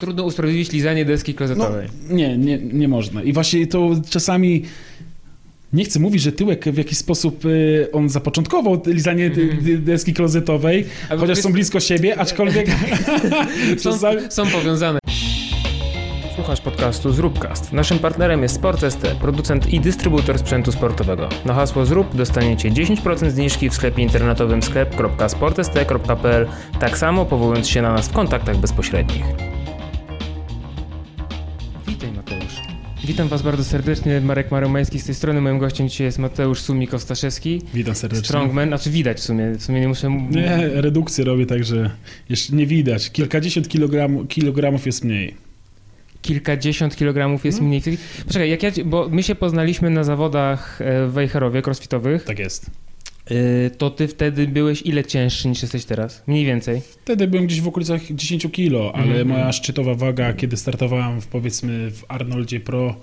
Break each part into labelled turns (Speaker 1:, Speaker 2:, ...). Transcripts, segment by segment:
Speaker 1: Trudno usprawiedliwić lizanie deski klozetowej.
Speaker 2: No, nie, nie, nie można. I właśnie to czasami nie chcę mówić, że tyłek w jakiś sposób y, on zapoczątkował lizanie mm. deski klozetowej, Ale chociaż są blisko siebie, aczkolwiek
Speaker 1: są, są powiązane. Słuchasz podcastu Zróbcast. Naszym partnerem jest Sport.st, producent i dystrybutor sprzętu sportowego. Na hasło Zrób dostaniecie 10% zniżki w sklepie internetowym sklep.sport.st.pl, tak samo powołując się na nas w kontaktach bezpośrednich. Witam Was bardzo serdecznie, Marek Maromański z tej strony. Moim gościem dzisiaj jest Mateusz Sumik-Ostaszewski.
Speaker 2: Witam serdecznie.
Speaker 1: Strongman, a czy widać w sumie? W sumie nie muszę...
Speaker 2: Nie, redukcję robię, także jeszcze nie widać. Kilkadziesiąt kilogram, kilogramów jest mniej.
Speaker 1: Kilkadziesiąt kilogramów jest no. mniej. Poczekaj, jak ja, bo my się poznaliśmy na zawodach e, w Wejherowie, crossfitowych.
Speaker 2: Tak jest.
Speaker 1: E, to ty wtedy byłeś ile cięższy niż jesteś teraz? Mniej więcej?
Speaker 2: Wtedy byłem gdzieś w okolicach 10 kilo, ale mm -hmm. moja szczytowa waga, kiedy startowałem w, powiedzmy w Arnoldzie Pro,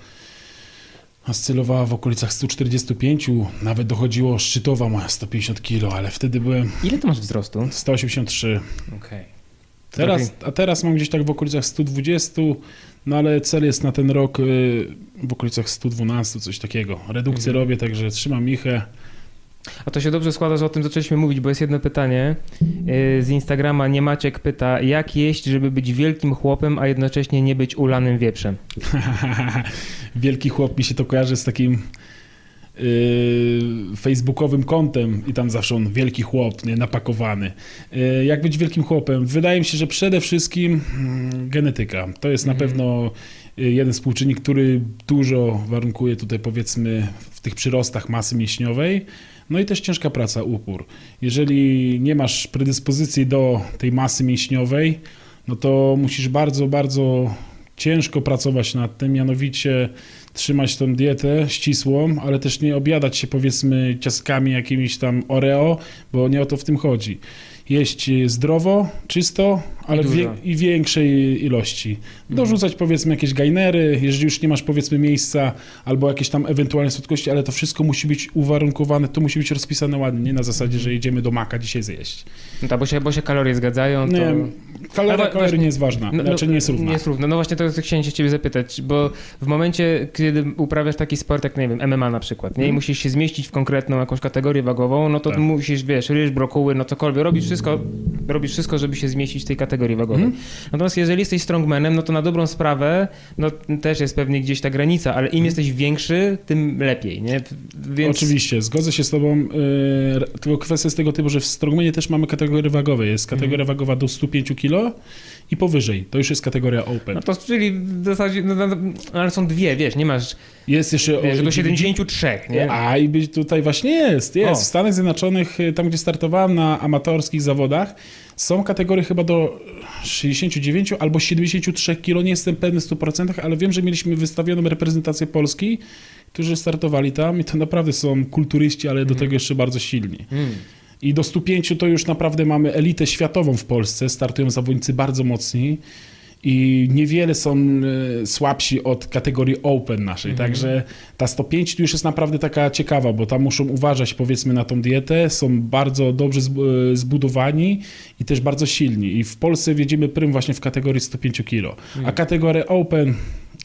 Speaker 2: oscylowała w okolicach 145, nawet dochodziło szczytowa moja 150 kilo, ale wtedy byłem...
Speaker 1: Ile to masz wzrostu?
Speaker 2: 183.
Speaker 1: Okej. Okay.
Speaker 2: Teraz, a teraz mam gdzieś tak w okolicach 120, no ale cel jest na ten rok y, w okolicach 112, coś takiego. Redukcję mhm. robię, także trzymam michę.
Speaker 1: A to się dobrze składa, że o tym zaczęliśmy mówić, bo jest jedno pytanie y, z Instagrama. Nie Maciek pyta, jak jeść, żeby być wielkim chłopem, a jednocześnie nie być ulanym wieprzem?
Speaker 2: Wielki chłop mi się to kojarzy z takim yy, facebookowym kontem i tam zawsze on wielki chłop, nie, napakowany. Yy, jak być wielkim chłopem? Wydaje mi się, że przede wszystkim yy, genetyka. To jest mhm. na pewno y, jeden współczynnik, który dużo warunkuje tutaj powiedzmy w tych przyrostach masy mięśniowej. No i też ciężka praca, upór. Jeżeli nie masz predyspozycji do tej masy mięśniowej, no to musisz bardzo, bardzo ciężko pracować nad tym, mianowicie trzymać tą dietę ścisłą, ale też nie objadać się powiedzmy ciastkami jakimiś tam Oreo, bo nie o to w tym chodzi jeść zdrowo, czysto, ale I, wie, i większej ilości. Mhm. Dorzucać powiedzmy jakieś gainery, jeżeli już nie masz powiedzmy miejsca, albo jakieś tam ewentualne słodkości, ale to wszystko musi być uwarunkowane, to musi być rozpisane ładnie, nie na zasadzie, że jedziemy do maka dzisiaj zjeść.
Speaker 1: No tak, bo się, bo się kalorie zgadzają, to... Nie,
Speaker 2: kaloria, kalorii nie jest ważna, no, znaczy nie jest równa.
Speaker 1: Nie jest równa. No właśnie to chciałem się ciebie zapytać, bo w momencie, kiedy uprawiasz taki sport jak, nie wiem, MMA na przykład, nie? I mhm. musisz się zmieścić w konkretną jakąś kategorię wagową, no to tak. musisz, wiesz, ryż, brokuły, no cokolwiek, robisz wszystko, robisz wszystko, żeby się zmieścić w tej kategorii wagowej. Mm. Natomiast jeżeli jesteś strongmanem, no to na dobrą sprawę, no też jest pewnie gdzieś ta granica, ale im mm. jesteś większy, tym lepiej, nie?
Speaker 2: Więc... Oczywiście, zgodzę się z tobą, yy, tylko kwestia jest tego typu, że w strongmanie też mamy kategorie wagowe. Jest kategoria mm. wagowa do 105 kg i powyżej. To już jest kategoria open.
Speaker 1: No to czyli w zasadzie, no, no, no, ale są dwie, wiesz, nie masz...
Speaker 2: Jest jeszcze...
Speaker 1: Wiesz, do 73, nie?
Speaker 2: A i być tutaj właśnie jest, jest. O. W Stanach Zjednoczonych, y, tam gdzie startowałem na amatorskich zawodach, są kategorie chyba do 69 albo 73 kg, nie jestem pewny w 100%, ale wiem, że mieliśmy wystawioną reprezentację Polski, którzy startowali tam i to naprawdę są kulturyści, ale do mm. tego jeszcze bardzo silni. Mm. I do 105 to już naprawdę mamy elitę światową w Polsce, startują zawodnicy bardzo mocni i niewiele są e, słabsi od kategorii Open naszej, mhm. także ta 105 już jest naprawdę taka ciekawa, bo tam muszą uważać powiedzmy na tą dietę, są bardzo dobrze e, zbudowani i też bardzo silni. I w Polsce wiedziemy prym właśnie w kategorii 105 kg, a mhm. kategoria Open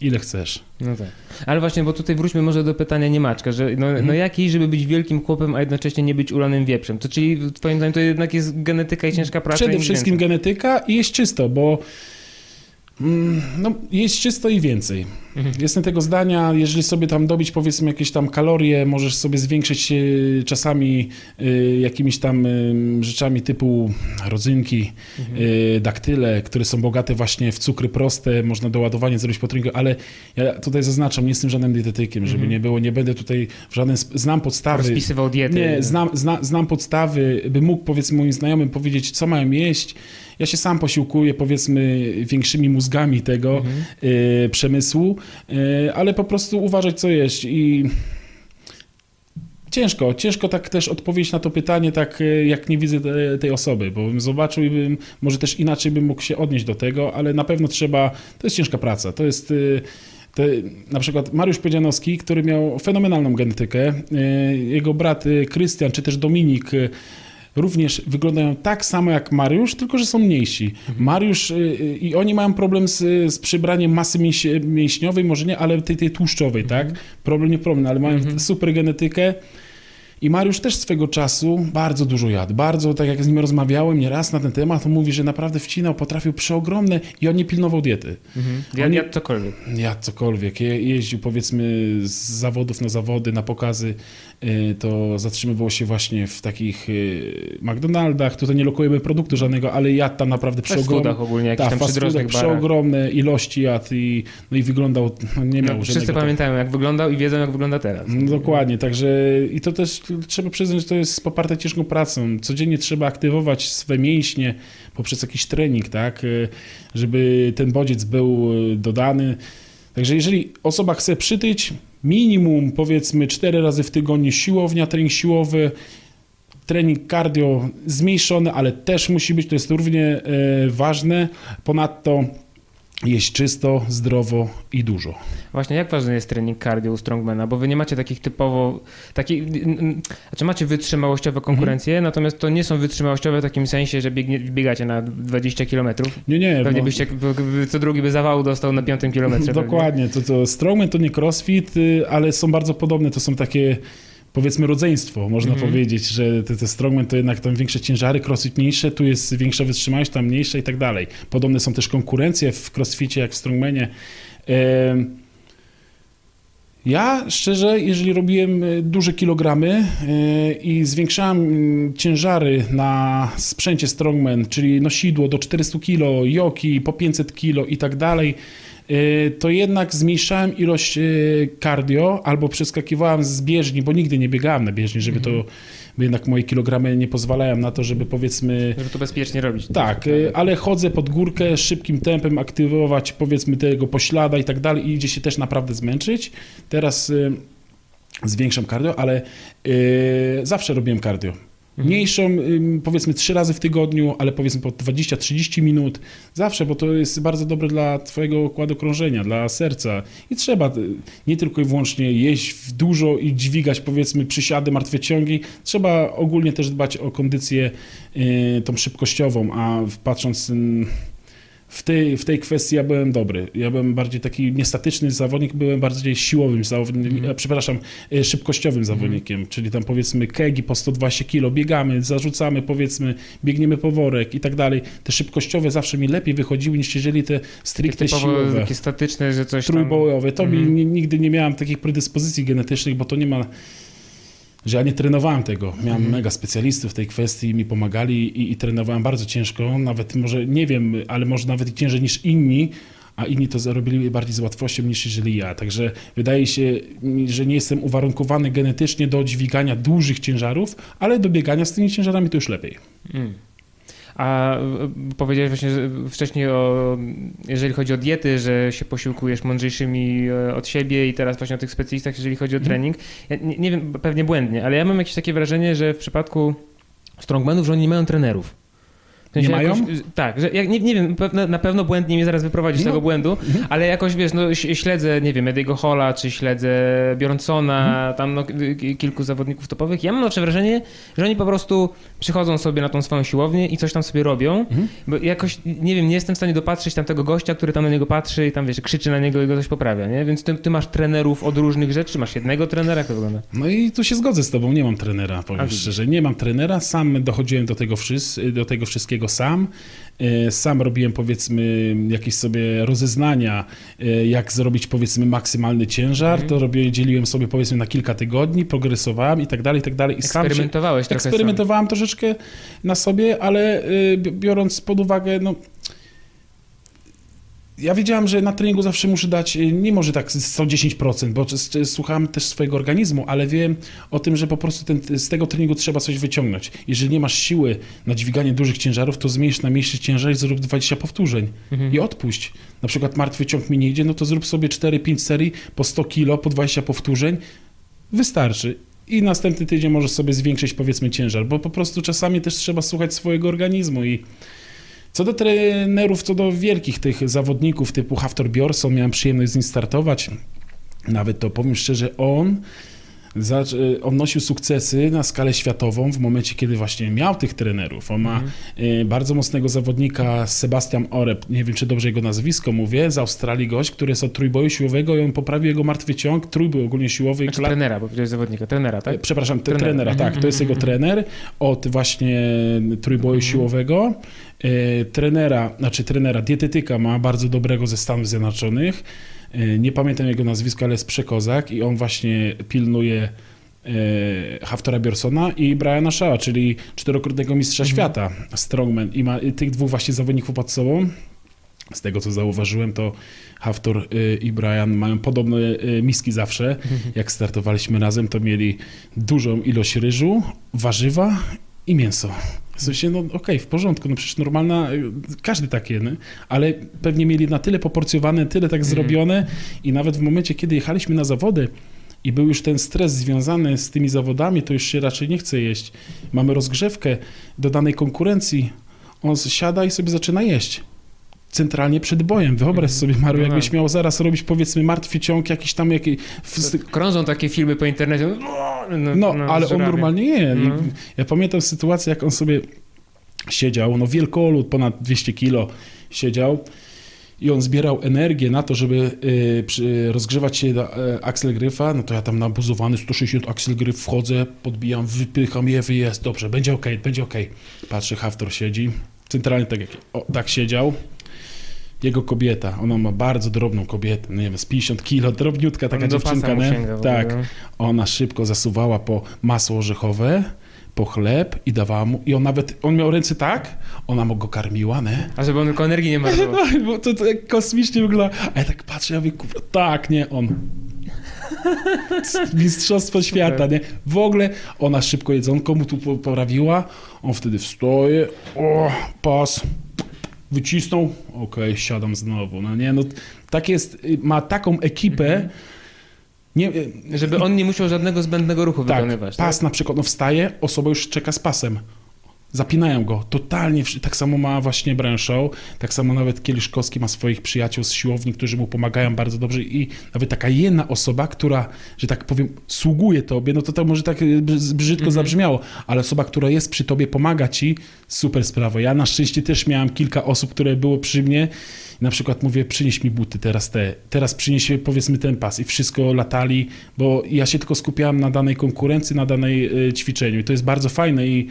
Speaker 2: ile chcesz.
Speaker 1: No tak. Ale właśnie, bo tutaj wróćmy może do pytania Niemaczka, że no, mhm. no jakiej, żeby być wielkim chłopem, a jednocześnie nie być ulanym wieprzem? To czyli twoim zdaniem to jednak jest genetyka i ciężka praca?
Speaker 2: Przede wszystkim genetyka i jest czysto, bo no, jest czysto i więcej. Mhm. Jestem tego zdania, jeżeli sobie tam dobić powiedzmy jakieś tam kalorie, możesz sobie zwiększyć czasami y, jakimiś tam y, rzeczami typu rodzynki, mhm. daktyle, które są bogate właśnie w cukry proste, można doładowanie zrobić po treningu, ale ja tutaj zaznaczam, nie jestem żadnym dietetykiem, żeby mhm. nie było, nie będę tutaj w żaden, znam podstawy.
Speaker 1: Rozpisywał diety.
Speaker 2: Nie, znam, zna, znam podstawy, by mógł powiedzmy moim znajomym powiedzieć, co mają jeść, ja się sam posiłkuję, powiedzmy, większymi mózgami tego mhm. y, przemysłu, y, ale po prostu uważać, co jeść i Ciężko, ciężko tak też odpowiedzieć na to pytanie, tak y, jak nie widzę tej osoby, bo bym zobaczył i bym, może też inaczej bym mógł się odnieść do tego, ale na pewno trzeba, to jest ciężka praca, to jest... To, na przykład Mariusz Powiedzianowski, który miał fenomenalną genetykę, jego brat Krystian, czy też Dominik, również wyglądają tak samo jak Mariusz, tylko że są mniejsi. Mariusz y, y, i oni mają problem z, z przybraniem masy mięś, mięśniowej, może nie, ale tej, tej tłuszczowej, tak? Problem nie problem, ale mają super genetykę. I Mariusz też swego czasu bardzo dużo jadł. Bardzo, tak jak z nim rozmawiałem nieraz na ten temat, on mówi, że naprawdę wcinał, potrafił przeogromne i on nie pilnował diety.
Speaker 1: Mhm. Ja,
Speaker 2: Oni-
Speaker 1: ja cokolwiek.
Speaker 2: Jadł cokolwiek. Je, jeździł powiedzmy z zawodów na zawody, na pokazy, to zatrzymywał się właśnie w takich y, McDonaldach. Tutaj nie lokujemy produktu żadnego, ale jadł tam naprawdę przeogromne.
Speaker 1: ogólnie,
Speaker 2: Tak,
Speaker 1: tam barach.
Speaker 2: przeogromne ilości jadł i, no i wyglądał, no nie miał
Speaker 1: No, wszyscy
Speaker 2: żadnego...
Speaker 1: pamiętają, jak wyglądał i wiedzą, jak wygląda teraz.
Speaker 2: No, Dokładnie, także i to też trzeba przyznać, że to jest poparte ciężką pracą. Codziennie trzeba aktywować swe mięśnie poprzez jakiś trening, tak, y, żeby ten bodziec był y, dodany. Także jeżeli osoba chce przytyć, minimum powiedzmy 4 razy w tygodniu siłownia, trening siłowy, trening cardio zmniejszony, ale też musi być, to jest równie e, ważne. Ponadto jeść czysto, zdrowo i dużo.
Speaker 1: Właśnie, jak ważny jest trening cardio u strongmana? Bo wy nie macie takich typowo, takich, znaczy macie wytrzymałościowe konkurencje,
Speaker 2: Mhm.
Speaker 1: natomiast to nie są wytrzymałościowe w takim sensie, że biegnie, biegacie na 20 km.
Speaker 2: Nie, nie.
Speaker 1: Pewnie
Speaker 2: no-
Speaker 1: byście, co drugi by zawału dostał na piątym kilometrze. pewnie.
Speaker 2: Dokładnie, to, to strongman to nie crossfit, y, ale są bardzo podobne, to są takie powiedzmy rodzeństwo, można
Speaker 1: Mhm.
Speaker 2: powiedzieć, że te, te strongman to jednak tam większe ciężary, crossfit mniejsze, tu jest większa wytrzymałość, tam mniejsza i tak dalej. Podobne są też konkurencje w crossficie jak w strongmanie. Ja szczerze, jeżeli robiłem y, duże kilogramy y, i zwiększałem mm, ciężary na sprzęcie Strongman, czyli nosidło do 400 kg, joki po 500 kg i tak dalej, to jednak zmniejszałem ilość y, cardio albo przeskakiwałem z bieżni, bo nigdy nie biegałem na bieżni, żeby to, bo jednak moje kilogramy nie pozwalają na to, żeby powiedzmy
Speaker 1: Żeby to bezpiecznie robić.
Speaker 2: tak, y, ale chodzę pod górkę szybkim tempem, aktywować powiedzmy tego poślada i tak dalej i idzie się też naprawdę zmęczyć. Teraz y, zwiększam cardio, ale y, zawsze robiłem cardio. Mniejszą, ym, powiedzmy trzy razy w tygodniu, ale powiedzmy po 20-30 minut. Zawsze, bo to jest bardzo dobre dla twojego układu krążenia, dla serca. I trzeba y, nie tylko i wyłącznie jeść dużo i dźwigać powiedzmy przysiady, martwe ciągi. Trzeba ogólnie też dbać o kondycję y, tą szybkościową, a patrząc w tej, w tej kwestii ja byłem dobry. Ja byłem bardziej taki niestatyczny zawodnik, byłem bardziej siłowym zawodnikiem,
Speaker 1: Mhm.
Speaker 2: e, przepraszam, e, szybkościowym zawodnikiem, czyli tam powiedzmy kegi po 120 kg, biegamy, zarzucamy powiedzmy, biegniemy po worek i tak dalej. Te szybkościowe zawsze mi lepiej wychodziły niż jeżeli te stricte
Speaker 1: typowo
Speaker 2: siłowe.
Speaker 1: takie statyczne, że coś tam...
Speaker 2: Trójbojowe. To
Speaker 1: Mhm.
Speaker 2: mi ni- nigdy nie miałem takich predyspozycji genetycznych, bo to nie ma. Że ja nie trenowałem tego. Miałem
Speaker 1: Mhm.
Speaker 2: mega specjalistów w tej kwestii, mi pomagali i, i trenowałem bardzo ciężko. Nawet może nie wiem, ale może nawet ciężej niż inni, a inni to zarobili bardziej z łatwością niż jeżeli ja. Także wydaje się, że nie jestem uwarunkowany genetycznie do dźwigania dużych ciężarów, ale do biegania z tymi ciężarami to już lepiej.
Speaker 1: Mm. A y, powiedziałeś właśnie wcześniej o, jeżeli chodzi o diety, że się posiłkujesz mądrzejszymi e, od siebie i teraz właśnie o tych specjalistach, jeżeli chodzi o
Speaker 2: Mhm.
Speaker 1: trening. Ja nie, nie wiem, pewnie błędnie, ale ja mam jakieś takie wrażenie, że w przypadku strongmanów, że oni nie mają trenerów. W sensie
Speaker 2: Nie mają?
Speaker 1: Jakoś, tak, że nie, nie wiem, pewne, na pewno błędnie mnie zaraz wyprowadzić z
Speaker 2: No.
Speaker 1: tego błędu,
Speaker 2: Mhm.
Speaker 1: ale jakoś wiesz, no śledzę, nie wiem, Ediego Hola, czy śledzę Bjornsona,
Speaker 2: Mhm.
Speaker 1: tam no, kilku zawodników topowych. Ja mam zawsze wrażenie, że oni po prostu przychodzą sobie na tą swoją siłownię i coś tam sobie robią,
Speaker 2: Mhm.
Speaker 1: bo jakoś, nie wiem, nie jestem w stanie dopatrzeć tam tego gościa, który tam na niego patrzy i tam, wiesz, krzyczy na niego i go coś poprawia, nie? Więc ty, ty masz trenerów od różnych rzeczy, masz jednego trenera, jak to wygląda?
Speaker 2: No i tu się zgodzę z tobą, nie mam trenera,
Speaker 1: A,
Speaker 2: powiem
Speaker 1: widzisz.
Speaker 2: szczerze. Nie mam trenera, sam dochodziłem do tego, wszys- do tego wszystkiego sam. E, Sam robiłem powiedzmy jakieś sobie rozeznania, e, jak zrobić powiedzmy maksymalny ciężar.
Speaker 1: Mhm.
Speaker 2: To robię, dzieliłem sobie powiedzmy na kilka tygodni, progresowałem i tak dalej, i tak dalej. I sam się,
Speaker 1: Eksperymentowałeś
Speaker 2: eksperymentowałem troszeczkę na sobie, ale bi- biorąc pod uwagę, no. Ja wiedziałem, że na treningu zawsze muszę dać, y, nie może tak z 110%, bo s- s- słuchałem też swojego organizmu, ale wiem o tym, że po prostu ten, z tego treningu trzeba coś wyciągnąć. Jeżeli nie masz siły na dźwiganie dużych ciężarów, to zmniejsz na mniejszy ciężar i zrób 20 powtórzeń
Speaker 1: Mhm.
Speaker 2: i odpuść. Na przykład martwy ciąg mi nie idzie, no to zrób sobie 4-5 serii po 100 kilo, po 20 powtórzeń. Wystarczy. I następny tydzień możesz sobie zwiększyć powiedzmy ciężar, bo po prostu czasami też trzeba słuchać swojego organizmu i co do trenerów, co do wielkich tych zawodników typu Haftor Bjorson, miałem przyjemność z nim startować. Nawet to powiem szczerze, on odnosił sukcesy na skalę światową w momencie, kiedy właśnie miał tych trenerów. On ma
Speaker 1: Mhm.
Speaker 2: y, bardzo mocnego zawodnika, Sebastian Oreb, nie wiem, czy dobrze jego nazwisko mówię, z Australii gość, który jest od trójboju siłowego i on poprawił jego martwy ciąg, trójbój ogólnie siłowy.
Speaker 1: Znaczy
Speaker 2: kla-
Speaker 1: trenera, bo powiedziałeś zawodnika, trenera, tak?
Speaker 2: Przepraszam, te,
Speaker 1: Trenera.
Speaker 2: trenera,
Speaker 1: Mhm,
Speaker 2: tak, to jest
Speaker 1: mhm,
Speaker 2: jego trener od właśnie trójboju
Speaker 1: Mhm.
Speaker 2: siłowego. E, trenera, znaczy trenera, dietetyka ma bardzo dobrego ze Stanów Zjednoczonych. E, nie pamiętam jego nazwiska, ale jest przekozak i on właśnie pilnuje e, Haftora Bjornsona i Briana Shawa, czyli czterokrotnego mistrza
Speaker 1: Mhm.
Speaker 2: świata Strongman i ma tych dwóch właśnie zawodników pod sobą. Z tego co zauważyłem, to Haftor y, i Brian mają podobne miski zawsze. Jak startowaliśmy razem, to mieli dużą ilość ryżu, warzywa i mięso. W sensie, no okej, w porządku, no przecież normalna, każdy takie, nie? ale pewnie mieli na tyle poporcjowane, tyle tak
Speaker 1: Mhm.
Speaker 2: zrobione i nawet w momencie, kiedy jechaliśmy na zawody i był już ten stres związany z tymi zawodami, to już się raczej nie chce jeść. Mamy rozgrzewkę do danej konkurencji, on siada i sobie zaczyna jeść. Centralnie przed bojem. Wyobraź
Speaker 1: Mhm.
Speaker 2: sobie, Maru,
Speaker 1: No
Speaker 2: jakbyś
Speaker 1: tak.
Speaker 2: miał zaraz robić, powiedzmy, martwy ciąg, jakiś tam, jakiś... w-
Speaker 1: Krążą takie filmy po internecie. No,
Speaker 2: No, ale on normalnie je.
Speaker 1: No.
Speaker 2: Ja pamiętam sytuację, jak on sobie siedział, no wielkolud, ponad 200 kilo siedział i on zbierał energię na to, żeby y, rozgrzewać się do y, Axel Gryfa, no to ja tam nabuzowany 160 Axel Gryf wchodzę, podbijam, wypycham je, jest dobrze, będzie okej, będzie okej. Patrzę, Haftor siedzi, centralnie tak jak o, tak siedział. Jego kobieta, ona ma bardzo drobną kobietę, no nie wiem, z 50 kilo, drobniutka taka
Speaker 1: On
Speaker 2: dziewczynka, nie? Tak.
Speaker 1: no.
Speaker 2: Ona szybko zasuwała po masło orzechowe, po chleb i dawała mu. I on nawet, on miał ręce tak, ona mu go karmiła, nie?
Speaker 1: A żeby on tylko energii nie marnował.
Speaker 2: No, bo to, to jak kosmicznie wygląda. A ja tak patrzę, ja mówię, kurwa, tak, nie, on. Mistrzostwo świata, nie? W ogóle ona szybko jedzonko mu tu po- poprawiła, on wtedy wstaje, o, pas, wycisnął, okej, siadam znowu, no nie, no, tak jest, y, ma taką ekipę, nie,
Speaker 1: Żeby on nie musiał żadnego zbędnego ruchu
Speaker 2: tak,
Speaker 1: wykonywać.
Speaker 2: pas
Speaker 1: tak?
Speaker 2: na przykład, no wstaje, osoba już czeka z pasem. Zapinają go. Totalnie. Tak samo ma właśnie Shaw, tak samo nawet Kieliszkowski ma swoich przyjaciół z siłowni, którzy mu pomagają bardzo dobrze i nawet taka jedna osoba, która, że tak powiem, sługuje tobie, no to to może tak y, brz- brzydko
Speaker 1: Mhm.
Speaker 2: zabrzmiało, ale osoba, która jest przy tobie, pomaga ci, super sprawa. Ja na szczęście też miałem kilka osób, które było przy mnie na przykład mówię, przynieś mi buty teraz te, teraz przynieś powiedzmy ten pas i wszystko latali, bo ja się tylko skupiałem na danej konkurencji, na danej y, ćwiczeniu i to jest bardzo fajne i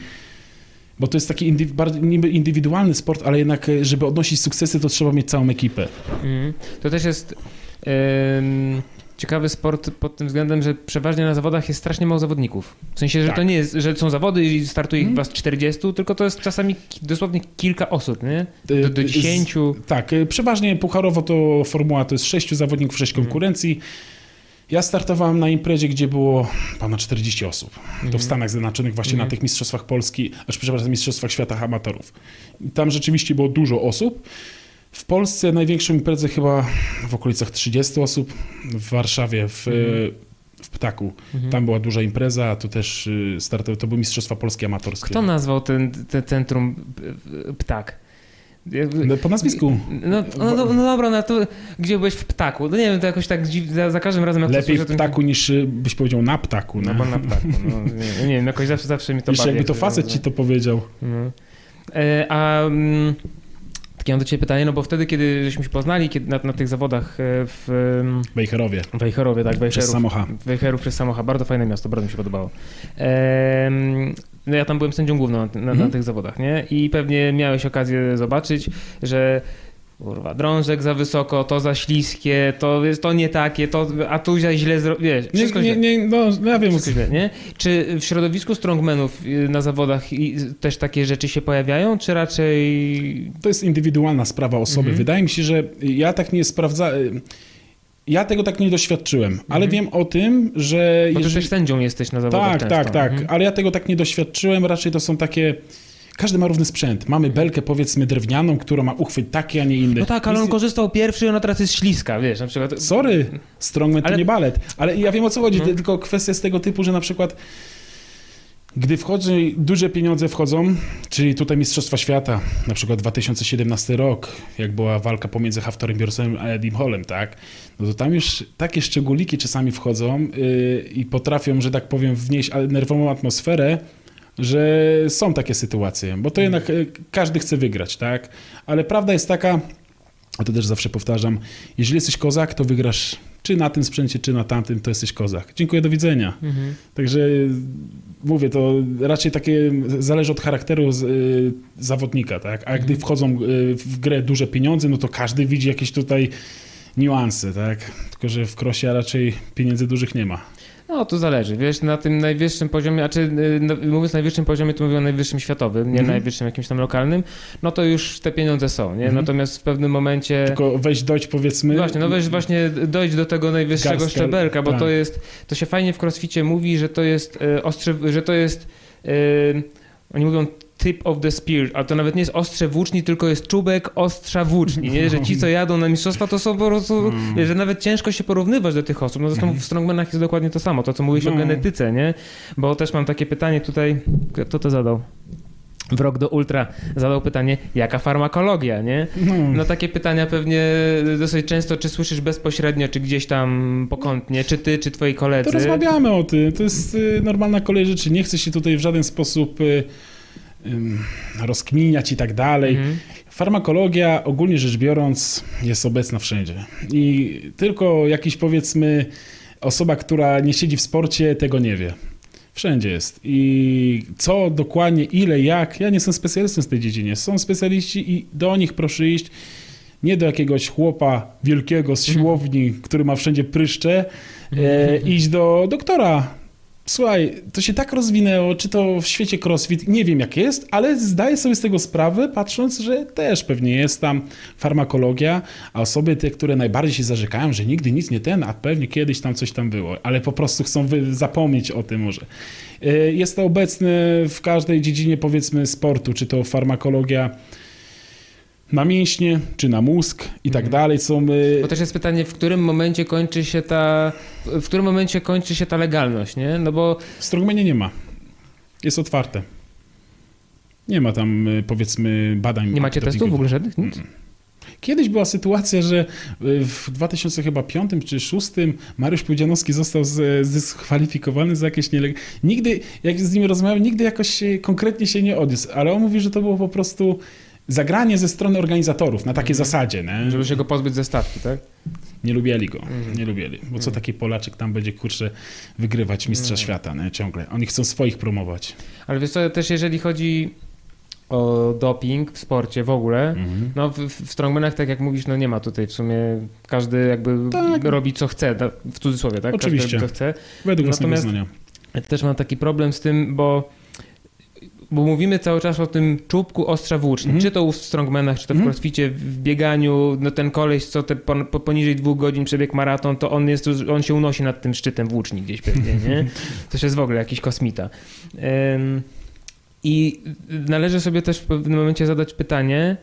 Speaker 2: bo to jest taki niby indywidualny sport, ale jednak, y, żeby odnosić sukcesy, to trzeba mieć całą ekipę.
Speaker 1: Mhm. To też jest ciekawy sport pod tym względem, że przeważnie na zawodach jest strasznie mało zawodników. W sensie, że
Speaker 2: Tak.
Speaker 1: to nie jest, że są zawody i startuje ich
Speaker 2: Mhm.
Speaker 1: was 40, tylko to jest czasami dosłownie kilka osób, nie? Do, do
Speaker 2: y,
Speaker 1: 10.
Speaker 2: z- Tak, y, przeważnie pucharowo to formuła to jest sześciu zawodników, sześć
Speaker 1: Mhm.
Speaker 2: konkurencji. Ja startowałem na imprezie, gdzie było ponad 40 osób. To
Speaker 1: Mhm.
Speaker 2: w Stanach Zjednoczonych, właśnie
Speaker 1: Mhm.
Speaker 2: na tych Mistrzostwach Polski, aż przepraszam, Mistrzostwach Świata Amatorów. I tam rzeczywiście było dużo osób. W Polsce największą imprezę chyba w okolicach 30 osób. W Warszawie, w,
Speaker 1: Mhm.
Speaker 2: w Ptaku.
Speaker 1: Mhm.
Speaker 2: Tam była duża impreza, tu też y, startowały, to były Mistrzostwa Polskie Amatorskie.
Speaker 1: Kto nazwał ten, ten centrum y, ptak?
Speaker 2: No, Po nazwisku.
Speaker 1: No, no, no, no dobra, no to gdzie byłeś w ptaku? No nie wiem, to jakoś tak dziw, za, za każdym razem jak to
Speaker 2: Lepiej
Speaker 1: słyszę,
Speaker 2: w
Speaker 1: to-
Speaker 2: ptaku niż y, byś powiedział na ptaku.
Speaker 1: No
Speaker 2: nie?
Speaker 1: bo na ptaku, no, nie, nie wiem, jakoś zawsze, zawsze mi to
Speaker 2: Jeszcze
Speaker 1: bawi,
Speaker 2: jakby to facet ci to powiedział.
Speaker 1: No. E, a mm, takie mam do ciebie pytanie, no bo wtedy, kiedy żeśmy się poznali kiedy na, na tych zawodach e, w em,
Speaker 2: Wejherowie.
Speaker 1: Wejherowie, tak,
Speaker 2: Przez
Speaker 1: Wejherów,
Speaker 2: Samocha.
Speaker 1: Wejherów przez Samocha, bardzo fajne miasto, bardzo mi się podobało. Em, no ja tam byłem sędzią główną na, na, na
Speaker 2: Mhm.
Speaker 1: tych zawodach, nie? I pewnie miałeś okazję zobaczyć, że kurwa, drążek za wysoko, to za śliskie, to jest to nie takie, to, a tu za źle zrobiłeś,
Speaker 2: Nie, nie, nie, no, no ja wiem.
Speaker 1: Źle, nie? Czy w środowisku strongmenów y, na zawodach też takie rzeczy się pojawiają, czy raczej...
Speaker 2: To jest indywidualna sprawa osoby.
Speaker 1: Mhm.
Speaker 2: Wydaje mi się, że ja tak nie sprawdzałem. Ja tego tak nie doświadczyłem, ale
Speaker 1: Mhm.
Speaker 2: wiem o tym, że.
Speaker 1: Bo ty też sędzią jesteś na zawodach
Speaker 2: Tak,
Speaker 1: często.
Speaker 2: tak, tak.
Speaker 1: Mhm.
Speaker 2: Ale ja tego tak nie doświadczyłem. Raczej to są takie. Każdy ma równy sprzęt. Mamy belkę, powiedzmy, drewnianą, która ma uchwyt taki, a nie inny.
Speaker 1: No tak, ale on korzystał pierwszy, ona teraz jest śliska, wiesz, na przykład...
Speaker 2: Sorry, strongman
Speaker 1: Ale-
Speaker 2: to nie balet. Ale ja wiem o co chodzi,
Speaker 1: No.
Speaker 2: to tylko kwestia z tego typu, że na przykład Gdy wchodzą, duże pieniądze wchodzą, czyli tutaj Mistrzostwa Świata, na przykład 2017 rok, jak była walka pomiędzy Haftorem Bjornsem a Edim Holem, tak? No to tam już takie szczególiki czasami wchodzą yy, i potrafią, że tak powiem, wnieść nerwową atmosferę, że są takie sytuacje, bo to jednak y, każdy chce wygrać, tak? Ale prawda jest taka, a to też zawsze powtarzam, jeżeli jesteś kozak, to wygrasz czy na tym sprzęcie, czy na tamtym, to jesteś kozak. Dziękuję, do widzenia. Mhm. Także mówię, to raczej takie zależy od charakteru z, y, zawodnika, tak? A gdy mhm. wchodzą y, w grę duże pieniądze, no to każdy widzi jakieś tutaj niuanse, tak? Tylko, że w krosie raczej pieniędzy dużych nie ma.
Speaker 1: No, to zależy. Wiesz, na tym najwyższym poziomie, a czy y, no, mówiąc najwyższym poziomie, to mówię o najwyższym światowym, nie mm najwyższym jakimś tam lokalnym, no to już te pieniądze są, nie? Mm. Natomiast w pewnym momencie...
Speaker 2: Tylko wejść, dojść powiedzmy...
Speaker 1: Właśnie, no weź właśnie dojść do tego najwyższego Garstel, szczebelka, bo tak. to jest, to się fajnie w crossficie mówi, że to jest y, ostrze, że to jest... Yy, oni mówią tip of the spear, a to nawet nie jest ostrze włóczni, tylko jest czubek ostrza włóczni, nie? Że ci, co jadą na mistrzostwa, to są po prostu, mm. że nawet ciężko się porównywać do tych osób. No zresztą w strongmanach jest dokładnie to samo, to co mówiłeś no. o genetyce, nie? Bo też mam takie pytanie tutaj, kto to zadał? Wrok do Ultra zadał pytanie, jaka farmakologia, nie? No. no. takie pytania pewnie dosyć często, czy słyszysz bezpośrednio, czy gdzieś tam pokątnie, czy ty, czy twoi koledzy.
Speaker 2: To rozmawiamy o tym, to jest y, normalna kolej rzeczy, nie chcę się tutaj w żaden sposób y, rozkminiać i tak dalej. Mhm. Farmakologia ogólnie rzecz biorąc jest obecna wszędzie. I tylko jakiś powiedzmy osoba, która nie siedzi w sporcie, tego nie wie. Wszędzie jest. I co dokładnie, ile, jak, ja nie jestem specjalistą w tej dziedzinie. Są specjaliści i do nich proszę iść. Nie do jakiegoś chłopa wielkiego z mhm. siłowni, który ma wszędzie pryszcze, e, mhm. iść do doktora Słuchaj, to się tak rozwinęło, czy to w świecie crossfit, nie wiem jak jest, ale zdaję sobie z tego sprawę, patrząc, że też pewnie jest tam farmakologia, a osoby te, które najbardziej się zarzekają, że nigdy nic nie ten, a pewnie kiedyś tam coś tam było, ale po prostu chcą zapomnieć o tym może. E, jest to obecne w każdej dziedzinie powiedzmy sportu, czy to farmakologia, na mięśnie, czy na mózg i tak mhm. dalej. Są,
Speaker 1: Bo też jest pytanie, w którym momencie kończy się ta, w którym momencie kończy się ta legalność, nie? No bo...
Speaker 2: W Strongmanie nie ma. Jest otwarte. Nie ma tam y, powiedzmy badań.
Speaker 1: Nie macie testów w ogóle żadnych? Nic?
Speaker 2: Kiedyś była sytuacja, że y, w 2005 czy 2006 Mariusz Pudzianowski został zdyskwalifikowany za jakieś nielegalne. Nigdy, jak z nim rozmawiałem, nigdy jakoś konkretnie się nie odniósł, ale on mówi, że to było po prostu zagranie ze strony organizatorów na takiej mhm. zasadzie. Nie?
Speaker 1: Żeby się go pozbyć ze stawki, tak?
Speaker 2: Nie lubieli go, mhm. nie lubieli. Bo co mhm. taki Polaczek tam będzie, kurczę, wygrywać mistrza świata, nie? ciągle. Oni chcą swoich promować.
Speaker 1: Ale wiesz co, też jeżeli chodzi o doping w sporcie w ogóle, no w, w strongmanach, tak jak mówisz, no nie ma tutaj w sumie, każdy jakby tak. robi co chce, w cudzysłowie, tak?
Speaker 2: Oczywiście,
Speaker 1: każdy robi, co chce.
Speaker 2: według Natomiast
Speaker 1: ja też mam taki problem z tym, bo bo mówimy cały czas o tym czubku ostrza włóczni, mm -hmm. czy to w strongmanach, czy to w mm crossficie, w bieganiu, no ten koleś, co te po, po, poniżej dwóch godzin przebieg maraton, to on jest, on się unosi nad tym szczytem włóczni gdzieś pewnie, nie? To jest w ogóle jakiś kosmita. Um, I należy sobie też w pewnym momencie zadać pytanie,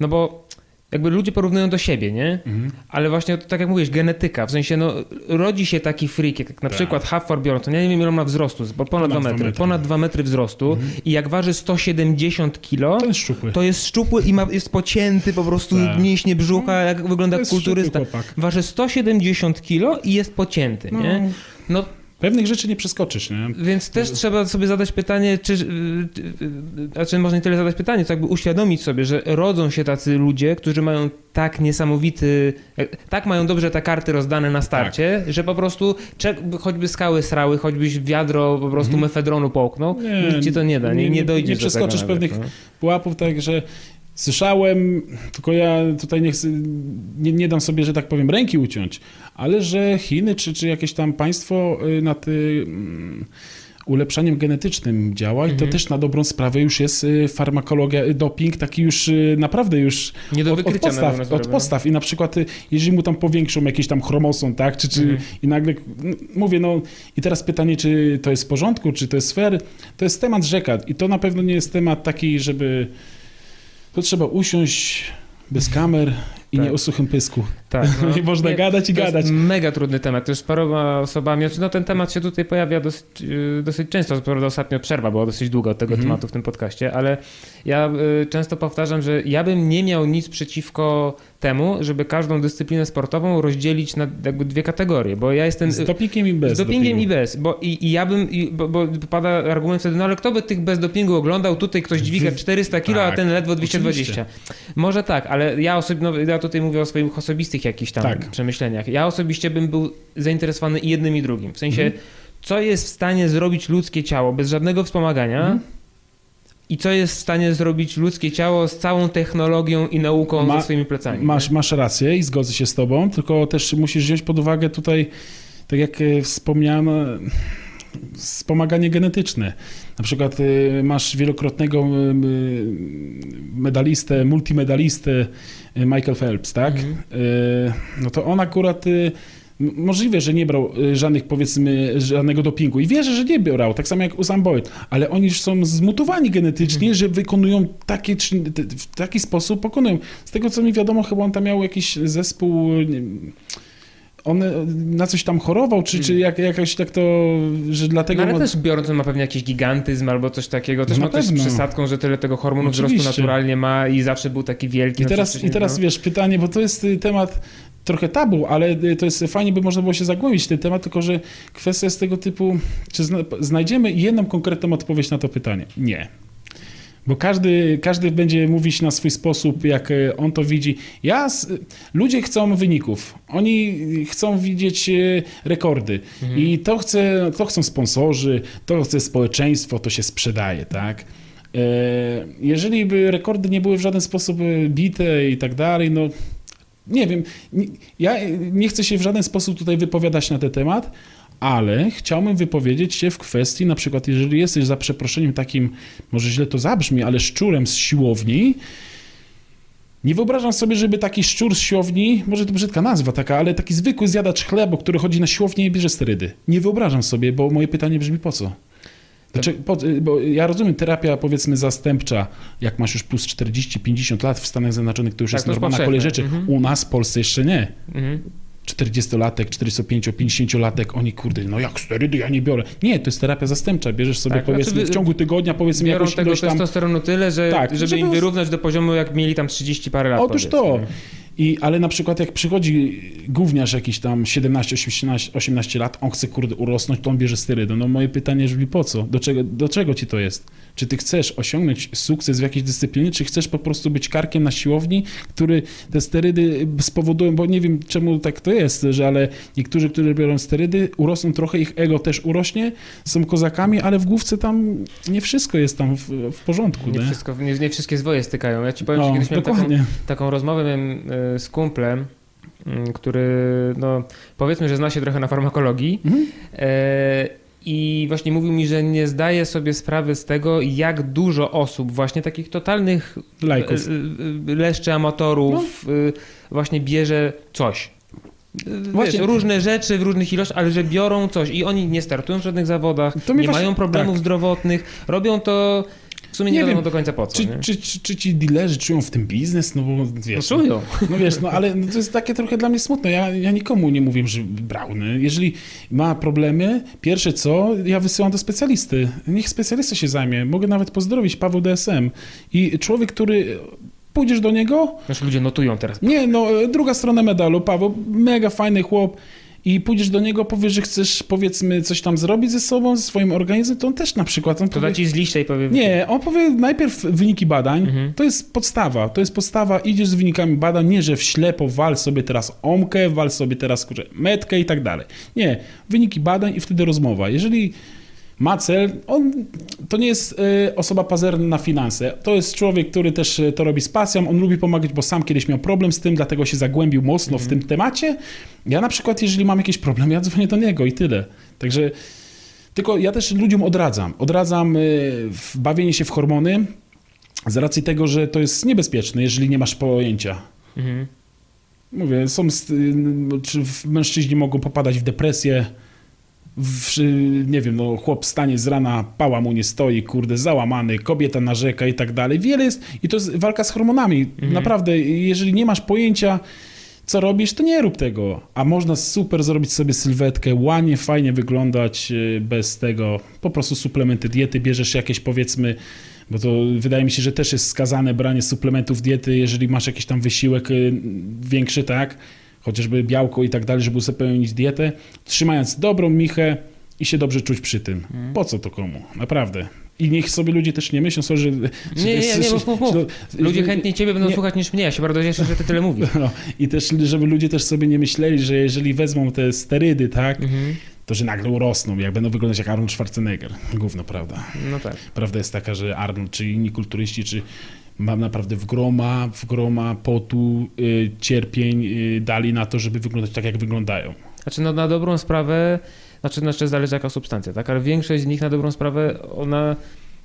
Speaker 1: no bo jakby ludzie porównują do siebie, nie? Mhm. Ale właśnie tak jak mówisz, genetyka, w sensie no rodzi się taki freak, jak na tak. przykład Hafford Bjornsson, ja nie wiem ile on ma wzrostu, bo ponad, ponad 2 metry, metry, ponad 2 metry wzrostu mhm. i jak waży 170 kilo,
Speaker 2: to jest szczupły,
Speaker 1: to jest, szczupły i ma, jest pocięty po prostu tak. mięśnie brzucha, no, jak wygląda kulturysta. Waży 170 kilo i jest pocięty, no. nie?
Speaker 2: No Pewnych rzeczy nie przeskoczysz, nie?
Speaker 1: Więc też trzeba sobie zadać pytanie, czy, znaczy można nie tyle zadać pytanie, co jakby uświadomić sobie, że rodzą się tacy ludzie, którzy mają tak niesamowity, tak mają dobrze te karty rozdane na starcie, tak. że po prostu choćby skały srały, choćbyś wiadro po prostu mhm. mefedronu połknął, nie, ci to nie da, nie, nie dojdziesz
Speaker 2: Nie przeskoczysz
Speaker 1: do
Speaker 2: pewnych no. pułapów, tak, że Słyszałem, tylko ja tutaj nie, chcę, nie, nie, dam sobie, że tak powiem, ręki uciąć, ale że Chiny czy, czy jakieś tam państwo y, nad y, ulepszaniem genetycznym działa i to mhm. też na dobrą sprawę już jest y, farmakologia, doping taki już naprawdę już
Speaker 1: nie do
Speaker 2: od, od postaw, od postaw i na przykład jeżeli mu tam powiększą jakiś tam chromosom, tak, czy, czy mhm. i nagle, mówię, no i teraz pytanie, czy to jest w porządku, czy to jest fair, to jest temat rzeka i to na pewno nie jest temat taki, żeby to trzeba usiąść bez kamer i tak. nie o suchym pysku.
Speaker 1: Tak,
Speaker 2: no. I można nie, gadać i
Speaker 1: to
Speaker 2: gadać.
Speaker 1: Jest mega trudny temat. Już z paroma osobami. Znaczy, no ten temat się tutaj pojawia dosyć, y, dosyć często. Prawda, ostatnio przerwa była dosyć długa od tego mhm. tematu w tym podcaście, ale ja y, często powtarzam, że ja bym nie miał nic przeciwko temu, żeby każdą dyscyplinę sportową rozdzielić na jakby dwie kategorie, bo ja jestem...
Speaker 2: Z dopingiem i bez
Speaker 1: Z dopingiem dopingu. i bez, bo i, i ja bym, i, bo, bo pada argument wtedy, no ale kto by tych bez dopingu oglądał? Tutaj ktoś dźwiga 400 kilo, tak, a ten ledwo 220. Oczywiście. Może tak, ale ja, osobi- no, ja tutaj mówię o swoich osobistych jakichś tam tak. przemyśleniach. Ja osobiście bym był zainteresowany i jednym i drugim. W sensie, mhm. co jest w stanie zrobić ludzkie ciało bez żadnego wspomagania, mhm i co jest w stanie zrobić ludzkie ciało z całą technologią i nauką Ma, ze swoimi plecami.
Speaker 2: Masz, masz rację i zgodzę się z tobą, tylko też musisz wziąć pod uwagę tutaj, tak jak e, wspomniałem, e, wspomaganie genetyczne. Na przykład e, masz wielokrotnego medalistę, multimedalistę Michael Phelps, tak? Mhm. No to on akurat Możliwe, że nie brał y, żadnych, powiedzmy, żadnego dopingu i wierzę, że nie brał, tak samo jak Usain Bolt, ale oni już są zmutowani genetycznie, że wykonują takie, w taki sposób, pokonują. Z tego, co mi wiadomo, chyba on tam miał jakiś zespół, on na coś tam chorował, czy, czy jak, jakoś tak to, że dlatego...
Speaker 1: No ale ma... też biorąc, on ma pewnie jakiś gigantyzm albo coś takiego, też no ma też z przysadką, że tyle tego hormonu Oczywiście. wzrostu naturalnie ma i zawsze był taki wielki.
Speaker 2: I teraz, i teraz no. wiesz, pytanie, bo to jest y, temat trochę tabu, ale y, to jest fajnie, by można było się zagłębić w ten temat, tylko że kwestia jest tego typu, czy znajdziemy jedną konkretną odpowiedź na to pytanie? Nie. Bo każdy, każdy będzie mówić na swój sposób, jak y, on to widzi. Ja, ludzie chcą wyników. Oni chcą widzieć y, rekordy. Mhm. I to, chce, to chcą sponsorzy, to chce społeczeństwo, to się sprzedaje, tak? E, jeżeli by rekordy nie były w żaden sposób bite i tak dalej, no nie wiem, ja nie chcę się w żaden sposób tutaj wypowiadać na ten temat, ale chciałbym wypowiedzieć się w kwestii, na przykład, jeżeli jesteś za przeproszeniem takim, może źle to zabrzmi, ale szczurem z siłowni, nie wyobrażam sobie, żeby taki szczur z siłowni, może to brzydka nazwa taka, ale taki zwykły zjadacz chlebu, który chodzi na siłownię i bierze sterydy. Nie wyobrażam sobie, bo moje pytanie brzmi po co? Znaczy, po, bo ja rozumiem, terapia powiedzmy zastępcza, jak masz już plus 40-50 lat w Stanach Zjednoczonych, to już tak, jest normalna kolej rzeczy. Mhm. U nas w Polsce jeszcze nie. Mhm. 40-latek, 45-50-latek, oni kurde, no jak sterydy ja nie biorę. Nie, to jest terapia zastępcza. Bierzesz sobie tak, powiedzmy znaczy, w ciągu tygodnia powiedzmy
Speaker 1: jakąś
Speaker 2: tego
Speaker 1: ilość tam... testosteronu tyle, że, tak, żeby, żeby im wyrównać do poziomu jak mieli tam 30 parę lat.
Speaker 2: Otóż to. I, ale na przykład jak przychodzi gówniarz jakiś tam 17, 18, 18 lat, on chce kurde urosnąć, to on bierze sterydy. No moje pytanie brzmi po co? Do czego, do czego ci to jest? Czy ty chcesz osiągnąć sukces w jakiejś dyscyplinie, czy chcesz po prostu być karkiem na siłowni, który te sterydy spowodują, bo nie wiem czemu tak to jest, że ale niektórzy, którzy biorą sterydy, urosną trochę, ich ego też urośnie, są kozakami, ale w główce tam nie wszystko jest tam w, w porządku.
Speaker 1: Nie,
Speaker 2: nie?
Speaker 1: Wszystko, nie, nie, wszystkie zwoje stykają. Ja ci powiem, no, że kiedyś miałem taką, taką rozmowę miałem e, z kumplem, mm, który, no, powiedzmy, że zna się trochę na farmakologii. Mhm. E, i właśnie mówił mi, że nie zdaje sobie sprawy z tego, jak dużo osób, właśnie takich totalnych Lajków. E, e, leszczy amatorów, no. właśnie bierze coś. Wiesz, różne rzeczy w różnych ilościach, ale że biorą coś i oni nie startują w żadnych zawodach, nie właśnie, mają problemów tak. zdrowotnych, robią to w sumie nie, nie wiadomo wiem, do końca po co.
Speaker 2: Czy, czy, czy, czy, ci dealerzy czują w tym biznes? No bo wiesz.
Speaker 1: No, czują.
Speaker 2: No wiesz, no ale to jest takie trochę dla mnie smutne. Ja, ja nikomu nie mówię, że brauny. Jeżeli ma problemy, pierwsze co, ja wysyłam do specjalisty. Niech specjalista się zajmie. Mogę nawet pozdrowić Paweł DSM. I człowiek, który pójdziesz do niego.
Speaker 1: Nasz ludzie notują teraz.
Speaker 2: Nie, no druga strona medalu. Paweł, mega fajny chłop i pójdziesz do niego, powiesz, że chcesz powiedzmy coś tam zrobić ze sobą, ze swoim organizmem, to on też na przykład... On
Speaker 1: to powie, da ci z liścia i powie...
Speaker 2: Nie, on powie najpierw wyniki badań, mhm. to jest podstawa, to jest podstawa, idziesz z wynikami badań, nie, że w ślepo wal sobie teraz omkę, wal sobie teraz kurczę, metkę i tak dalej. Nie, wyniki badań i wtedy rozmowa. Jeżeli ma cel, on to nie jest y, osoba pazerna na finanse. To jest człowiek, który też y, to robi z pasją. On lubi pomagać, bo sam kiedyś miał problem z tym, dlatego się zagłębił mocno w mhm. tym temacie. Ja na przykład, jeżeli mam jakiś problem, ja dzwonię do niego i tyle. Także tylko ja też ludziom odradzam. Odradzam y, bawienie się w hormony z racji tego, że to jest niebezpieczne, jeżeli nie masz pojęcia. Mhm. Mówię, są, czy mężczyźni mogą popadać w depresję, w, nie wiem, no chłop stanie z rana, pała mu nie stoi, kurde, załamany, kobieta narzeka i tak dalej. Wiele jest i to jest walka z hormonami. Mhm. Naprawdę, jeżeli nie masz pojęcia, co robisz, to nie rób tego. A można super zrobić sobie sylwetkę, ładnie, fajnie wyglądać y, bez tego. Po prostu suplementy diety, bierzesz jakieś powiedzmy, bo to wydaje mi się, że też jest skazane branie suplementów diety, jeżeli masz jakiś tam wysiłek y, większy, tak? Chociażby białko i tak dalej, żeby uzupełnić dietę, trzymając dobrą michę i się dobrze czuć przy tym.
Speaker 1: Mhm.
Speaker 2: Po co to komu? Naprawdę. I niech sobie ludzie też nie myślą, sorry, że...
Speaker 1: Nie, nie,
Speaker 2: jest-
Speaker 1: nie, mów, mów, Ludzie chętniej ciebie będą
Speaker 2: nie-
Speaker 1: słuchać niż mnie. Ja się bardzo cieszę, że ty tyle mówisz.
Speaker 2: No, I też, żeby ludzie też sobie nie myśleli, że jeżeli wezmą te sterydy, tak,
Speaker 1: Mhm.
Speaker 2: to że nagle urosną, jak będą wyglądać jak Arnold Schwarzenegger. Gówno, prawda.
Speaker 1: No tak.
Speaker 2: Prawda jest taka, że Arnold, czy inni kulturyści, czy mam naprawdę w groma, w groma potu, y, cierpień y, dali na to, żeby wyglądać tak, jak wyglądają.
Speaker 1: Znaczy no, na dobrą sprawę, znaczy, znaczy zależy jaka substancja, tak? Ale większość z nich na dobrą sprawę, ona,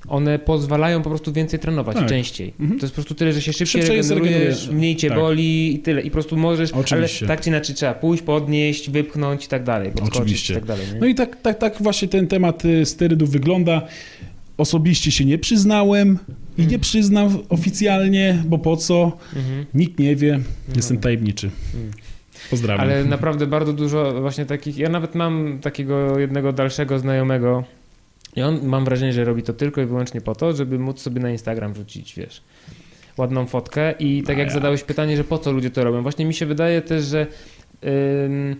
Speaker 1: one pozwalają po prostu więcej trenować,
Speaker 2: Tak.
Speaker 1: częściej.
Speaker 2: Mhm.
Speaker 1: To jest po prostu tyle, że się szybciej
Speaker 2: Szybciej
Speaker 1: regenerujesz, mniej cię
Speaker 2: Tak.
Speaker 1: boli i tyle. I po prostu możesz,
Speaker 2: Oczywiście.
Speaker 1: ale tak czy inaczej trzeba pójść, podnieść, wypchnąć i tak dalej,
Speaker 2: Oczywiście.
Speaker 1: i tak dalej.
Speaker 2: No i tak, tak, tak właśnie ten temat y, sterydów wygląda. Osobiście się nie przyznałem i nie przyznam oficjalnie, bo po co?
Speaker 1: Mhm.
Speaker 2: Nikt nie wie, jestem tajemniczy. Pozdrawiam.
Speaker 1: Ale naprawdę bardzo dużo właśnie takich. Ja nawet mam takiego jednego dalszego znajomego. I on mam wrażenie, że robi to tylko i wyłącznie po to, żeby móc sobie na Instagram wrzucić, wiesz, ładną fotkę. I tak jak
Speaker 2: jak?
Speaker 1: zadałeś pytanie, że po co ludzie to robią, właśnie mi się wydaje też, że. ym,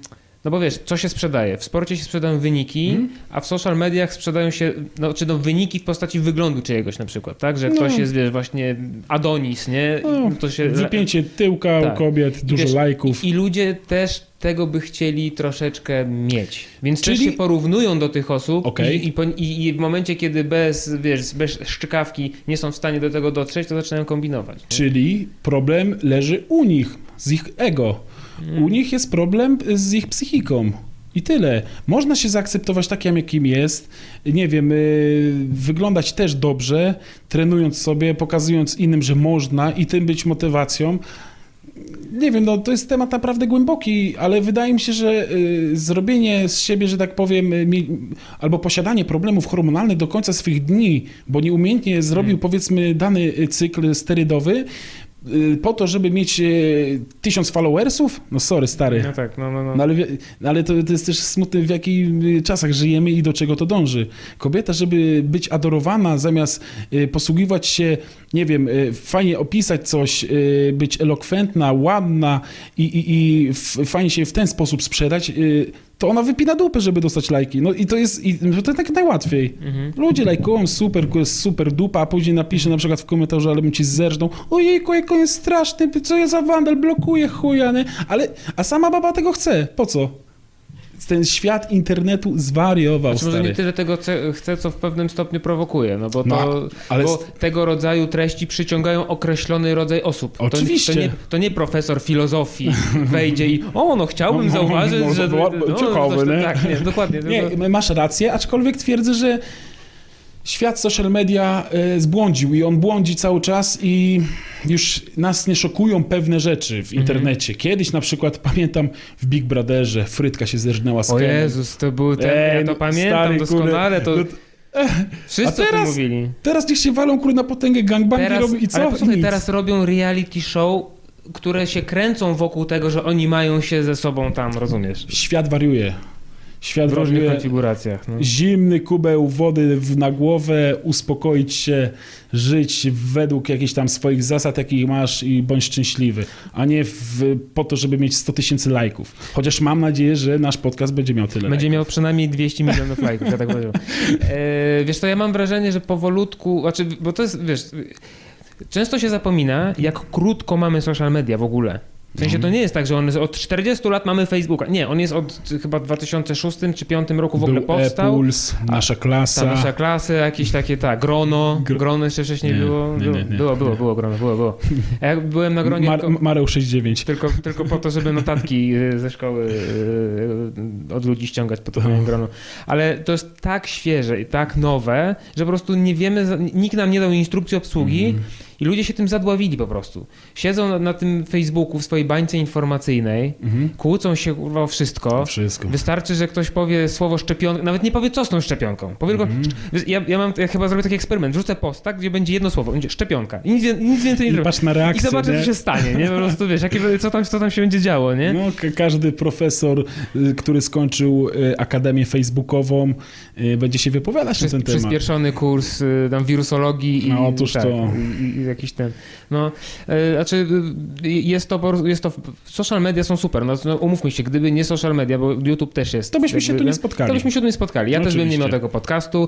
Speaker 1: no bo wiesz, co się sprzedaje? W sporcie się sprzedają wyniki,
Speaker 2: Mhm.
Speaker 1: a w social mediach sprzedają się, no, czy no wyniki w postaci wyglądu czyjegoś na przykład, tak? Że
Speaker 2: No.
Speaker 1: ktoś jest, wiesz, właśnie Adonis, nie?
Speaker 2: No,
Speaker 1: to się
Speaker 2: Wypięcie tyłka
Speaker 1: Tak.
Speaker 2: u kobiet, dużo
Speaker 1: wiesz,
Speaker 2: lajków.
Speaker 1: I, I ludzie też tego by chcieli troszeczkę mieć. Więc
Speaker 2: Czyli-
Speaker 1: też się porównują do tych osób
Speaker 2: Okej.
Speaker 1: i, i, i, w momencie, kiedy bez, wiesz, bez szczykawki nie są w stanie do tego dotrzeć, to zaczynają kombinować.
Speaker 2: Czyli problem leży u nich, z ich ego. U nich jest problem z ich psychiką. I tyle. Można się zaakceptować takim, jakim jest. Nie wiem, y, wyglądać też dobrze, trenując sobie, pokazując innym, że można i tym być motywacją. Nie wiem, no to jest temat naprawdę głęboki, ale wydaje mi się, że y, zrobienie z siebie, że tak powiem, y, albo posiadanie problemów hormonalnych do końca swych dni, bo nieumiejętnie zrobił, powiedzmy, dany cykl sterydowy, po to, żeby mieć y, tysiąc followersów? No sorry, stary.
Speaker 1: No tak, no, no, no.
Speaker 2: No ale, no ale to, to jest też smutne, w jakich y, czasach żyjemy i do czego to dąży. Kobieta, żeby być adorowana, zamiast y, posługiwać się, nie wiem, y, fajnie opisać coś, y, być elokwentna, ładna i, i, i fajnie się w ten sposób sprzedać, y, to ona wypina dupę, żeby dostać lajki. No i to jest, i, no to tak najłatwiej.
Speaker 1: Mhm.
Speaker 2: Ludzie lajkują, super, super dupa, a później napisze na przykład w komentarzu, ale bym ci zerżnął, ojejku, jak on jest straszny, co ja za wandal, blokuje chuja, nie? Ale, a sama baba tego chce, po co? Ten świat internetu zwariował,
Speaker 1: Znaczy, może nie tyle tego ce- chce, co w pewnym stopniu prowokuje, no bo, to,
Speaker 2: No, ale
Speaker 1: bo tego rodzaju treści przyciągają określony rodzaj osób. To-
Speaker 2: Oczywiście.
Speaker 1: To, nie, to nie profesor filozofii wejdzie i o, no chciałbym
Speaker 2: No, no,
Speaker 1: zauważyć,
Speaker 2: no,
Speaker 1: że...
Speaker 2: no,
Speaker 1: no,
Speaker 2: ciekawe,
Speaker 1: tam-
Speaker 2: nie?
Speaker 1: Tak, nie, dokładnie.
Speaker 2: Nie,
Speaker 1: tylko-
Speaker 2: masz rację, aczkolwiek twierdzę, że świat social media e, zbłądził i on błądzi cały czas i już nas nie szokują pewne rzeczy
Speaker 1: Mhm.
Speaker 2: w internecie. Kiedyś na przykład pamiętam w Big Brotherze Frytka się zerżnęła z
Speaker 1: O
Speaker 2: Kenem.
Speaker 1: Jezus, to był ten,
Speaker 2: Ej,
Speaker 1: ja to
Speaker 2: no,
Speaker 1: pamiętam
Speaker 2: stary,
Speaker 1: doskonale, to
Speaker 2: no
Speaker 1: wszyscy
Speaker 2: a
Speaker 1: o tym
Speaker 2: teraz-
Speaker 1: mówili.
Speaker 2: Teraz niech się walą kurde na potęgę gangbangi
Speaker 1: Teraz,
Speaker 2: robią i co?
Speaker 1: ale posłuchaj, teraz robią reality show, które się kręcą wokół tego, że oni mają się ze sobą tam, rozumiesz?
Speaker 2: Świat wariuje. Świat
Speaker 1: W różnych konfiguracjach. No.
Speaker 2: Zimny kubeł wody w, na głowę, uspokoić się, żyć według jakichś tam swoich zasad, jakich masz i bądź szczęśliwy, a nie w, po to, żeby mieć 100 tysięcy lajków. Chociaż mam nadzieję, że nasz podcast będzie miał tyle
Speaker 1: Będzie
Speaker 2: lajków.
Speaker 1: miał przynajmniej 200 milionów lajków, ja tak powiem. E, wiesz, to ja mam wrażenie, że powolutku, znaczy, bo to jest, wiesz, często się zapomina, jak krótko mamy social media w ogóle. W sensie to nie jest tak, że on jest od 40 lat mamy Facebooka. Nie, on jest od chyba 2006 czy 2005 roku w ogóle
Speaker 2: Był
Speaker 1: powstał.
Speaker 2: E-Puls, nasza klasa.
Speaker 1: Ta nasza klasa, jakieś takie, tak, grono,
Speaker 2: Gro-
Speaker 1: grono jeszcze wcześniej
Speaker 2: Nie,
Speaker 1: było,
Speaker 2: nie,
Speaker 1: było,
Speaker 2: nie, nie.
Speaker 1: było, było, było grono, było, było. A ja byłem na gronie
Speaker 2: Mar-
Speaker 1: tylko,
Speaker 2: Mareł 69.
Speaker 1: tylko, tylko po to, żeby notatki y, ze szkoły y, od ludzi ściągać po to grono. Ale to jest tak świeże i tak nowe, że po prostu nie wiemy, nikt nam nie dał instrukcji obsługi
Speaker 2: Mhm.
Speaker 1: I ludzie się tym zadławili po prostu. Siedzą na, na tym Facebooku w swojej bańce informacyjnej,
Speaker 2: Mhm.
Speaker 1: kłócą się kurwa o wszystko.
Speaker 2: Wszystko.
Speaker 1: Wystarczy, że ktoś powie słowo szczepionka, nawet nie powie co z tą szczepionką. Powie tylko,
Speaker 2: Mhm.
Speaker 1: ja, ja, mam, ja chyba zrobię taki eksperyment, wrzucę posta, gdzie będzie jedno słowo, będzie szczepionka. I nic, nic więcej nie
Speaker 2: I
Speaker 1: zrobię.
Speaker 2: patrz na
Speaker 1: I
Speaker 2: reakcję,
Speaker 1: zobaczę,
Speaker 2: nie?
Speaker 1: co się stanie, nie? Po prostu wiesz, jakie, co, tam, co tam się będzie działo, nie?
Speaker 2: No, ka- każdy profesor, y, który skończył y, akademię facebookową, y, będzie się wypowiadać na
Speaker 1: Przez,
Speaker 2: ten temat.
Speaker 1: przyspieszony kurs tam wirusologii i,
Speaker 2: No, otóż
Speaker 1: tak,
Speaker 2: to.
Speaker 1: i, i jakiś ten. No, y, znaczy y, jest to, jest to. Social media są super. No, no umówmy się, gdyby nie social media, bo YouTube też jest.
Speaker 2: To byśmy się
Speaker 1: jakby,
Speaker 2: tu nie
Speaker 1: no,
Speaker 2: spotkali.
Speaker 1: To byśmy się tu nie spotkali. Ja
Speaker 2: No
Speaker 1: też bym nie miał tego podcastu.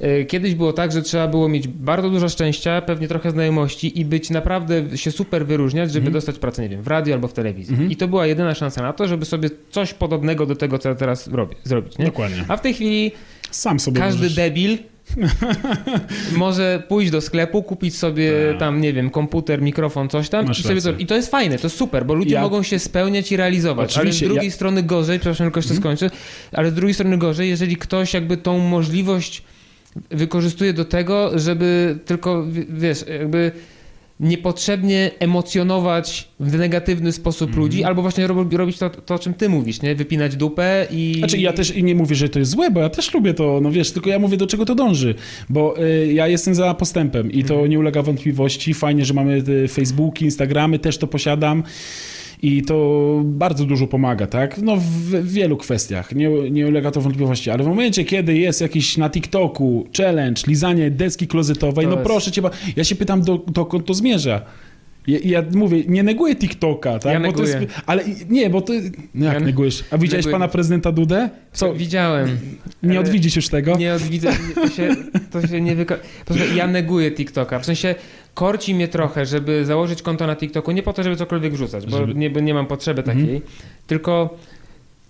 Speaker 1: Y, Kiedyś było tak, że trzeba było mieć bardzo dużo szczęścia, pewnie trochę znajomości i być naprawdę się super wyróżniać, żeby
Speaker 2: Mhm.
Speaker 1: dostać pracę, nie wiem, w radiu albo w telewizji.
Speaker 2: Mhm.
Speaker 1: I to była jedyna szansa na to, żeby sobie coś podobnego do tego, co ja teraz robię, zrobić. Nie?
Speaker 2: Dokładnie.
Speaker 1: A w tej chwili
Speaker 2: Sam sobie
Speaker 1: każdy
Speaker 2: możesz...
Speaker 1: debil może pójść do sklepu, kupić sobie
Speaker 2: Tak.
Speaker 1: tam, nie wiem, komputer, mikrofon, coś tam
Speaker 2: Masz
Speaker 1: i, sobie to, i to jest fajne, to jest super, bo ludzie
Speaker 2: Ja-
Speaker 1: mogą się spełniać i realizować. Ale z
Speaker 2: Oczywiście,
Speaker 1: drugiej
Speaker 2: ja-
Speaker 1: strony gorzej, przepraszam, tylko jeszcze
Speaker 2: Mhm.
Speaker 1: skończę, ale z drugiej strony gorzej, jeżeli ktoś jakby tą możliwość wykorzystuje do tego, żeby tylko, wiesz, jakby niepotrzebnie emocjonować w negatywny sposób
Speaker 2: Mhm.
Speaker 1: ludzi, albo właśnie rob, robić to, to, o czym ty mówisz, nie? Wypinać dupę i...
Speaker 2: Znaczy ja też i nie mówię, że to jest złe, bo ja też lubię to, no wiesz, tylko ja mówię do czego to dąży, bo y, ja jestem za postępem i to
Speaker 1: Mhm.
Speaker 2: nie ulega wątpliwości, fajnie, że mamy te Facebooki, Instagramy, też to posiadam i to bardzo dużo pomaga, tak, no w, wielu kwestiach, nie, nie ulega to wątpliwości, ale w momencie, kiedy jest jakiś na TikToku challenge, lizanie deski klozetowej,
Speaker 1: To
Speaker 2: no
Speaker 1: jest-
Speaker 2: proszę cię, ja się pytam, do, dokąd to zmierza. Ja, ja mówię, nie neguję TikToka, tak?
Speaker 1: Ja
Speaker 2: bo to jest,
Speaker 1: neguję.
Speaker 2: ale nie, bo to. No jak
Speaker 1: Ja
Speaker 2: negujesz? A widziałeś
Speaker 1: neguję.
Speaker 2: pana prezydenta Dudę? Co?
Speaker 1: Widziałem.
Speaker 2: Nie odwiedzisz już tego?
Speaker 1: Nie odwidzę, to się, to się nie wyko... Ja neguję TikToka, w sensie korci mnie trochę, żeby założyć konto na TikToku, nie po to, żeby cokolwiek wrzucać, bo
Speaker 2: Żeby-
Speaker 1: nie, nie mam potrzeby takiej,
Speaker 2: Mhm.
Speaker 1: tylko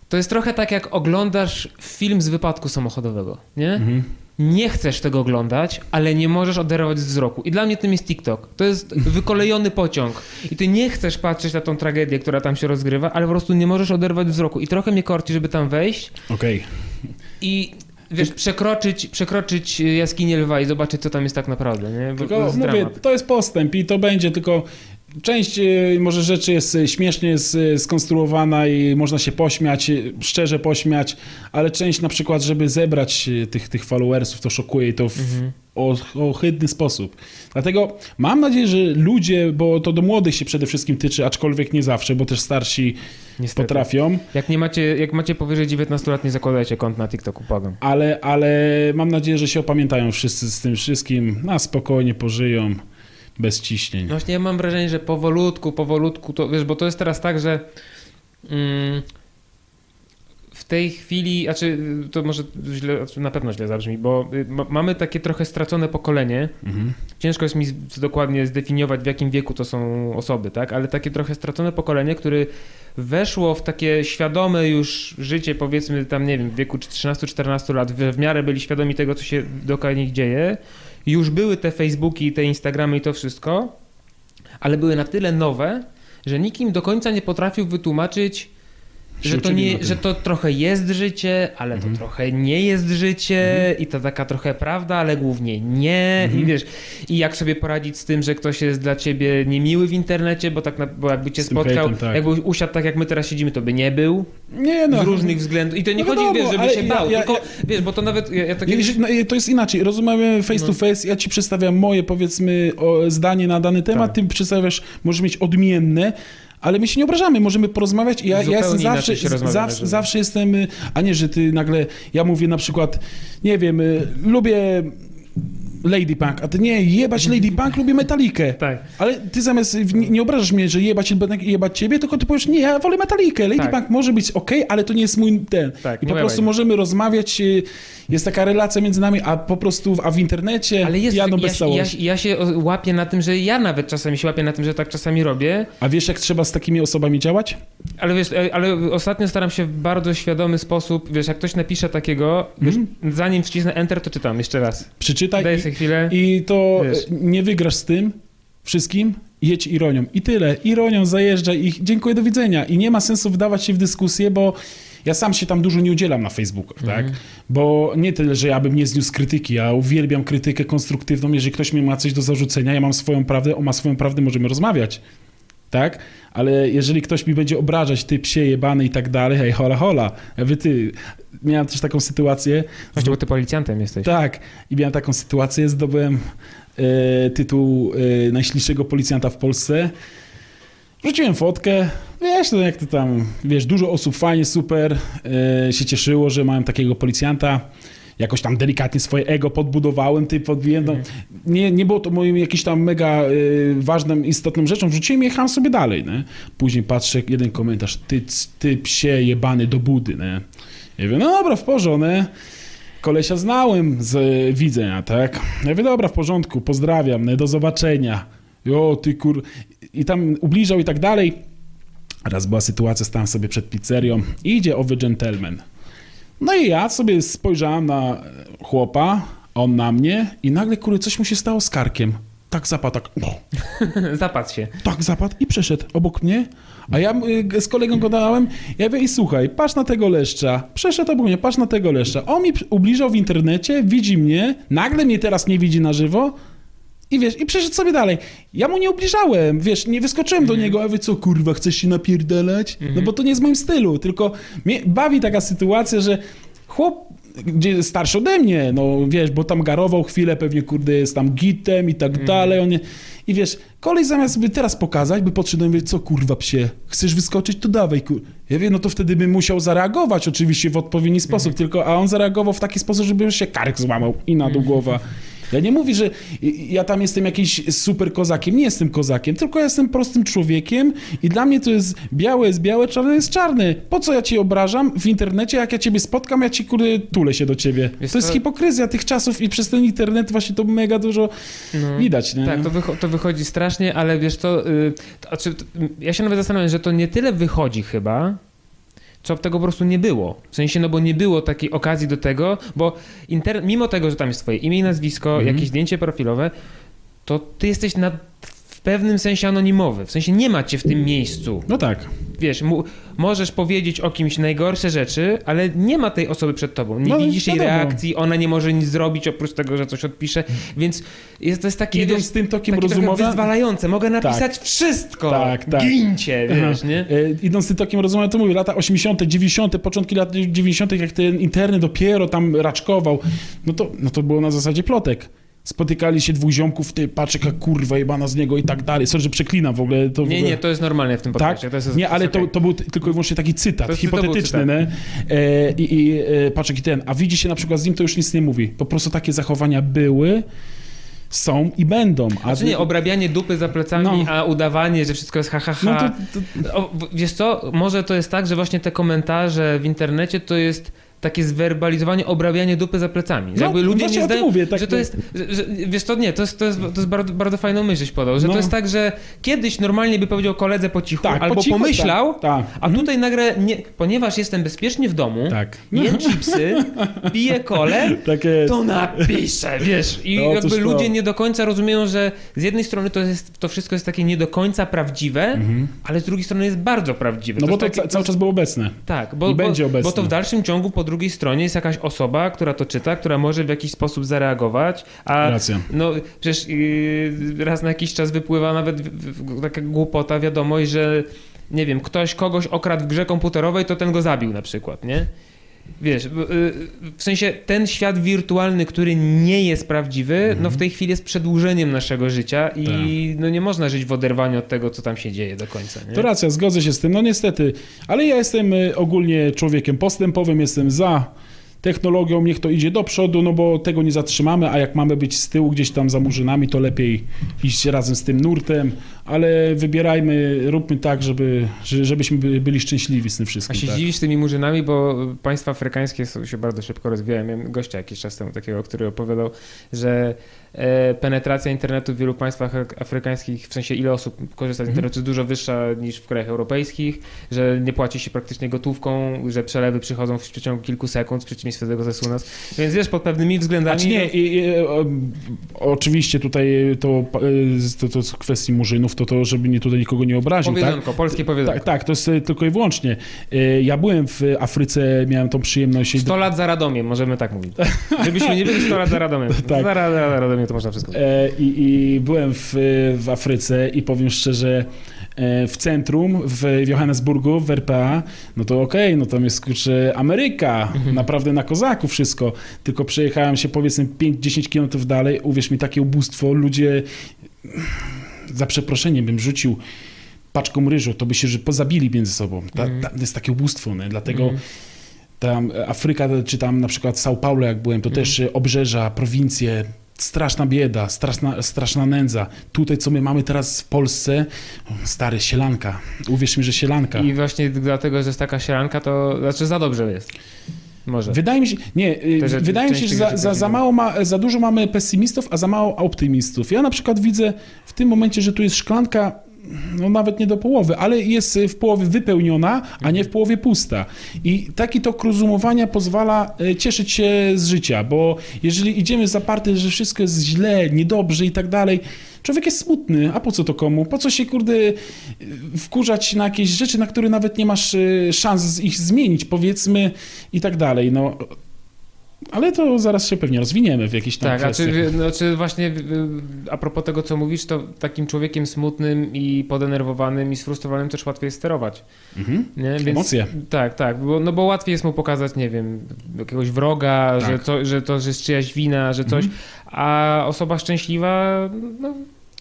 Speaker 1: to jest trochę tak, jak oglądasz film z wypadku samochodowego, nie?
Speaker 2: Mhm.
Speaker 1: Nie chcesz tego oglądać, ale nie możesz oderwać z wzroku. I dla mnie tym jest TikTok. To jest wykolejony pociąg. I ty nie chcesz patrzeć na tą tragedię, która tam się rozgrywa, ale po prostu nie możesz oderwać wzroku. I trochę mnie korci, żeby tam wejść
Speaker 2: Okej.
Speaker 1: i wiesz, przekroczyć, przekroczyć jaskinię lwa i zobaczyć, co tam jest tak naprawdę, nie? Bo to
Speaker 2: Tylko
Speaker 1: jest
Speaker 2: mówię,
Speaker 1: dramat.
Speaker 2: to jest postęp i to będzie, tylko część e, może rzeczy jest e, śmiesznie s- skonstruowana i można się pośmiać, e, szczerze pośmiać, ale część na przykład, żeby zebrać e, tych, tych followersów, to szokuje i to w
Speaker 1: Mhm.
Speaker 2: ohydny sposób. Dlatego mam nadzieję, że ludzie, bo to do młodych się przede wszystkim tyczy, aczkolwiek nie zawsze, bo też starsi
Speaker 1: Niestety.
Speaker 2: potrafią,
Speaker 1: Jak, nie macie, jak macie powyżej 19 lat, nie zakładajcie kont na TikToku, pogam.
Speaker 2: ale, ale mam nadzieję, że się opamiętają wszyscy z tym wszystkim, na spokojnie pożyją, bez ciśnień.
Speaker 1: No właśnie ja mam wrażenie, że powolutku, powolutku, to wiesz, bo to jest teraz tak, że mm, tej chwili, znaczy to może źle, znaczy na pewno źle zabrzmi, bo y, ma, mamy takie trochę stracone pokolenie.
Speaker 2: Mhm.
Speaker 1: Ciężko jest mi dokładnie zdefiniować, w jakim wieku to są osoby, tak? Ale takie trochę stracone pokolenie, które weszło w takie świadome już życie, powiedzmy tam, nie wiem, w wieku 13-14 lat, w, w miarę byli świadomi tego, co się dookoła nich dzieje. Już były te Facebooki, te Instagramy i to wszystko, ale były na tyle nowe, że nikim do końca nie potrafił wytłumaczyć, że to, nie, że to trochę jest życie, ale
Speaker 2: Mhm.
Speaker 1: to trochę nie jest życie i to taka trochę prawda, ale głównie nie.
Speaker 2: Mhm.
Speaker 1: I wiesz, i jak sobie poradzić z tym, że ktoś jest dla ciebie niemiły w internecie, bo tak na, bo jakby cię spotkał,
Speaker 2: hejtem, tak.
Speaker 1: jakby usiadł tak jak my teraz siedzimy, to by nie był.
Speaker 2: Nie no.
Speaker 1: Z różnych względów. I to nie
Speaker 2: No
Speaker 1: chodzi,
Speaker 2: wiadomo,
Speaker 1: wiesz, żeby się
Speaker 2: ja-
Speaker 1: bał,
Speaker 2: ja-
Speaker 1: tylko wiesz, bo to nawet ja, ja tak
Speaker 2: jeżeli- no, to jest inaczej. Rozmawiamy face to
Speaker 1: No.
Speaker 2: face. Ja ci przedstawiam moje, powiedzmy, zdanie na dany temat.
Speaker 1: Tak.
Speaker 2: Ty przedstawiasz, możesz mieć odmienne. Ale my się nie obrażamy, możemy porozmawiać i ja, ja jestem zawsze, zawsze, zawsze jestem, y, a nie, że ty nagle, ja mówię na przykład, nie wiem, y, lubię Lady Punk, a ty nie, jebać Lady Punk, lubię Metalikę.
Speaker 1: Tak.
Speaker 2: Ale ty zamiast, nie, nie obrażasz mnie, że jebać, jebać ciebie, tylko ty powiesz, nie, ja wolę Metalikę. Lady
Speaker 1: Tak.
Speaker 2: Punk może być ok, ale to nie jest mój ten.
Speaker 1: Tak,
Speaker 2: I po prostu możemy rozmawiać, y, jest taka relacja między nami, a po prostu, a w internecie
Speaker 1: Ale jest,
Speaker 2: jadą
Speaker 1: ja,
Speaker 2: bez
Speaker 1: ja, ja,
Speaker 2: całości.
Speaker 1: ja się łapię na tym, że ja nawet czasami się łapię na tym, że tak czasami robię,
Speaker 2: A wiesz, jak trzeba z takimi osobami działać?
Speaker 1: Ale wiesz, e, ale ostatnio staram się w bardzo świadomy sposób, wiesz, jak ktoś napisze takiego, wiesz,
Speaker 2: Mhm.
Speaker 1: zanim wcisnę enter, to czytam jeszcze raz.
Speaker 2: Przeczytaj
Speaker 1: Daj
Speaker 2: i,
Speaker 1: sobie chwilę.
Speaker 2: i to
Speaker 1: Wiesz.
Speaker 2: y, nie wygrasz z tym wszystkim, jedź ironią. I tyle. Ironią zajeżdżaj ich, dziękuję, do widzenia. I nie ma sensu wdawać się w dyskusję, bo ja sam się tam dużo nie udzielam na Facebookach, tak? Bo nie tyle, że ja bym nie zniósł krytyki, ja uwielbiam krytykę konstruktywną, jeżeli ktoś mi ma coś do zarzucenia, ja mam swoją prawdę, on ma swoją prawdę, możemy rozmawiać, tak? Ale jeżeli ktoś mi będzie obrażać, ty psie jebany i tak dalej, hej, hola, hola, mówię, ty, miałem też taką sytuację,
Speaker 1: Właśnie, bo ty policjantem jesteś.
Speaker 2: tak, i miałem taką sytuację, zdobyłem e, tytuł e, policjanta w Polsce. Wrzuciłem fotkę, wiesz, no jak to tam, wiesz, dużo osób fajnie, super, e, się cieszyło, że mam takiego policjanta. Jakoś tam delikatnie swoje ego podbudowałem, ty podbiłem. No, nie, nie było to moim jakimś tam mega e, ważną, istotną rzeczą. Wrzuciłem i jechałem sobie dalej, nie? Później patrzę, jeden komentarz, ty, ty psie jebany do budy, nie? Ja mówię, no dobra, w porządku? Kolesia znałem z e, widzenia, tak? Ja mówię, dobra, w porządku, pozdrawiam, nie? do zobaczenia. Jo, ty kur... I tam ubliżał i tak dalej. Raz była sytuacja, stałem sobie przed pizzerią idzie owy gentleman. No i ja sobie spojrzałem na chłopa, on na mnie i nagle, kurde, coś mu się stało z karkiem. Tak zapadł, tak, no,
Speaker 1: Zapadł się.
Speaker 2: tak zapadł i przeszedł obok mnie. A ja y, z kolegą gadałem, ja mówię, i słuchaj, patrz na tego leszcza. Przeszedł obok mnie, patrz na tego leszcza. On mi ubliżał w internecie, widzi mnie, nagle mnie teraz nie widzi na żywo i wiesz, i przeszedł sobie dalej. Ja mu nie ubliżałem, wiesz, nie wyskoczyłem do niego, a wy co, kurwa, chcesz się napierdalać? No bo to nie jest w moim stylu, tylko mnie bawi taka sytuacja, że chłop gdzie starszy ode mnie, no wiesz, bo tam garował chwilę, pewnie kurde jest tam gitem i tak dalej, on nie... I wiesz, kolej zamiast by teraz pokazać, by podszedł mnie, mówię, co kurwa psie, chcesz wyskoczyć, to dawaj kur... Ja wiem, no to wtedy bym musiał zareagować oczywiście w odpowiedni sposób, tylko, a on zareagował w taki sposób, żeby się kark złamał i na dół głowa. Ja nie mówię, że ja tam jestem jakiś super kozakiem. Nie jestem kozakiem, tylko ja jestem prostym człowiekiem i dla mnie to jest białe jest białe, czarne jest czarne. Po co ja cię obrażam w internecie? Jak ja ciebie spotkam, ja ci kurde tulę się do ciebie.
Speaker 1: Wiesz
Speaker 2: to jest
Speaker 1: co?
Speaker 2: hipokryzja tych czasów i przez ten internet właśnie to mega dużo
Speaker 1: No.
Speaker 2: widać, nie?
Speaker 1: Tak, to, wycho- to wychodzi strasznie, ale wiesz to, y, to znaczy, to, ja się nawet zastanawiam, że to nie tyle wychodzi chyba, co tego po prostu nie było. W sensie, no bo nie było takiej okazji do tego, bo inter- mimo tego, że tam jest twoje imię i nazwisko,
Speaker 2: Mhm.
Speaker 1: jakieś zdjęcie profilowe, to ty jesteś na, pewnym sensie anonimowy. W sensie nie ma cię w tym miejscu.
Speaker 2: No tak.
Speaker 1: Wiesz, mu, możesz powiedzieć o kimś najgorsze rzeczy, ale nie ma tej osoby przed tobą. Nie
Speaker 2: No,
Speaker 1: widzisz jej
Speaker 2: wiadomo.
Speaker 1: reakcji, ona nie może nic zrobić oprócz tego, że coś odpisze, więc jest, to jest takie,
Speaker 2: Idąc
Speaker 1: wiesz,
Speaker 2: tym tokiem
Speaker 1: takie trochę
Speaker 2: rozumowa-
Speaker 1: wyzwalające. Mogę napisać wszystko.
Speaker 2: Tak, tak.
Speaker 1: Gincie, wiesz,
Speaker 2: Aha.
Speaker 1: nie?
Speaker 2: E, idąc tym tokiem rozumiem, to mówię, lata 80., 90., początki lat 90., jak ten internet dopiero tam raczkował, no to, no to było na zasadzie plotek. Spotykali się dwóch ziomków, ty patrz jaka kurwa jebana z niego i tak dalej. Sorry, że przeklinam w ogóle. To w
Speaker 1: Nie,
Speaker 2: ogóle...
Speaker 1: nie, to jest normalne w tym
Speaker 2: Tak?
Speaker 1: podcaście. To jest,
Speaker 2: nie, ale to,
Speaker 1: okej.
Speaker 2: to był tylko i wyłącznie taki cytat,
Speaker 1: To jest- to
Speaker 2: hipotetyczny,
Speaker 1: cytat.
Speaker 2: nie? E, I, i e, patrz jaki ten, a widzi się na przykład z nim, to już nic nie mówi. Po prostu takie zachowania były, są i będą. A
Speaker 1: Znaczy nie, obrabianie dupy za plecami,
Speaker 2: No.
Speaker 1: a udawanie, że wszystko jest ha, ha, ha.
Speaker 2: no to, to,
Speaker 1: O, wiesz co, może to jest tak, że właśnie te komentarze w internecie to jest takie zwerbalizowanie, obrabianie dupy za plecami.
Speaker 2: No,
Speaker 1: jakby ludzie nie zdają,
Speaker 2: mówię, tak
Speaker 1: że to
Speaker 2: to-
Speaker 1: jest, że, wiesz to nie, to jest, to jest, to jest bardzo, bardzo fajną myśl żeś podał, że
Speaker 2: No.
Speaker 1: to jest tak, że kiedyś normalnie by powiedział koledze po cichu,
Speaker 2: tak,
Speaker 1: albo
Speaker 2: po cichu,
Speaker 1: pomyślał,
Speaker 2: Tak, tak.
Speaker 1: a tutaj nagle, nie, ponieważ jestem bezpiecznie w domu,
Speaker 2: tak.
Speaker 1: jem chipsy, piję kole,
Speaker 2: Tak
Speaker 1: to napiszę, wiesz. I
Speaker 2: No,
Speaker 1: jakby
Speaker 2: cóż to.
Speaker 1: ludzie nie do końca rozumieją, że z jednej strony to, jest, to wszystko jest takie nie do końca prawdziwe, ale z drugiej strony jest bardzo prawdziwe.
Speaker 2: Mhm. No bo to
Speaker 1: takie-
Speaker 2: ca- cały czas było obecne.
Speaker 1: tak, bo,
Speaker 2: i będzie
Speaker 1: bo,
Speaker 2: obecne.
Speaker 1: bo to w dalszym ciągu po drugiej stronie jest jakaś osoba, która to czyta, która może w jakiś sposób zareagować, a
Speaker 2: Racja.
Speaker 1: no przecież yy, raz na jakiś czas wypływa nawet w, w, taka głupota, wiadomość, że nie wiem, ktoś kogoś okradł w grze komputerowej, to ten go zabił na przykład, nie? Wiesz, y, w sensie ten świat wirtualny, który nie jest prawdziwy, no w tej chwili jest przedłużeniem naszego życia i no nie można żyć w oderwaniu od tego, co tam się dzieje do końca. Nie?
Speaker 2: To racja, zgodzę się z tym. No niestety, ale ja jestem y, ogólnie człowiekiem postępowym, jestem za technologią, niech to idzie do przodu, no bo tego nie zatrzymamy, a jak mamy być z tyłu gdzieś tam za murzynami, to lepiej iść razem z tym nurtem, ale wybierajmy, róbmy tak, żeby, że- żebyśmy by- byli szczęśliwi z tym
Speaker 1: A
Speaker 2: wszystkim.
Speaker 1: się
Speaker 2: tak.
Speaker 1: dziwisz tymi murzynami, bo państwa afrykańskie się bardzo szybko rozwijają. Miałem gościa jakiś czas temu takiego, który opowiadał, że e, penetracja internetu w wielu państwach afrykańskich, w sensie ile osób korzysta z
Speaker 2: Mhm.
Speaker 1: internetu, jest dużo wyższa niż w krajach europejskich, że nie płaci się praktycznie gotówką, że przelewy przychodzą w przeciągu kilku sekund, w przeciwieństwie społeczeństwie tego zesu nas. Więc wiesz, pod pewnymi względami...
Speaker 2: Znaczy nie, i, i, o, oczywiście tutaj to, to, to z kwestii murzynów, to to, żeby nie tutaj nikogo nie obraził,
Speaker 1: Powiedzonko,
Speaker 2: tak?
Speaker 1: polskie powiedzonko.
Speaker 2: Tak, tak, to jest tylko i wyłącznie. Ja byłem w Afryce, miałem tą przyjemność...
Speaker 1: 100 lat za Radomiem, możemy tak mówić. Żebyśmy nie byli 100 lat za Radomiem.
Speaker 2: tak.
Speaker 1: Za, za Radomiem to można wszystko.
Speaker 2: I, i byłem w, w Afryce i powiem szczerze, w centrum, w Johannesburgu, w RPA, no to okej, okay, no tam jest kurczę Ameryka, mhm. naprawdę na kozaku wszystko, tylko przejechałem się powiedzmy 5-10 kilometrów dalej, uwierz mi, takie ubóstwo, ludzie, za przeproszeniem bym rzucił paczką ryżu, to by się że pozabili między sobą. Ta,
Speaker 1: Mhm.
Speaker 2: ta, to jest takie ubóstwo, nie? dlatego tam Afryka, czy tam na przykład São Paulo, jak byłem, to
Speaker 1: Mhm.
Speaker 2: też obrzeża, prowincje, straszna bieda, straszna, straszna nędza. Tutaj, co my mamy teraz w Polsce, stary, sielanka. Uwierz mi, że sielanka.
Speaker 1: I właśnie dlatego, że jest taka sielanka, to znaczy za dobrze jest. Może.
Speaker 2: Wydaje mi się, nie,
Speaker 1: Te rzeczy-
Speaker 2: wydaje mi się, że za, za, za, mało ma, za dużo mamy pesymistów, a za mało optymistów. Ja na przykład widzę w tym momencie, że tu jest szklanka no nawet nie do połowy, ale jest w połowie wypełniona, a nie w połowie pusta. I taki tok rozumowania pozwala e, cieszyć się z życia, bo jeżeli idziemy zaparty, że wszystko jest źle, niedobrze i tak dalej, człowiek jest smutny, a po co to komu? Po co się, kurde, wkurzać na jakieś rzeczy, na które nawet nie masz szans ich zmienić, powiedzmy, i tak dalej. No, ale to zaraz się pewnie rozwiniemy w jakiś tam
Speaker 1: Tak, a czy, no, czy właśnie a propos tego, co mówisz, to takim człowiekiem smutnym i podenerwowanym i sfrustrowanym też łatwiej jest sterować.
Speaker 2: Mhm.
Speaker 1: Nie?
Speaker 2: Emocje.
Speaker 1: Tak, tak, bo, no bo łatwiej jest mu pokazać, nie wiem, jakiegoś wroga,
Speaker 2: Tak.
Speaker 1: że, to, że to że jest czyjaś wina, że coś,
Speaker 2: Mhm.
Speaker 1: a osoba szczęśliwa, no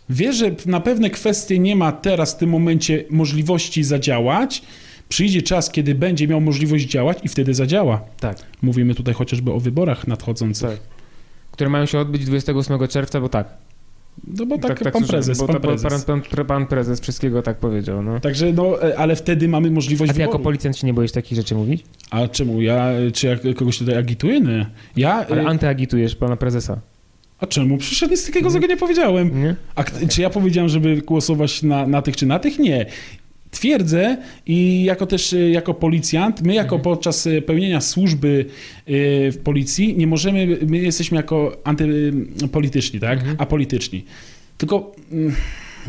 Speaker 2: Wie, że na pewne kwestie nie ma teraz w tym momencie możliwości zadziałać. Przyjdzie czas, kiedy będzie miał możliwość działać i wtedy zadziała.
Speaker 1: tak,
Speaker 2: Mówimy tutaj chociażby o wyborach nadchodzących.
Speaker 1: tak. Które mają się odbyć 28 czerwca, bo tak.
Speaker 2: No bo tak, pan
Speaker 1: słyszałem,
Speaker 2: prezes,
Speaker 1: bo
Speaker 2: pan prezes.
Speaker 1: Pan, pan, pan prezes wszystkiego tak powiedział, no.
Speaker 2: Także no, e, ale wtedy mamy możliwość
Speaker 1: A ty jako
Speaker 2: wyboru.
Speaker 1: policjant się nie boisz takich rzeczy mówić?
Speaker 2: A czemu? Ja, czy ja kogoś tutaj agituję? Nie. Ja,
Speaker 1: Ale
Speaker 2: e,
Speaker 1: antyagitujesz pana prezesa,
Speaker 2: a czemu? Przecież ja nic takiego złego nie powiedziałem.
Speaker 1: nie?
Speaker 2: A czy ja powiedziałem, żeby głosować na, na tych czy na tych? Nie. Twierdzę i jako też e, jako policjant, my jako podczas e, pełnienia służby e, w policji nie możemy, my jesteśmy jako antypolityczni, tak?
Speaker 1: Mhm.
Speaker 2: Apolityczni. Tylko mm,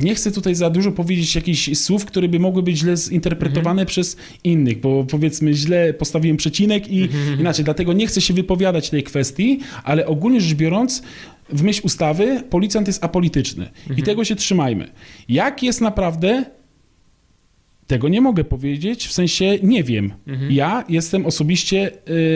Speaker 2: nie chcę tutaj za dużo powiedzieć jakichś słów, które by mogły być źle zinterpretowane przez innych, bo powiedzmy źle postawiłem przecinek i inaczej. Dlatego nie chcę się wypowiadać tej kwestii, ale ogólnie rzecz biorąc, w myśl ustawy policjant jest apolityczny i tego się trzymajmy. Jak jest naprawdę, tego nie mogę powiedzieć, w sensie nie wiem. Ja jestem osobiście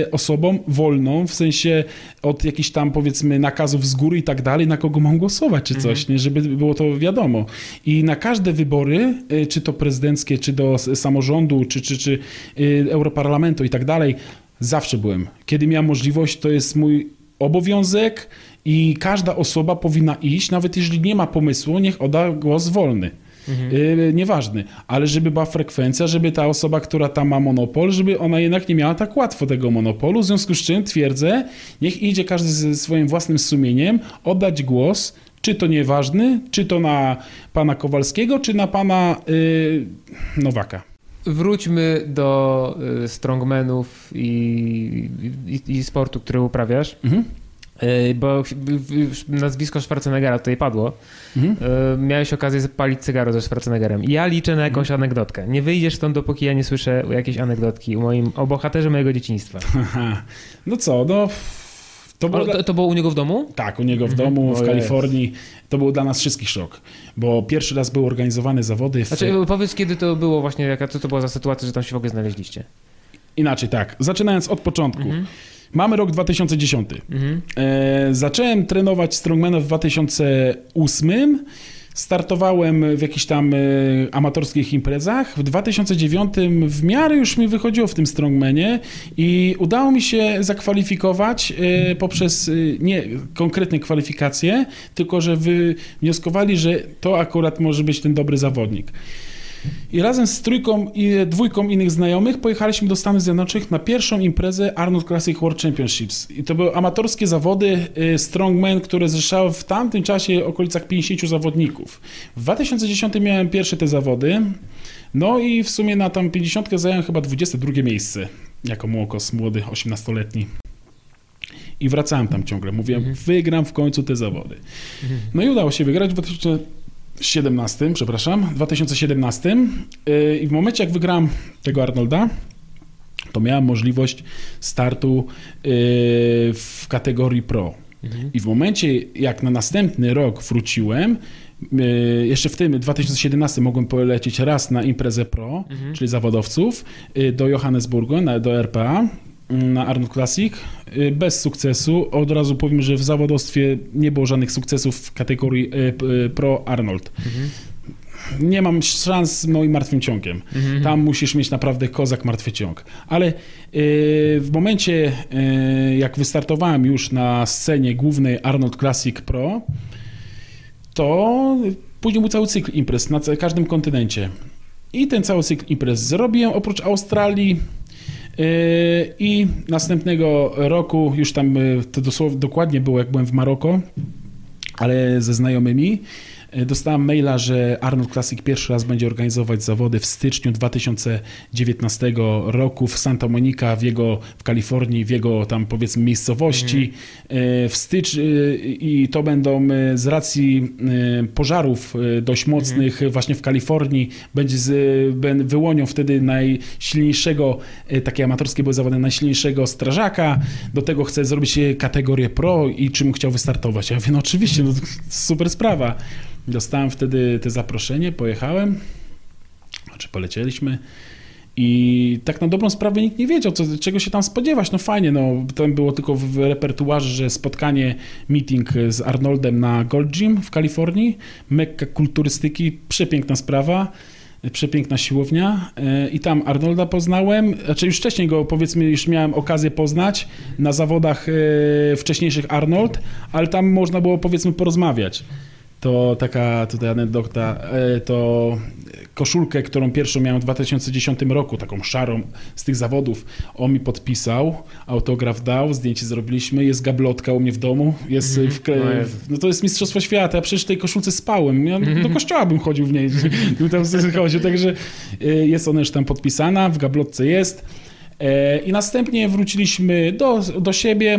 Speaker 2: y, osobą wolną, w sensie od jakichś tam powiedzmy nakazów z góry i tak dalej, na kogo mam głosować czy coś, nie, żeby było to wiadomo. I na każde wybory, y, czy to prezydenckie, czy do samorządu, czy, czy, czy y, Europarlamentu i tak dalej, zawsze byłem. Kiedy miałem możliwość, to jest mój obowiązek i każda osoba powinna iść, nawet jeżeli nie ma pomysłu, niech odda głos wolny. Yy, nieważny, ale żeby była frekwencja, żeby ta osoba, która tam ma monopol, żeby ona jednak nie miała tak łatwo tego monopolu, w związku z czym twierdzę, niech idzie każdy ze swoim własnym sumieniem, oddać głos, czy to nieważny, czy to na pana Kowalskiego, czy na pana yy, Nowaka.
Speaker 1: Wróćmy do y, strongmanów i, i, i sportu, który uprawiasz.
Speaker 2: Mhm.
Speaker 1: Y, Bo nazwisko Schwarzeneggera tutaj padło.
Speaker 2: Mhm.
Speaker 1: Y, Miałeś okazję zapalić cygaro ze Schwarzeneggerem. Ja liczę na jakąś anegdotkę. Nie wyjdziesz stąd, dopóki ja nie słyszę jakiejś anegdotki o, moim, o bohaterze mojego dzieciństwa.
Speaker 2: No co, no... To było
Speaker 1: O, to, to było u niego w domu?
Speaker 2: Tak, u niego w
Speaker 1: Mhm.
Speaker 2: domu,
Speaker 1: O
Speaker 2: w. Kalifornii. To był dla nas wszystkich szok, bo pierwszy raz były organizowane zawody w...
Speaker 1: Znaczy, powiedz, kiedy to było właśnie, jaka co to była za sytuacja, że tam się w ogóle znaleźliście?
Speaker 2: Inaczej tak, zaczynając od początku.
Speaker 1: Mhm.
Speaker 2: Mamy rok 2010.
Speaker 1: Mhm.
Speaker 2: E, zacząłem trenować strongmana w 2008. Startowałem w jakichś tam e, amatorskich imprezach. W 2009 w miarę już mi wychodziło w tym strongmanie i udało mi się zakwalifikować e, poprzez e, nie konkretne kwalifikacje, tylko że wywnioskowali, że to akurat może być ten dobry zawodnik. I razem z trójką i dwójką innych znajomych pojechaliśmy do Stanów Zjednoczonych na pierwszą imprezę Arnold Classic World Championships. I to były amatorskie zawody y, strongman, które zrzeszały w tamtym czasie w okolicach 50 zawodników. W 2010 miałem pierwsze te zawody. No i w sumie na tam 50 zająłem chyba 22 miejsce jako młokos młody, 18-letni. i wracałem tam ciągle. Mówiłem, wygram w końcu te zawody. No i udało się wygrać w 2017, przepraszam, 2017 yy, i w momencie jak wygrałem tego Arnolda, to miałem możliwość startu yy, w kategorii pro. I w momencie, jak na następny rok wróciłem, yy, jeszcze w tym 2017 mogłem polecieć raz na imprezę pro, czyli zawodowców, yy, do Johannesburgu, na, do RPA, na Arnold Classic, yy, bez sukcesu. Od razu powiem, że w zawodowstwie nie było żadnych sukcesów w kategorii p- yy, pro Arnold. Nie mam szans z moim martwym ciągiem. Tam musisz mieć naprawdę kozak martwy ciąg. Ale w momencie, jak wystartowałem już na scenie głównej Arnold Classic Pro, to później był cały cykl imprez na każdym kontynencie. I ten cały cykl imprez zrobiłem oprócz Australii. Yy, I następnego roku, już tam yy, to dosłownie dokładnie było, jak byłem w Maroko, ale ze znajomymi. E, Dostałem maila, że Arnold Classic pierwszy raz będzie organizować zawody w styczniu 2019 roku w Santa Monica, w jego, w Kalifornii, w jego tam powiedzmy miejscowości. E, W stycz e, i to będą z racji pożarów dość mocnych właśnie w Kalifornii, będzie z, ben- wyłonią wtedy najsilniejszego, takie amatorskie były zawody, najsilniejszego strażaka. Do tego chce zrobić kategorię pro i czym chciał wystartować. Ja mówię, no oczywiście, no, super sprawa. Dostałem wtedy te zaproszenie, pojechałem, znaczy polecieliśmy i tak na dobrą sprawę nikt nie wiedział, co, czego się tam spodziewać. No fajnie, no tam było tylko w repertuarze, że spotkanie, meeting z Arnoldem na Gold Gym w Kalifornii, mekka kulturystyki, przepiękna sprawa. Przepiękna siłownia e, i tam Arnolda poznałem, znaczy już wcześniej go powiedzmy już miałem okazję poznać na zawodach e, wcześniejszych Arnold, ale tam można było powiedzmy porozmawiać. To taka tutaj anegdota, e, to koszulkę, którą pierwszą miałem w 2010 roku, taką szarą z tych zawodów, on mi podpisał, autograf dał, zdjęcie zrobiliśmy, jest gablotka u mnie w domu, jest w,
Speaker 1: O Jezu.
Speaker 2: no to jest Mistrzostwo Świata, ja przecież w tej koszulce spałem, ja do kościoła bym chodził w niej, bym tam chodził, także y, jest ona już tam podpisana, w gablotce jest E, i następnie wróciliśmy do, do siebie,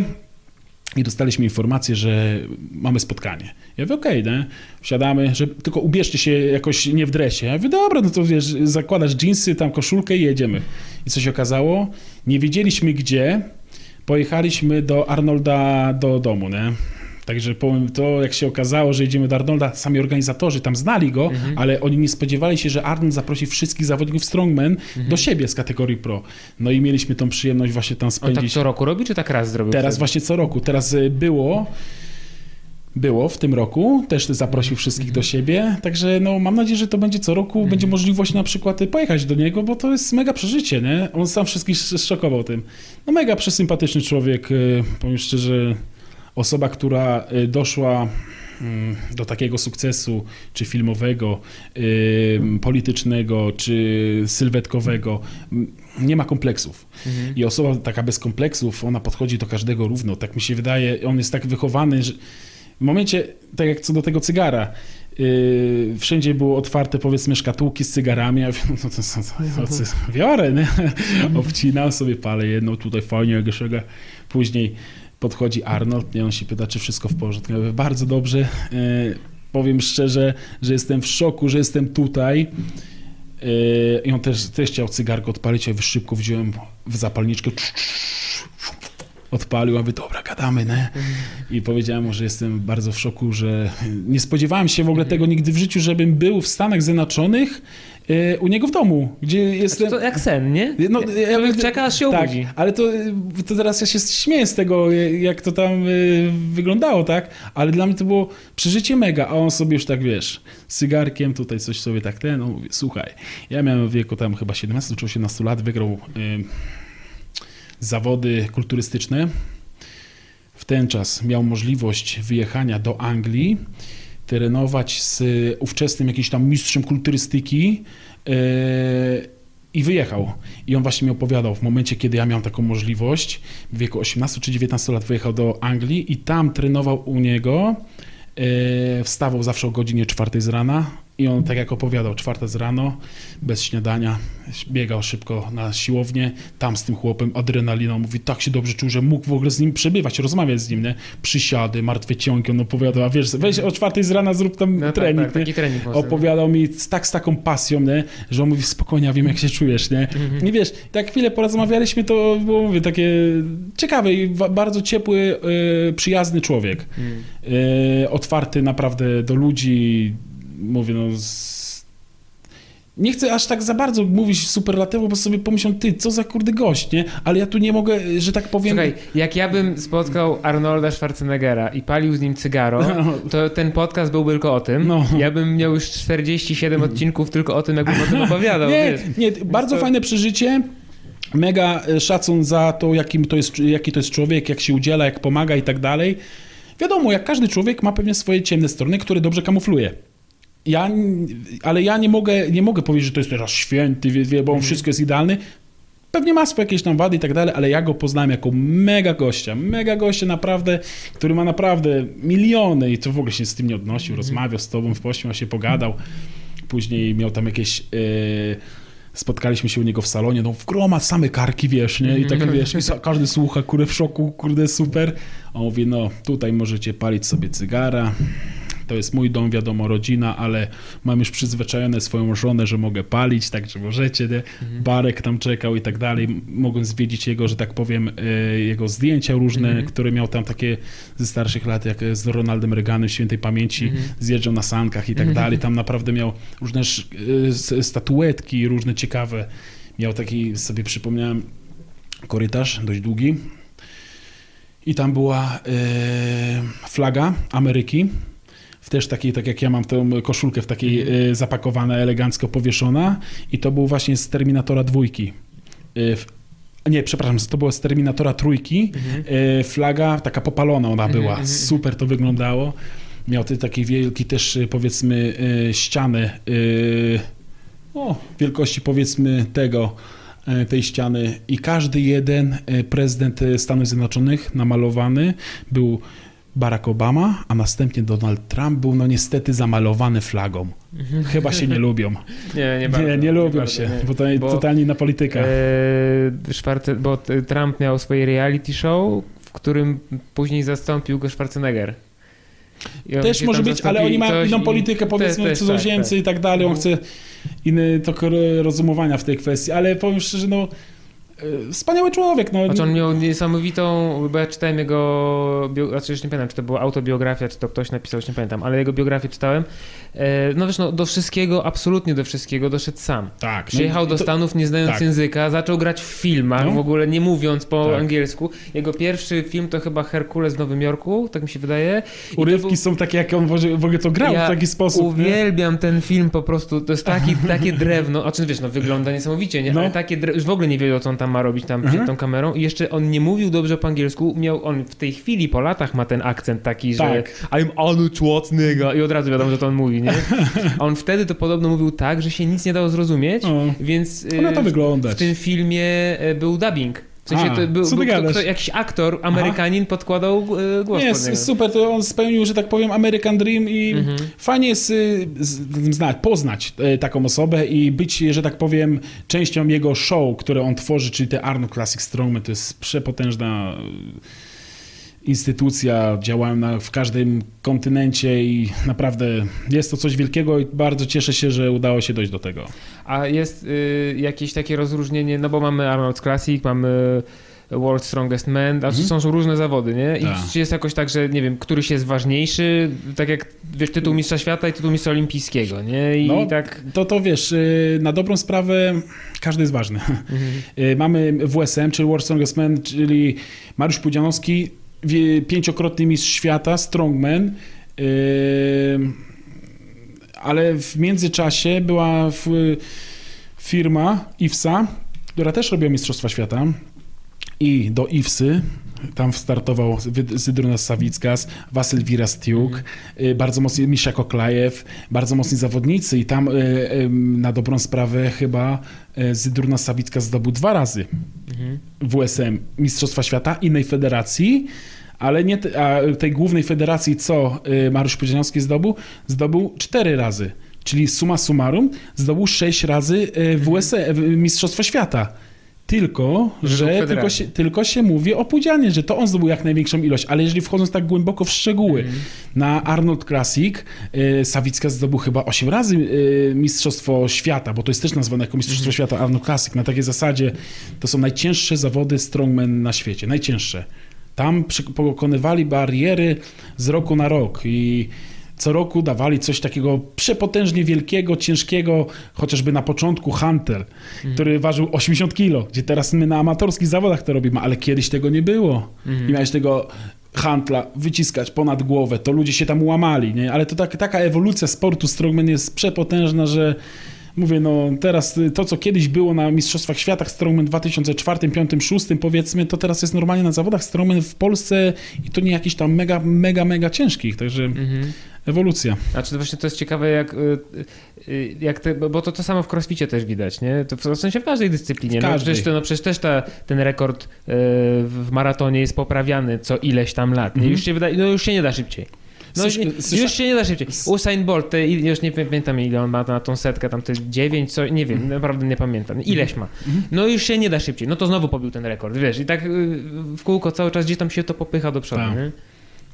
Speaker 2: i dostaliśmy informację, że mamy spotkanie. Ja mówię, okej, nie? wsiadamy, że tylko ubierzcie się jakoś nie w dresie. Ja mówię, dobra, no to wiesz, zakładasz dżinsy, tam koszulkę i jedziemy. I co się okazało? Nie wiedzieliśmy gdzie, pojechaliśmy do Arnolda do domu, nie? Także powiem to, jak się okazało, że jedziemy do Arnolda, sami organizatorzy tam znali go, ale oni nie spodziewali się, że Arnold zaprosi wszystkich zawodników Strongman do siebie z kategorii pro. No i mieliśmy tą przyjemność właśnie tam
Speaker 1: On tak
Speaker 2: spędzić.
Speaker 1: co roku robi, czy tak raz zrobił?
Speaker 2: Teraz
Speaker 1: wtedy?
Speaker 2: właśnie co roku. Teraz y, było, było w tym roku, też zaprosił wszystkich do siebie, także no mam nadzieję, że to będzie co roku, będzie możliwość na przykład y, pojechać do niego, bo to jest mega przeżycie, nie? On sam wszystkich zszokował tym. No mega przesympatyczny człowiek, y, powiem szczerze, osoba, która y, doszła mm, do takiego sukcesu, czy filmowego, y, politycznego, czy sylwetkowego, m, nie ma kompleksów. I osoba taka bez kompleksów, ona podchodzi do każdego równo. Tak mi się wydaje, on jest tak wychowany, że w momencie, tak jak co do tego cygara, yy, wszędzie były otwarte, powiedzmy, szkatułki z cygarami, wiem, no to to, to, biorę, nie? Obcinam sobie, palę jedną tutaj fajnie, szega. Później podchodzi Arnold, nie? On się pyta, czy wszystko w porządku. Ja mówię, bardzo dobrze. Yy, powiem szczerze, że jestem w szoku, że jestem tutaj. Yy, I on też, też chciał cygarkę odpalić, ja szybko wziąłem w zapalniczkę, odpalił, a mówię, dobra, gadamy, nie? I powiedziałem mu, że jestem bardzo w szoku, że nie spodziewałem się w ogóle tego nigdy w życiu, żebym był w Stanach Zjednoczonych u niego w domu, gdzie jestem...
Speaker 1: To jak sen, nie?
Speaker 2: No, ja
Speaker 1: czeka, aż się
Speaker 2: tak,
Speaker 1: obudzi.
Speaker 2: ale to, to teraz ja się śmieję z tego, jak to tam y, wyglądało, tak? Ale dla mnie to było przeżycie mega, a on sobie już tak, wiesz, cygarkiem tutaj coś sobie tak ten, no mówię, słuchaj, ja miałem w wieku tam chyba 17 czy 18 lat, wygrał y, zawody kulturystyczne. W ten czas miał możliwość wyjechania do Anglii, trenować z ówczesnym jakimś tam mistrzem kulturystyki yy, i wyjechał. I on właśnie mi opowiadał, w momencie, kiedy ja miałem taką możliwość, w wieku 18 czy 19 lat wyjechał do Anglii i tam trenował u niego, yy, wstawał zawsze o godzinie 4 z rana, I on tak jak opowiadał, czwarta z rano, bez śniadania, biegał szybko na siłownię, tam z tym chłopem, adrenaliną, mówi, tak się dobrze czuł, że mógł w ogóle z nim przebywać, rozmawiać z nim, nie? Przysiady, martwe ciągi, on opowiadał, a wiesz, weź o czwartej z rana zrób tam
Speaker 1: No
Speaker 2: trening,
Speaker 1: tak, tak, taki trening.
Speaker 2: Opowiadał mi z, tak z taką pasją, nie? że on mówi, spokojnie, ja wiem jak się czujesz, nie?
Speaker 1: Mhm.
Speaker 2: I wiesz, tak chwilę porozmawialiśmy, to było, mówię, takie ciekawe i bardzo ciepły, e, przyjazny człowiek.
Speaker 1: Mm.
Speaker 2: E, otwarty naprawdę do ludzi, mówię, no... Z... Nie chcę aż tak za bardzo mówić superlatywu, bo sobie pomyślą, ty, co za kurde gość, nie? Ale ja tu nie mogę, że tak powiem...
Speaker 1: Słuchaj, jak ja bym spotkał Arnolda Schwarzeneggera i palił z nim cygaro, to ten podcast byłby tylko o tym.
Speaker 2: No.
Speaker 1: Ja bym miał już 47 odcinków tylko o tym, jakbym o tym opowiadał,
Speaker 2: Nie,
Speaker 1: wiesz.
Speaker 2: nie, bardzo
Speaker 1: to-
Speaker 2: fajne przeżycie. Mega e, szacun za to, jakim to jest, jaki to jest człowiek, jak się udziela, jak pomaga i tak dalej. Wiadomo, jak każdy człowiek ma pewnie swoje ciemne strony, które dobrze kamufluje. Ja, ale ja nie mogę, nie mogę powiedzieć, że to jest teraz święty, wie, bo on wszystko jest idealny. Pewnie ma swoje jakieś tam wady i tak dalej, ale ja go poznałem jako mega gościa. Mega gościa naprawdę, który ma naprawdę miliony i to w ogóle się z tym nie odnosił. Rozmawiał z tobą, pośmiał się, pogadał. Później miał tam jakieś... e, spotkaliśmy się u niego w salonie, no w groma same karki, wiesz, nie? I tak, wiesz, i każdy słucha, kurde, w szoku, kurde, super. A on mówi, no tutaj możecie palić sobie cygara, to jest mój dom, wiadomo, rodzina, ale mam już przyzwyczajone swoją żonę, że mogę palić, także możecie, nie? Barek tam czekał i tak dalej. Mogłem zwiedzić jego, że tak powiem, e, jego zdjęcia różne,
Speaker 1: Mhm.
Speaker 2: które miał tam takie ze starszych lat, jak z Ronaldem Reaganem, świętej pamięci,
Speaker 1: Mhm.
Speaker 2: zjeżdżał na sankach i tak dalej. Tam naprawdę miał różne e, statuetki, różne ciekawe. Miał taki, sobie przypomniałem, korytarz dość długi i tam była e, flaga Ameryki. W też takiej, tak jak ja mam tę koszulkę w takiej e, zapakowana, elegancko powieszona i to był właśnie z Terminatora dwójki. W, nie, przepraszam, to było z Terminatora trójki. E, flaga taka popalona ona
Speaker 1: Mhm,
Speaker 2: była.
Speaker 1: mhm,
Speaker 2: Super to wyglądało. Miał ty taki wielki też powiedzmy ścianę e, o, wielkości powiedzmy tego tej ściany i każdy jeden prezydent Stanów Zjednoczonych namalowany był Barack Obama, a następnie Donald Trump był no niestety zamalowany flagą. Chyba się nie lubią.
Speaker 1: Nie, nie
Speaker 2: Nie,
Speaker 1: bardzo.
Speaker 2: nie, lubią
Speaker 1: bardzo,
Speaker 2: się,
Speaker 1: nie.
Speaker 2: bo to
Speaker 1: Bo-
Speaker 2: totalnie na polityka.
Speaker 1: Eee, Schwarze, bo t- Trump miał swoje reality show, w którym później zastąpił go Schwarzenegger.
Speaker 2: Też może być, ale oni mają inną politykę, powiedzmy,
Speaker 1: też,
Speaker 2: cudzoziemcy
Speaker 1: tak,
Speaker 2: i tak dalej. On chce inny tok rozumowania w tej kwestii, ale powiem szczerze, no e, wspaniały człowiek. No,
Speaker 1: Znaczy on miał niesamowitą, bo ja czytałem jego, bio, znaczy już nie pamiętam, czy to była autobiografia, czy to ktoś napisał, już nie pamiętam, ale jego biografię czytałem. E, No wiesz, no, do wszystkiego, absolutnie do wszystkiego doszedł sam.
Speaker 2: tak, no,
Speaker 1: Przyjechał do
Speaker 2: to-
Speaker 1: Stanów nie znając
Speaker 2: tak.
Speaker 1: języka, zaczął grać w filmach,
Speaker 2: No.
Speaker 1: w ogóle nie mówiąc po
Speaker 2: Tak.
Speaker 1: angielsku. Jego pierwszy film to chyba Herkules w Nowym Jorku, tak mi się wydaje. I
Speaker 2: Urywki
Speaker 1: był-
Speaker 2: są takie, jak on w ogóle- to grał
Speaker 1: Ja
Speaker 2: w taki sposób. nie?
Speaker 1: Uwielbiam ten film po prostu, to jest taki, takie drewno, a czy wiesz, no wygląda niesamowicie, nie?
Speaker 2: No.
Speaker 1: Ale takie drewno, już w ogóle nie wiedział, co on tam ma robić tam
Speaker 2: Mhm.
Speaker 1: przed tą kamerą i jeszcze on nie mówił dobrze po angielsku, miał, on w tej chwili po latach ma ten akcent taki, że
Speaker 2: Tak.
Speaker 1: I'm Arnold Schwarzenegger i od razu wiadomo, że to on mówi, nie? A on wtedy to podobno mówił tak, że się nic nie dało zrozumieć,
Speaker 2: O,
Speaker 1: więc
Speaker 2: to
Speaker 1: y, w tym filmie e, był dubbing. W sensie
Speaker 2: A,
Speaker 1: to był, był kto,
Speaker 2: gadasz?
Speaker 1: kto, jakiś aktor, Amerykanin podkładał e, głos
Speaker 2: Nie,
Speaker 1: pod
Speaker 2: super, to on spełnił, że tak powiem, American Dream i
Speaker 1: Mhm.
Speaker 2: fajnie jest y, znać, poznać e, taką osobę i być, że tak powiem, częścią jego show, które on tworzy, czyli te Arnold Classic Strongman, to jest przepotężna y, instytucja, działają na, w każdym kontynencie i naprawdę jest to coś wielkiego i bardzo cieszę się, że udało się dojść do tego.
Speaker 1: A jest y, jakieś takie rozróżnienie, no bo mamy Arnold's Classic, mamy World Strongest Man, a
Speaker 2: Mhm.
Speaker 1: są różne zawody, nie? I
Speaker 2: Tak.
Speaker 1: czy jest jakoś tak, że nie wiem, któryś jest ważniejszy, tak jak wiesz, tytuł mistrza świata i tytuł mistrza olimpijskiego, nie? I
Speaker 2: No.
Speaker 1: tak...
Speaker 2: To to wiesz, y, na dobrą sprawę każdy jest ważny.
Speaker 1: Mhm.
Speaker 2: Y, Mamy WSM, czyli World Strongest Man, czyli Mariusz Pudzianowski, pięciokrotny mistrz świata, strongman. Ale w międzyczasie była firma IFSA, która też robiła Mistrzostwa Świata. I do IFSY tam startował Zydrunas Sawickas, Wasyl Wirastiuk, y, bardzo mocni Misza Koklajew, bardzo mocni zawodnicy i tam y, y, na dobrą sprawę chyba Zydrunas Sawickas zdobył dwa razy. WSM Mistrzostwa Świata innej federacji, ale nie tej głównej federacji, co Mariusz Pudzianowski zdobył, zdobył cztery razy. czyli suma summarum zdobył sześć razy e, WSE, w- Mistrzostwo Świata. Tylko,
Speaker 1: Że
Speaker 2: tylko się, tylko się mówi o Pudzianie, że to on zdobył jak największą ilość, ale jeżeli wchodząc tak głęboko w szczegóły,
Speaker 1: Mhm.
Speaker 2: na Arnold Classic e, Sawicka zdobył chyba 8 razy e, Mistrzostwo Świata, bo to jest też nazwane jako Mistrzostwo
Speaker 1: Mhm.
Speaker 2: Świata Arnold Classic. Na takiej zasadzie to są najcięższe zawody strongman na świecie, najcięższe. Tam pokonywali bariery z roku na rok i co roku dawali coś takiego przepotężnie wielkiego, ciężkiego, chociażby na początku Hunter, który ważył 80 kg, gdzie teraz my na amatorskich zawodach to robimy, ale kiedyś tego nie było.
Speaker 1: Mhm.
Speaker 2: I miałeś tego hantla wyciskać ponad głowę, to ludzie się tam łamali, nie? Ale to tak, taka ewolucja sportu strongman jest przepotężna, że mówię, no teraz y, to, co kiedyś było na Mistrzostwach Świata strongman w 2004, 2005, 2006 powiedzmy, to teraz jest normalnie na zawodach strongman w Polsce i to nie jakichś tam mega, mega, mega ciężkich, także
Speaker 1: Mhm.
Speaker 2: ewolucja.
Speaker 1: Znaczy to właśnie to jest ciekawe, jak, y, y, jak te, bo to to samo w crossficie też widać, nie? To w, sensie w każdej dyscyplinie.
Speaker 2: W
Speaker 1: No,
Speaker 2: każdej.
Speaker 1: przecież, to, no, przecież też ta, ten rekord w maratonie jest poprawiany co ileś tam lat. Nie?
Speaker 2: Mhm.
Speaker 1: Już, się no już się nie da szybciej. No,
Speaker 2: słysza-
Speaker 1: już się nie da szybciej. Usain Bolt, te, il- już nie pamiętam ile on ma na tą setkę, tam te 9, co, nie wiem, naprawdę nie pamiętam. Ileś ma.
Speaker 2: Mhm.
Speaker 1: No już się nie da szybciej. No to znowu pobił ten rekord, wiesz. I tak y, w kółko cały czas gdzieś tam się to popycha do przodu,
Speaker 2: Tak.
Speaker 1: nie?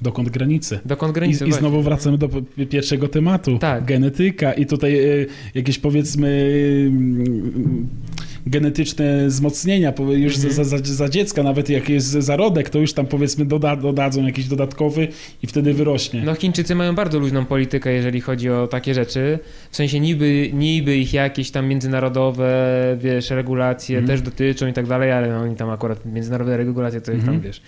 Speaker 2: Dokąd granice?
Speaker 1: Dokąd
Speaker 2: I,
Speaker 1: granicy
Speaker 2: I znowu wracamy do pierwszego tematu.
Speaker 1: Tak.
Speaker 2: Genetyka i tutaj y, jakieś powiedzmy y, genetyczne wzmocnienia już
Speaker 1: Mhm.
Speaker 2: za, za, za dziecka, nawet jak jest zarodek, to już tam powiedzmy doda, dodadzą jakiś dodatkowy i wtedy wyrośnie.
Speaker 1: No Chińczycy mają bardzo luźną politykę, jeżeli chodzi o takie rzeczy. W sensie niby, niby ich jakieś tam międzynarodowe, wiesz, regulacje
Speaker 2: Mhm.
Speaker 1: też dotyczą i tak dalej, ale no, oni tam akurat międzynarodowe regulacje to ich tam,
Speaker 2: Mhm.
Speaker 1: wiesz,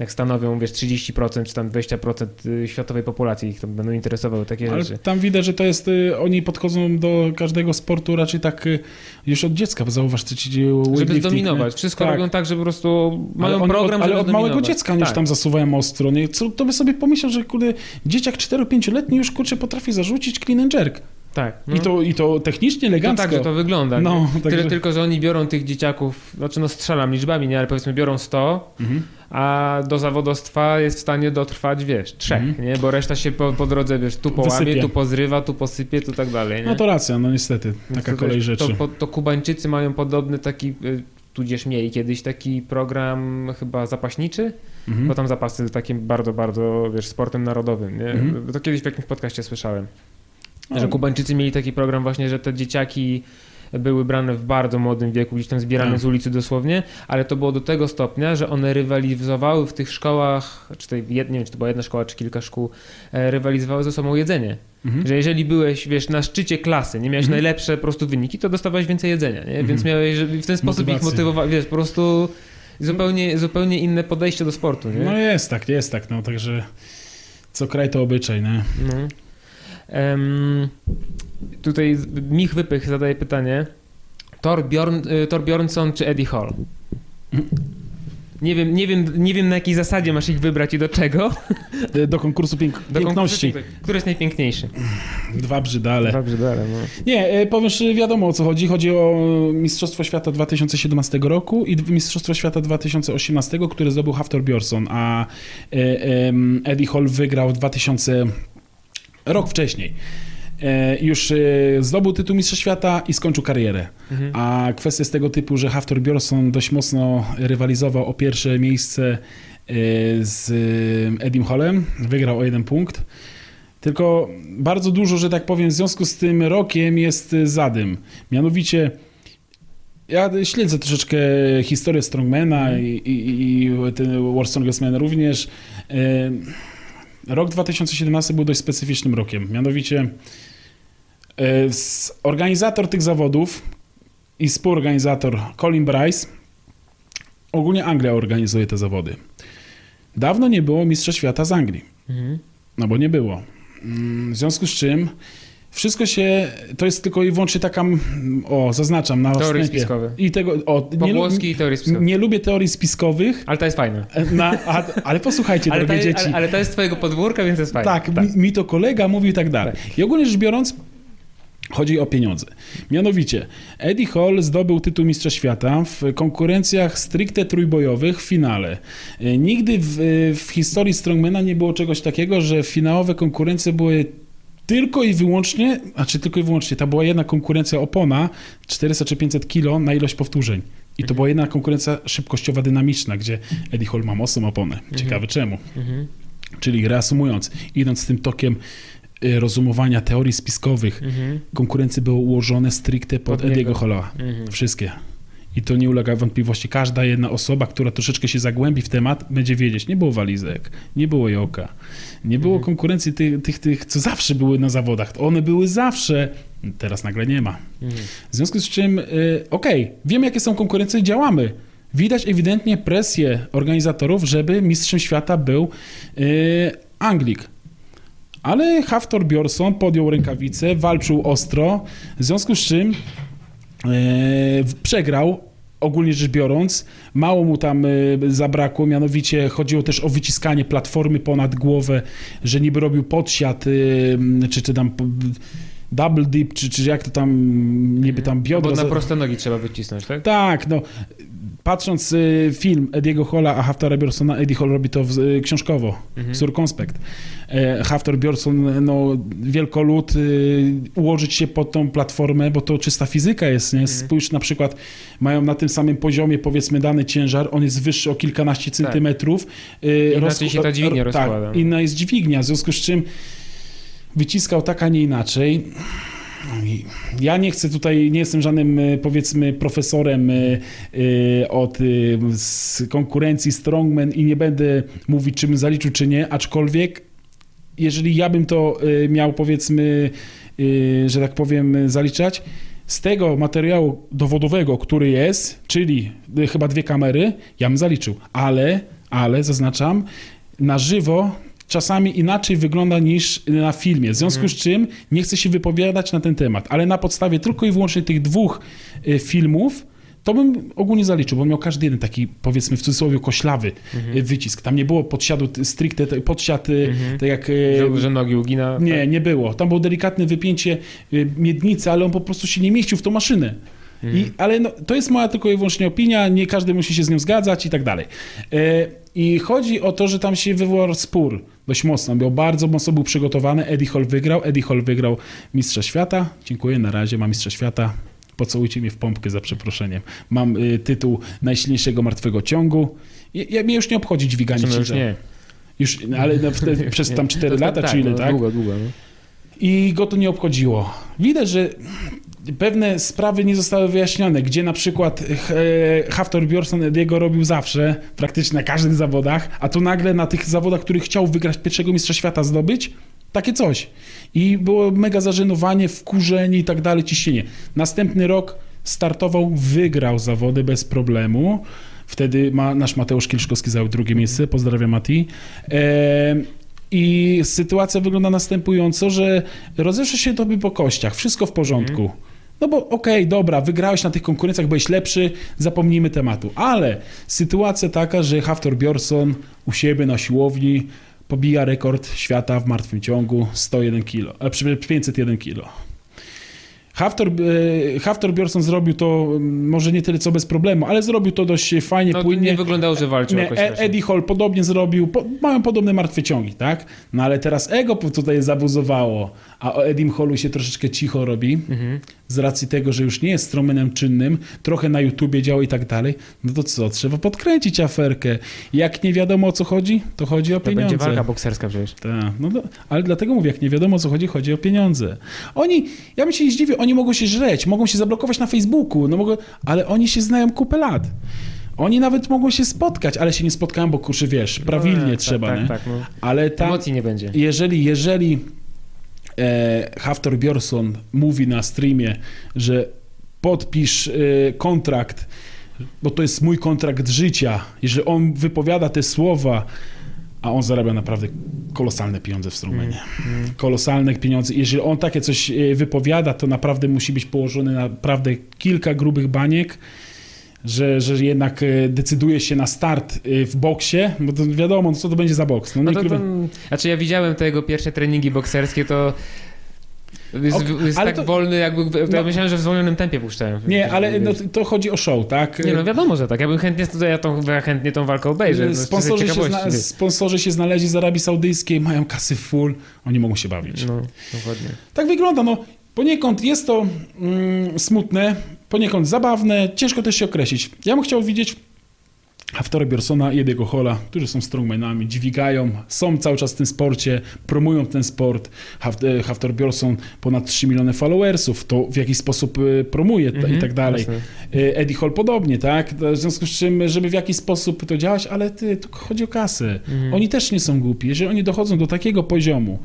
Speaker 1: jak stanowią, wiesz, 30% czy tam 20% światowej populacji ich tam będą interesowały takie
Speaker 2: Ale
Speaker 1: rzeczy.
Speaker 2: tam widać, że to jest, y, oni podchodzą do każdego sportu raczej tak y, już od dziecka, bo zauważ, co ci
Speaker 1: Żeby zdominować.
Speaker 2: nie?
Speaker 1: Wszystko
Speaker 2: Tak.
Speaker 1: robią tak, że po prostu mają
Speaker 2: ale
Speaker 1: program,
Speaker 2: od, ale od małego dziecka oni już
Speaker 1: Tak.
Speaker 2: tam zasuwają ostro. Nie? Co, to by sobie pomyślał, że kurde, dzieciak 4-5-letni już kurczę potrafi zarzucić clean and jerk.
Speaker 1: Tak. no.
Speaker 2: I, to, I to technicznie,
Speaker 1: To
Speaker 2: elegancko.
Speaker 1: tak, że to wygląda.
Speaker 2: No, także-
Speaker 1: Tyle tylko, że oni biorą tych dzieciaków, znaczy no strzelam liczbami, nie, ale powiedzmy biorą 100,
Speaker 2: Mhm.
Speaker 1: a do zawodostwa jest w stanie dotrwać, wiesz, trzech,
Speaker 2: Mhm.
Speaker 1: nie? Bo reszta się po, po drodze, wiesz, tu połamie,
Speaker 2: Wysypie.
Speaker 1: tu pozrywa, tu posypie, tu tak dalej, nie?
Speaker 2: No to racja, no niestety,
Speaker 1: Więc
Speaker 2: taka
Speaker 1: to,
Speaker 2: kolej rzeczy.
Speaker 1: To, po- to Kubańczycy mają podobny taki, y, tudzież mieli kiedyś taki program chyba zapaśniczy,
Speaker 2: Mhm.
Speaker 1: bo tam zapasy takim bardzo, bardzo, wiesz, sportem narodowym, nie?
Speaker 2: Mhm.
Speaker 1: To kiedyś w jakimś podcaście słyszałem. Że Kubańczycy mieli taki program właśnie, że te dzieciaki były brane w bardzo młodym wieku, gdzieś tam zbierane
Speaker 2: Tak.
Speaker 1: z ulicy dosłownie, ale to było do tego stopnia, że one rywalizowały w tych szkołach, czy tej, nie wiem, czy to była jedna szkoła, czy kilka szkół, e, rywalizowały ze sobą jedzenie.
Speaker 2: Mhm.
Speaker 1: Że jeżeli byłeś, wiesz, na szczycie klasy, nie miałeś
Speaker 2: Mhm.
Speaker 1: najlepsze po prostu wyniki, to dostawałeś więcej jedzenia, nie? Więc
Speaker 2: Mhm.
Speaker 1: miałeś, w ten sposób ich motywować, wiesz, po prostu zupełnie, zupełnie inne podejście do sportu, nie?
Speaker 2: No jest tak, jest tak, no także co kraj to obyczaj, nie?
Speaker 1: No. Em, tutaj Mich Wypych zadaje pytanie. Thor, Bjorn, y, Thor Bjornsson czy Eddie Hall? Nie wiem, nie, wiem, nie wiem na jakiej zasadzie masz ich wybrać i do czego.
Speaker 2: E, Do konkursu pięk
Speaker 1: Do
Speaker 2: piękności.
Speaker 1: konkursu, Który jest najpiękniejszy?
Speaker 2: Dwa brzydale.
Speaker 1: Dobrze, dalej. No.
Speaker 2: Nie, e, powiem, że wiadomo o co chodzi. Chodzi o Mistrzostwo Świata 2017 roku i Mistrzostwo Świata 2018, które zdobył Haftor Bjornsson, a e, Eddie Hall wygrał 2000 rok wcześniej. E, Już e, zdobył tytuł Mistrza Świata i skończył karierę.
Speaker 1: Mhm.
Speaker 2: A kwestia jest tego typu, że Haftor Bjornsson dość mocno rywalizował o pierwsze miejsce e, z Edim Hallem. Wygrał o jeden punkt. Tylko bardzo dużo, że tak powiem, w związku z tym rokiem jest zadym. Mianowicie ja śledzę troszeczkę historię Strongmana i, i, i ten World Strongest Man również. Rok 2017 był dość specyficznym rokiem. Mianowicie e, organizator tych zawodów i współorganizator Colin Bryce ogólnie Anglia organizuje te zawody. Dawno nie było Mistrza Świata z Anglii.
Speaker 1: Mhm.
Speaker 2: No bo nie było. Mm, W związku z czym wszystko się, to jest tylko i wyłącznie taka, o zaznaczam na
Speaker 1: Teorie
Speaker 2: wstępie.
Speaker 1: spiskowe.
Speaker 2: I tego, o, nie,
Speaker 1: Pogłoski i teorie spiskowe.
Speaker 2: nie lubię teorii spiskowych,
Speaker 1: Ale to jest fajne.
Speaker 2: na, a, ale posłuchajcie,
Speaker 1: Ale to,
Speaker 2: drogie dzieci.
Speaker 1: ale, ale to jest twojego podwórka, więc jest fajne.
Speaker 2: Tak, Mi, mi to kolega mówił i tak dalej. I ogólnie rzecz biorąc, chodzi o pieniądze. Mianowicie, Eddie Hall zdobył tytuł Mistrza Świata w konkurencjach stricte trójbojowych w finale. E, Nigdy w, w historii Strongmana nie było czegoś takiego, że finałowe konkurencje były tylko i wyłącznie, znaczy tylko i wyłącznie, ta była jedna konkurencja opona, 400 czy 500 kilo na ilość powtórzeń. I to była jedna konkurencja szybkościowa, dynamiczna, gdzie Eddie Hall ma mocną oponę. Ciekawe czemu.
Speaker 1: Mhm.
Speaker 2: Czyli reasumując, idąc tym tokiem y, rozumowania teorii spiskowych,
Speaker 1: Mhm.
Speaker 2: konkurencje były ułożone stricte pod. Ediego Halla.
Speaker 1: Mhm.
Speaker 2: Wszystkie. I to nie ulega wątpliwości. Każda jedna osoba, która troszeczkę się zagłębi w temat, będzie wiedzieć. Nie było walizek, nie było joka, nie było
Speaker 1: Mhm.
Speaker 2: konkurencji tych, tych, tych, co zawsze były na zawodach. One były zawsze. Teraz nagle nie ma.
Speaker 1: Mhm.
Speaker 2: W związku z czym, y, okej, wiemy jakie są konkurencje, działamy. Widać ewidentnie presję organizatorów, żeby mistrzem świata był y, Anglik. Ale Haftor Bjorson podjął rękawice, walczył ostro, w związku z czym przegrał, ogólnie rzecz biorąc. Mało mu tam e, zabrakło, mianowicie chodziło też o wyciskanie platformy ponad głowę, że niby robił podsiad, e, czy, czy tam double dip, czy, czy jak to tam, niby tam
Speaker 1: Bo
Speaker 2: biodro...
Speaker 1: na
Speaker 2: za-
Speaker 1: proste nogi trzeba wycisnąć, tak?
Speaker 2: tak, no. Patrząc y, film Ediego Holla, a Haftara Bjornsona, Eddie Hall robi to y, książkowo,
Speaker 1: Mhm.
Speaker 2: surkonspekt. E, Haftar Bjornsson, no, wielkolud, y, ułożyć się pod tą platformę, bo to czysta fizyka jest, nie?
Speaker 1: Mhm.
Speaker 2: Spójrz na przykład, mają na tym samym poziomie, powiedzmy, dany ciężar, on jest wyższy o kilkanaście centymetrów.
Speaker 1: Tak. Inaczej się ta dźwignia
Speaker 2: ro-
Speaker 1: rozkłada.
Speaker 2: Tak, inna jest dźwignia, w związku z czym wyciskał tak, a nie inaczej. Ja nie chcę tutaj, nie jestem żadnym e, powiedzmy profesorem e, e, od konkurencji Strongman i nie będę mówić, czy bym zaliczył, czy nie, aczkolwiek jeżeli ja bym to miał powiedzmy, że tak powiem, zaliczać, z tego materiału dowodowego, który jest, czyli chyba dwie kamery, ja bym zaliczył, ale, ale zaznaczam, na żywo czasami inaczej wygląda niż na filmie. W związku z czym nie chcę się wypowiadać na ten temat, ale na podstawie tylko i wyłącznie tych dwóch y, filmów to bym ogólnie zaliczył, bo miał każdy jeden taki, powiedzmy w cudzysłowie, koślawy y, wycisk. Tam nie było podsiadu stricte, podsiad, y,
Speaker 1: Mhm.
Speaker 2: tak jak...
Speaker 1: Że, że nogi ugina.
Speaker 2: Nie, nie było. Tam było delikatne wypięcie miednicy, ale on po prostu się nie mieścił w tą maszynę.
Speaker 1: Mhm.
Speaker 2: I, ale no, to jest moja tylko i wyłącznie opinia, nie każdy musi się z nią zgadzać i tak dalej. I chodzi o to, że tam się wywołał spór dość mocno. Był bardzo mocno był przygotowany. Eddie Hall wygrał. Eddie Hall wygrał Mistrza Świata. Dziękuję, na razie ma Mistrza Świata. Pocałujcie mnie w pompkę za przeproszeniem. Mam y, tytuł najsilniejszego martwego ciągu. Ja, ja, mnie już nie obchodzi dźwiganie
Speaker 1: Znaczy, no już
Speaker 2: ciężaru.
Speaker 1: nie.
Speaker 2: Już, ale no, wtedy, przez tam 4
Speaker 1: To- to
Speaker 2: lata,
Speaker 1: tak,
Speaker 2: czy ile,
Speaker 1: no,
Speaker 2: tak?
Speaker 1: Długo, długo. No.
Speaker 2: I go to nie obchodziło. Widać, że pewne sprawy nie zostały wyjaśnione, gdzie na przykład e, Haftor Bjornsson Ediego robił zawsze, praktycznie na każdych zawodach, a tu nagle na tych zawodach, których chciał wygrać pierwszego mistrza świata zdobyć, takie coś. I było mega zażenowanie, wkurzenie i tak dalej, ciśnienie. Następny rok startował, wygrał zawody bez problemu. Wtedy ma, nasz Mateusz Kielszkowski zajął drugie miejsce. Pozdrawiam Mati. E, I sytuacja wygląda następująco, że rozeszło się tobie po kościach, wszystko w porządku. No bo okej, dobra, wygrałeś na tych konkurencjach, byłeś lepszy, zapomnijmy tematu. Ale sytuacja taka, że Haftor Bjornsson u siebie na siłowni pobija rekord świata w martwym ciągu 101 kg, a przy- 501 kg. Haftor, e, Haftor zrobił to może nie tyle co bez problemu, ale zrobił to dość fajnie,
Speaker 1: No,
Speaker 2: płynnie.
Speaker 1: nie wyglądało, że walczył
Speaker 2: Nie,
Speaker 1: jakoś
Speaker 2: E-. Eddie Hall podobnie zrobił, po, mają podobne martwe ciągi, tak? No ale teraz ego tutaj zabuzowało, a o Edim Hallu się troszeczkę cicho robi,
Speaker 1: Mhm.
Speaker 2: z racji tego, że już nie jest strongmanem czynnym, trochę na YouTubie działa i tak dalej, no to co, trzeba podkręcić aferkę. Jak nie wiadomo o co chodzi, to chodzi o
Speaker 1: To
Speaker 2: pieniądze.
Speaker 1: będzie walka bokserska przecież.
Speaker 2: Tak, no do, ale dlatego mówię, jak nie wiadomo o co chodzi, chodzi o pieniądze. Oni, ja bym się nie zdziwił, oni mogą się żreć, mogą się zablokować na Facebooku, no mogą, ale oni się znają kupę lat. Oni nawet mogą się spotkać, ale się nie spotkają, bo kurczę, wiesz, prawilnie
Speaker 1: No, tak,
Speaker 2: trzeba,
Speaker 1: tak,
Speaker 2: nie?
Speaker 1: Tak, no.
Speaker 2: Ale tam,
Speaker 1: Emocji nie będzie.
Speaker 2: jeżeli, jeżeli e, Haftor mówi na streamie, że podpisz e, kontrakt, bo to jest mój kontrakt życia, jeżeli on wypowiada te słowa, a on zarabia naprawdę kolosalne pieniądze w strumenie.
Speaker 1: Mm.
Speaker 2: Kolosalne pieniądze. Jeżeli on takie coś e, wypowiada, to naprawdę musi być położony naprawdę kilka grubych baniek, że, że jednak e, decyduje się na start e, w boksie, bo to wiadomo, no co to będzie za boks. No,
Speaker 1: No to, to, znaczy ja widziałem te jego pierwsze treningi bokserskie, to Jest,
Speaker 2: Ok,
Speaker 1: jest tak
Speaker 2: to-
Speaker 1: wolny, jakby. Ja
Speaker 2: No.
Speaker 1: myślałem, że w zwolnionym tempie puszczają.
Speaker 2: Nie, ale no, to chodzi o show, tak?
Speaker 1: Nie no, wiadomo, że tak. Ja bym chętnie, ja tą, ja chętnie tą walkę obejrzę. no,
Speaker 2: Sponsorzy się, zna, sponsorzy się znaleźli z Arabii Saudyjskiej, mają kasy full, oni mogą się bawić.
Speaker 1: No, dokładnie.
Speaker 2: Tak wygląda. No, poniekąd jest to mm, smutne, poniekąd zabawne, ciężko też się określić. Ja bym chciał widzieć Haftora Bjornsona i Ediego Hola, którzy są strongmanami, dźwigają, są cały czas w tym sporcie, promują ten sport. E, Haftor Bjornsson ponad 3 miliony followersów, to w jakiś sposób e, promuje i
Speaker 1: Mhm,
Speaker 2: tak dalej.
Speaker 1: jasne.
Speaker 2: E, Eddie Hall podobnie, tak? W związku z czym, żeby w jakiś sposób to działać, ale ty, tu chodzi o kasę.
Speaker 1: Mhm.
Speaker 2: Oni też nie są głupi. Jeżeli oni dochodzą do takiego poziomu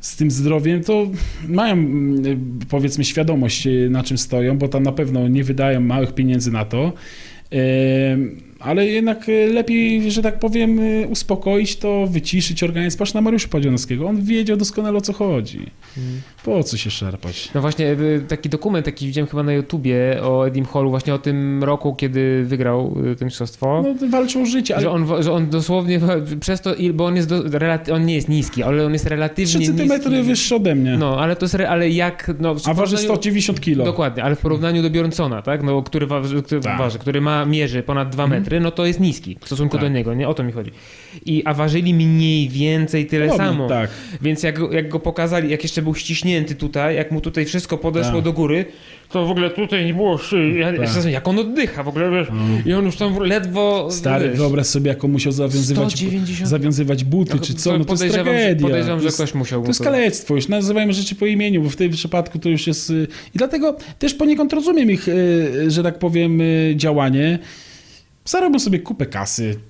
Speaker 2: z tym zdrowiem, to mają mm, powiedzmy świadomość, na czym stoją, bo tam na pewno nie wydają małych pieniędzy na to. E, Ale jednak e, lepiej, że tak powiem, e, uspokoić to, wyciszyć organizm. Patrz na Mariusza Padzionowskiego. On wiedział doskonale o co chodzi. Po co się szarpać?
Speaker 1: No właśnie, y, taki dokument, taki widziałem chyba na YouTubie o Edim Hallu, właśnie o tym roku, kiedy wygrał to mistrzostwo.
Speaker 2: No, walczą o życie, ale
Speaker 1: Że on, że on dosłownie przez to, bo on jest, do, on nie jest niski, ale on jest
Speaker 2: 3
Speaker 1: relatywnie
Speaker 2: centymetry
Speaker 1: niski.
Speaker 2: wyższy ode mnie.
Speaker 1: No, ale to jest, ale jak, no,
Speaker 2: A waży
Speaker 1: porównaniu-
Speaker 2: 190 kilo.
Speaker 1: Dokładnie, ale w porównaniu do Bjornsona, tak, no, który, waży, który,
Speaker 2: Tak.
Speaker 1: waży, który ma, mierzy ponad 2
Speaker 2: Mhm.
Speaker 1: No to jest niski w stosunku
Speaker 2: Tak.
Speaker 1: do niego, nie? O to mi chodzi. I, a ważyli mniej więcej tyle
Speaker 2: Podobnie,
Speaker 1: samo.
Speaker 2: Tak.
Speaker 1: Więc jak, go- jak go pokazali, jak jeszcze był ściśnięty tutaj, jak mu tutaj wszystko podeszło
Speaker 2: Tak.
Speaker 1: do góry, to w ogóle tutaj nie było szyi. Ja,
Speaker 2: Tak.
Speaker 1: ja, jak on oddycha w ogóle, wiesz, i on już tam ledwo...
Speaker 2: Stary,
Speaker 1: wiesz,
Speaker 2: wyobraź sobie, jak on musiał zawiązywać,
Speaker 1: 190
Speaker 2: zawiązywać buty, czy co, no to jest tragedia.
Speaker 1: Podejrzewam, że ktoś musiał
Speaker 2: to jest kalectwo, już nazywajmy rzeczy po imieniu, bo w tym przypadku to już jest... y, I dlatego też poniekąd rozumiem ich, y, że tak powiem, y, działanie. Zarobią sobie kupę kasy.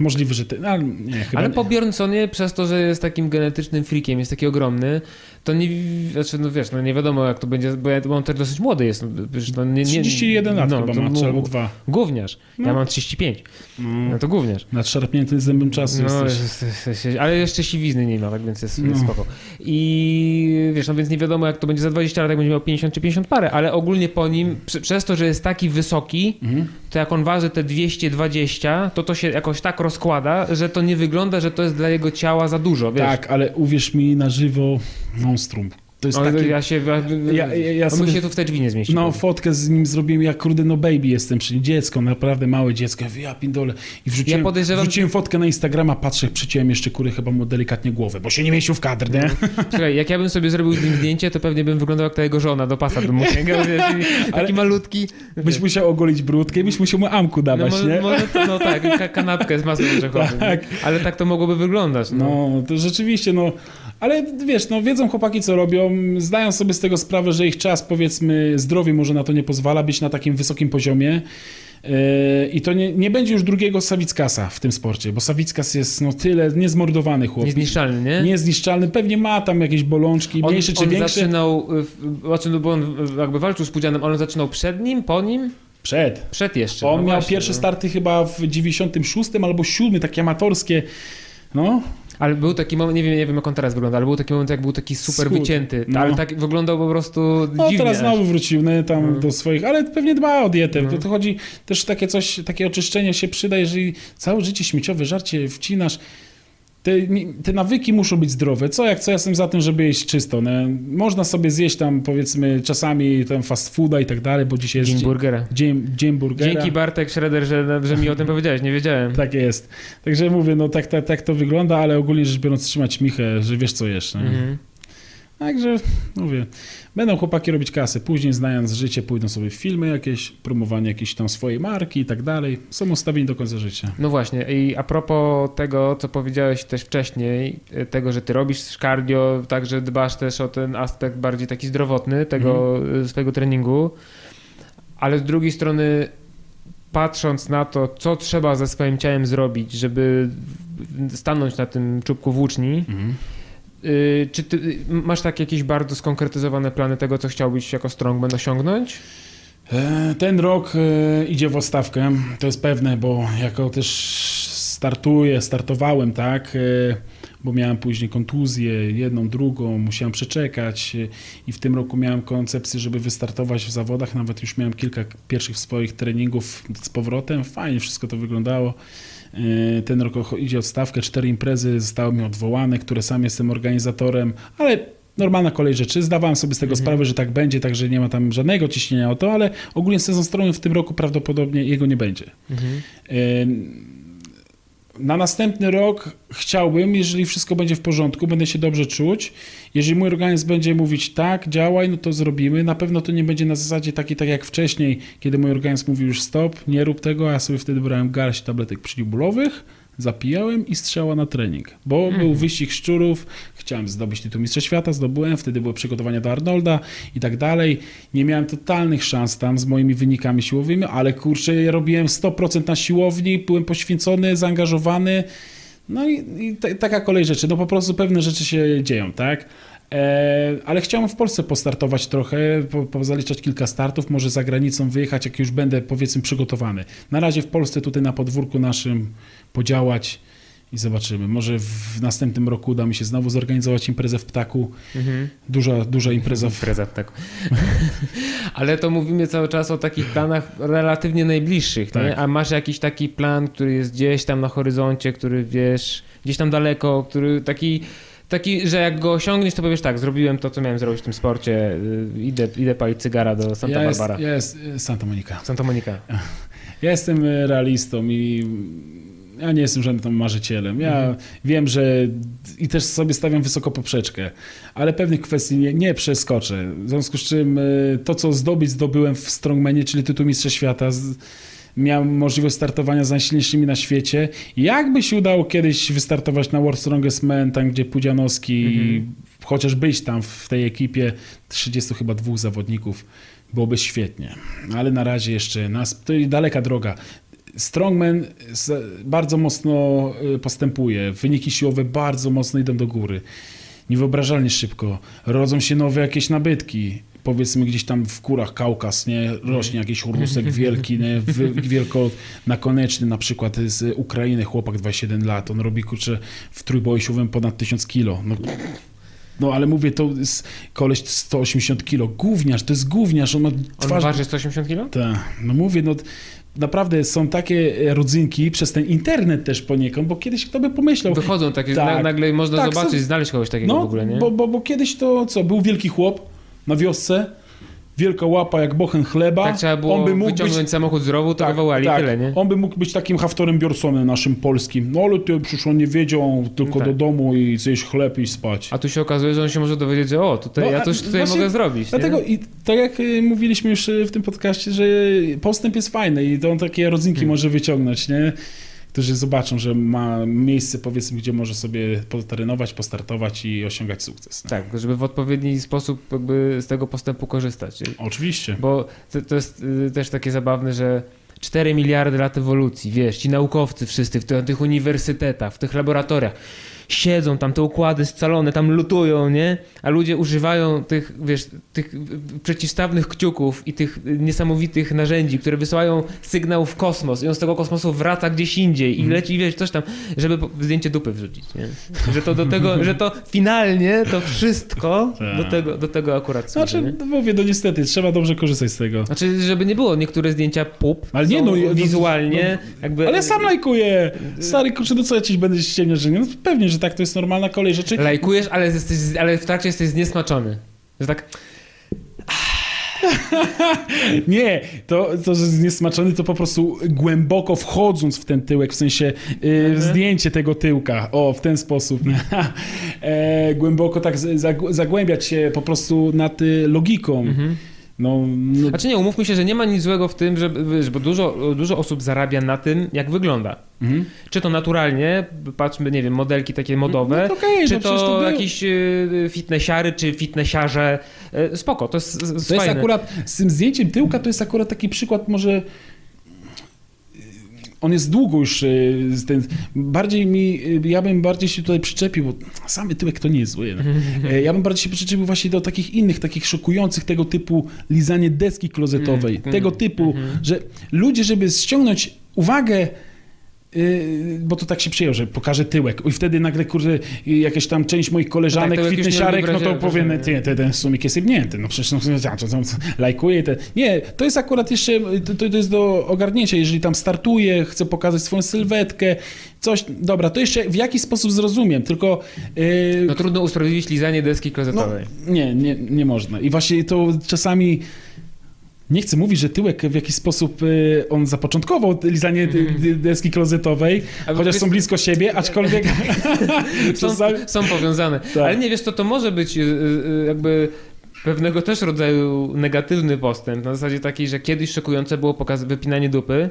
Speaker 2: Możliwe, że... Te, ale nie,
Speaker 1: Ale
Speaker 2: nie.
Speaker 1: po Bjornsonie, przez to, że jest takim genetycznym freakiem, jest taki ogromny, to nie, znaczy, no wiesz, no nie wiadomo jak to będzie, bo, ja, on też dosyć młody jest. No, przecież no, nie, nie,
Speaker 2: 31 lat
Speaker 1: no,
Speaker 2: chyba ma, czy albo dwa.
Speaker 1: Gówniarz. Ja
Speaker 2: No.
Speaker 1: mam 35.
Speaker 2: No,
Speaker 1: No to gówniarz.
Speaker 2: nadszarpnięty zębem czasu
Speaker 1: No,
Speaker 2: jesteś.
Speaker 1: jest, jest, jest, ale jeszcze siwizny nie ma, tak więc jest, jest
Speaker 2: No.
Speaker 1: spoko. I wiesz, no więc nie wiadomo jak to będzie za 20 lat, jak będzie miał 50 czy 50 parę, ale ogólnie po nim, przy, przez to, że jest taki wysoki,
Speaker 2: Mhm.
Speaker 1: to jak on waży te 220, to to się jakoś tak rozkłada, że to nie wygląda, że to jest dla jego ciała za dużo, wiesz.
Speaker 2: Tak, ale uwierz mi na żywo, monstrum. To jest
Speaker 1: No,
Speaker 2: taki...
Speaker 1: ja się, ja,
Speaker 2: Ja- ja- sobie-
Speaker 1: się tu w te drzwi nie zmieścił.
Speaker 2: No, fotkę z nim zrobiłem, jak kurde, no baby jestem, czyli dziecko, naprawdę małe dziecko. Ja pindole. I wrzuciłem,
Speaker 1: Ja podejrzewam,
Speaker 2: wrzuciłem fotkę na Instagrama, patrzę, przyciąłem jeszcze kury chyba mu delikatnie głowę, bo się nie mieścił w kadr, nie?
Speaker 1: Słuchaj, jak ja bym sobie zrobił z nim zdjęcie, to pewnie bym wyglądał jak ta jego żona, do pasa wiesz, i taki
Speaker 2: Ale-
Speaker 1: malutki.
Speaker 2: Byś musiał ogolić brudkę i byś musiał mu amku
Speaker 1: No,
Speaker 2: dawać,
Speaker 1: może,
Speaker 2: nie?
Speaker 1: może to, no tak, ka- kanapkę z masłem orzechowym.
Speaker 2: Tak.
Speaker 1: Ale tak to mogłoby wyglądać. No.
Speaker 2: No, to rzeczywiście, no. Ale wiesz, no wiedzą chłopaki, co robią, zdają sobie z tego sprawę, że ich czas, powiedzmy, zdrowie może na to nie pozwala być na takim wysokim poziomie. Yy, I to nie, nie będzie już drugiego Sawickasa w tym sporcie, bo Sawickas jest no tyle niezmordowany chłop.
Speaker 1: Niezniszczalny, nie?
Speaker 2: Niezniszczalny, pewnie ma tam jakieś bolączki,
Speaker 1: on,
Speaker 2: mniejsze czy
Speaker 1: on
Speaker 2: większe.
Speaker 1: zaczynał, znaczy, no bo on jakby walczył z Pudzianem, on zaczynał przed nim, po nim,
Speaker 2: Przed.
Speaker 1: przed jeszcze.
Speaker 2: On
Speaker 1: no
Speaker 2: miał
Speaker 1: właśnie,
Speaker 2: pierwsze
Speaker 1: no.
Speaker 2: starty chyba w 96 albo 7, takie amatorskie. No,
Speaker 1: Ale był taki moment, nie wiem, nie wiem jak on teraz wygląda, ale był taki moment, jak był taki super
Speaker 2: Schód.
Speaker 1: wycięty,
Speaker 2: No.
Speaker 1: ale tak wyglądał po prostu
Speaker 2: no
Speaker 1: dziwnie.
Speaker 2: teraz
Speaker 1: aż.
Speaker 2: znowu wrócił no, tam
Speaker 1: No.
Speaker 2: do swoich, ale pewnie dba o dietę.
Speaker 1: No.
Speaker 2: To, to chodzi też takie coś, takie oczyszczenie się przyda, jeżeli całe życie śmieciowe żarcie wcinasz. Te, te nawyki muszą być zdrowe. Co jak co, ja jestem za tym, żeby jeść czysto. No, można sobie zjeść tam powiedzmy czasami tam fast fooda i tak dalej, bo dzisiaj jest
Speaker 1: Dzień
Speaker 2: dzień,
Speaker 1: burgera.
Speaker 2: dzień, dzień burgera.
Speaker 1: Dzięki Bartek Schroeder, że, że mi o tym powiedziałeś, nie wiedziałem.
Speaker 2: Tak jest. Także mówię, no tak, tak, tak to wygląda, ale ogólnie rzecz biorąc trzymać michę, że wiesz co jesz. nie?
Speaker 1: Mhm.
Speaker 2: Także mówię, będą chłopaki robić kasę. Później znając życie pójdą sobie w filmy jakieś, promowanie jakiejś tam swojej marki i tak dalej. Są ustawieni do końca życia.
Speaker 1: No właśnie, i a propos tego, co powiedziałeś też wcześniej, y, tego, że ty robisz cardio, także dbasz też o ten aspekt bardziej taki zdrowotny tego
Speaker 2: Mhm.
Speaker 1: y, swojego treningu, ale z drugiej strony patrząc na to, co trzeba ze swoim ciałem zrobić, żeby stanąć na tym czubku włóczni, y, czy ty y, masz tak jakieś bardzo skonkretyzowane plany tego, co chciałbyś jako strongman osiągnąć?
Speaker 2: E, Ten rok e, idzie w ostawkę, to jest pewne, bo jako też startuję, startowałem, tak, e, bo miałem później kontuzję, jedną, drugą, musiałem przeczekać i w tym roku miałem koncepcję, żeby wystartować w zawodach, nawet już miałem kilka pierwszych swoich treningów z powrotem, fajnie wszystko to wyglądało. E, Ten rok idzie w stawkę, cztery imprezy zostały mi odwołane, które sam jestem organizatorem, ale normalna kolej rzeczy. Zdawałem sobie z tego
Speaker 1: Mhm.
Speaker 2: sprawę, że tak będzie, także nie ma tam żadnego ciśnienia o to, ale ogólnie sezon strony w tym roku prawdopodobnie jego nie będzie.
Speaker 1: Mhm.
Speaker 2: E, Na następny rok chciałbym, jeżeli wszystko będzie w porządku, będę się dobrze czuć. Jeżeli mój organizm będzie mówić tak, działaj, no to zrobimy. Na pewno to nie będzie na zasadzie takiej, tak jak wcześniej, kiedy mój organizm mówił już stop, nie rób tego, a ja sobie wtedy brałem garść tabletek przeciwbólowych, zapijałem i strzała na trening. Bo
Speaker 1: Mhm.
Speaker 2: był wyścig szczurów, chciałem zdobyć tytuł Mistrza Świata, zdobyłem, wtedy były przygotowania do Arnolda i tak dalej. Nie miałem totalnych szans tam z moimi wynikami siłowymi, ale kurczę, ja robiłem 100% na siłowni, byłem poświęcony, zaangażowany. No i, i ta, taka kolej rzeczy. No po prostu pewne rzeczy się dzieją, tak? E, ale chciałem w Polsce postartować trochę, po, pozaliczać kilka startów, może za granicą wyjechać, jak już będę powiedzmy przygotowany. Na razie w Polsce tutaj na podwórku naszym podziałać i zobaczymy. Może w następnym roku uda mi się znowu zorganizować imprezę w Ptaku.
Speaker 1: Mhm.
Speaker 2: Duża, duża impreza w...
Speaker 1: Impreza w taku. Ale to mówimy cały czas o takich planach relatywnie najbliższych,
Speaker 2: Tak.
Speaker 1: nie? A masz jakiś taki plan, który jest gdzieś tam na horyzoncie, który wiesz, gdzieś tam daleko, który taki, taki że jak go osiągniesz, to powiesz tak, zrobiłem to, co miałem zrobić w tym sporcie, y, idę, idę palić cygara do Santa
Speaker 2: ja jest,
Speaker 1: Barbara.
Speaker 2: ja jest Santa Monica.
Speaker 1: Santa Monica.
Speaker 2: Ja jestem e, realistą i ja nie jestem żadnym tam marzycielem. Ja
Speaker 1: Mhm.
Speaker 2: wiem, że i też sobie stawiam wysoko poprzeczkę, ale pewnych kwestii nie, nie przeskoczę. W związku z czym e, to, co zdobyć, zdobyłem w Strongmanie, czyli tytuł Mistrza Świata. Z, miałem możliwość startowania z najsilniejszymi na świecie. Jakby się udało kiedyś wystartować na World Strongest Man, tam gdzie Pudzianowski,
Speaker 1: Mhm.
Speaker 2: chociaż być tam w tej ekipie 30 chyba dwóch zawodników, byłoby świetnie. Ale na razie jeszcze nas, to daleka droga. Strongman bardzo mocno y, postępuje. Wyniki siłowe bardzo mocno idą do góry. Niewyobrażalnie szybko. Rodzą się nowe jakieś nabytki. Powiedzmy gdzieś tam w kurach Kaukaz, nie? Rośnie jakiś urusek wielki, nie? Wielko nakoneczny na przykład z Ukrainy, chłopak 27 lat. On robi kurczę w trójboju siłowym ponad 1000 kilo. No, no ale mówię, to jest koleś 180 kilo. Gówniarz, to jest gówniarz. On ma
Speaker 1: On
Speaker 2: twarz...
Speaker 1: waży 180 kg?
Speaker 2: Tak, no mówię, no naprawdę są takie e, rodzynki przez ten internet też poniekąd, bo kiedyś kto by pomyślał.
Speaker 1: Wychodzą takie,
Speaker 2: Tak.
Speaker 1: na, nagle można
Speaker 2: Tak,
Speaker 1: zobaczyć,
Speaker 2: są-
Speaker 1: znaleźć kogoś takiego
Speaker 2: No,
Speaker 1: w ogóle, nie?
Speaker 2: bo, bo, bo kiedyś to co, był wielki chłop na wiosce, wielka łapa jak bochen chleba.
Speaker 1: tak trzeba było
Speaker 2: on by mógł
Speaker 1: wyciągnąć
Speaker 2: być,
Speaker 1: samochód z rowu, to wywołali
Speaker 2: tak,
Speaker 1: tyle, nie?
Speaker 2: On by mógł być takim Haftorem Bjorsonem naszym polskim. No ale ty przecież on nie wiedział, tylko
Speaker 1: Tak.
Speaker 2: do domu i zjeść chleb i spać.
Speaker 1: A tu się okazuje, że on się może dowiedzieć, że o, tutaj,
Speaker 2: No,
Speaker 1: ja już tutaj
Speaker 2: właśnie
Speaker 1: mogę zrobić.
Speaker 2: Dlatego
Speaker 1: nie?
Speaker 2: i tak jak y, mówiliśmy już y, w tym podcaście, że postęp jest fajny i to on takie rodzinki
Speaker 1: Hmm.
Speaker 2: może wyciągnąć, nie? Którzy zobaczą, że ma miejsce, powiedzmy, gdzie może sobie potrenować, postartować i osiągać sukces. nie?
Speaker 1: Tak, żeby w odpowiedni sposób jakby z tego postępu korzystać.
Speaker 2: Oczywiście.
Speaker 1: Bo to, to jest y, też takie zabawne, że 4 miliardy lat ewolucji, wiesz, ci naukowcy wszyscy w tych, tych uniwersytetach, w tych laboratoriach siedzą tam, te układy scalone, tam lutują, nie? A ludzie używają tych, wiesz, tych przeciwstawnych kciuków i tych niesamowitych narzędzi, które wysyłają sygnał w kosmos i on z tego kosmosu wraca gdzieś indziej i leci, wiesz, coś tam, żeby zdjęcie dupy wrzucić, nie? Że to do tego, że to finalnie to wszystko
Speaker 2: Tak.
Speaker 1: do tego, do tego akurat służy,
Speaker 2: Znaczy,
Speaker 1: nie?
Speaker 2: mówię, no niestety, trzeba dobrze korzystać z tego.
Speaker 1: Znaczy, żeby nie było, niektóre zdjęcia pup
Speaker 2: Ale nie, no, no,
Speaker 1: wizualnie jakby...
Speaker 2: Ale sam lajkuję! Stary, kurczę, no co ja ci będę ściemniać, że nie? No pewnie, że tak, to jest normalna kolej rzeczy.
Speaker 1: Lajkujesz, ale, jesteś, ale w trakcie jesteś zniesmaczony. Że tak,
Speaker 2: Nie, to, to że zniesmaczony to po prostu głęboko wchodząc w ten tyłek, w sensie y, zdjęcie tego tyłka, o, w ten sposób. e, głęboko tak zagłębiać się po prostu nad y, logiką. No, no
Speaker 1: Znaczy nie, umówmy się, że nie ma nic złego w tym, że, wiesz, bo dużo, dużo osób zarabia na tym, jak wygląda.
Speaker 2: mhm.
Speaker 1: Czy to naturalnie, patrzmy, nie wiem, modelki takie modowe,
Speaker 2: No to okej,
Speaker 1: czy
Speaker 2: no
Speaker 1: to,
Speaker 2: to
Speaker 1: jakieś y, fitnessiary, czy fitnessiarze. Y, spoko, to jest, jest
Speaker 2: To jest
Speaker 1: fajne.
Speaker 2: akurat, z tym zdjęciem tyłka to jest akurat taki przykład może... On jest długo już, z ten, bardziej mi, y, ja bym bardziej się tutaj przyczepił, bo samy tyłek to nie jest zły. E, Ja bym bardziej się przyczepił właśnie do takich innych, takich szokujących tego typu lizanie deski klozetowej.
Speaker 1: Mm,
Speaker 2: tego
Speaker 1: mm,
Speaker 2: typu,
Speaker 1: mhm.
Speaker 2: że ludzie, żeby ściągnąć uwagę Yy, bo to tak się przyjął, że pokażę tyłek. I wtedy nagle, kurde, jakaś tam część moich koleżanek,
Speaker 1: No tak,
Speaker 2: fitnessiarek, no to
Speaker 1: wrażenia,
Speaker 2: powie,
Speaker 1: wrażenia.
Speaker 2: nie, ten, ten sumik jest jebnięty. No przecież no, ja to, to, lajkuję. Te. Nie, to jest akurat jeszcze, to, to jest do ogarnięcia. Jeżeli tam startuję, chcę pokazać swoją sylwetkę, coś, dobra, to jeszcze w jaki sposób zrozumiem, tylko... Yy,
Speaker 1: No trudno usprawiedliwić lizanie deski
Speaker 2: no,
Speaker 1: klozetowej.
Speaker 2: nie, nie, nie można. I właśnie to czasami. Nie chcę mówić, że tyłek w jakiś sposób y, on zapoczątkował lizanie dy- deski klozetowej,
Speaker 1: Ale
Speaker 2: chociaż
Speaker 1: wiesz-
Speaker 2: są blisko siebie, aczkolwiek
Speaker 1: są,
Speaker 2: czasami...
Speaker 1: są powiązane.
Speaker 2: Tak.
Speaker 1: Ale nie wiesz, to to może być y, y, jakby pewnego też rodzaju negatywny postęp. Na zasadzie takiej, że kiedyś szokujące było pokaz wypinanie dupy.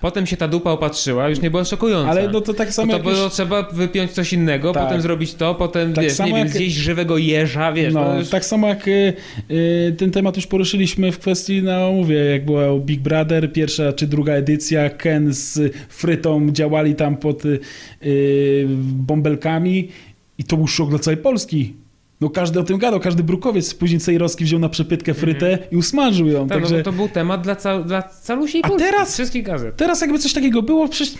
Speaker 1: Potem się ta dupa opatrzyła, już nie była szokująca.
Speaker 2: Ale no to tak samo
Speaker 1: to
Speaker 2: jak już,
Speaker 1: było trzeba wypiąć coś innego,
Speaker 2: Tak.
Speaker 1: potem zrobić to, potem
Speaker 2: Tak
Speaker 1: wiesz, nie wiem,
Speaker 2: jak-
Speaker 1: zjeść żywego jeża, wiesz. No,
Speaker 2: no,
Speaker 1: już...
Speaker 2: tak samo jak y, y, ten temat już poruszyliśmy w kwestii, no mówię, jak była Big Brother, pierwsza czy druga edycja, Ken z Frytą działali tam pod y, y, bąbelkami i to był szok dla całej Polski. No każdy o tym gadał, każdy brukowiec później Cejrowski wziął na przepytkę frytę i usmażył ją,
Speaker 1: Mhm. Tak,
Speaker 2: także...
Speaker 1: no, to był temat dla, ca- dla calusiej
Speaker 2: A
Speaker 1: Polski,
Speaker 2: teraz-
Speaker 1: wszystkich gazet.
Speaker 2: Teraz jakby coś takiego było, przecież...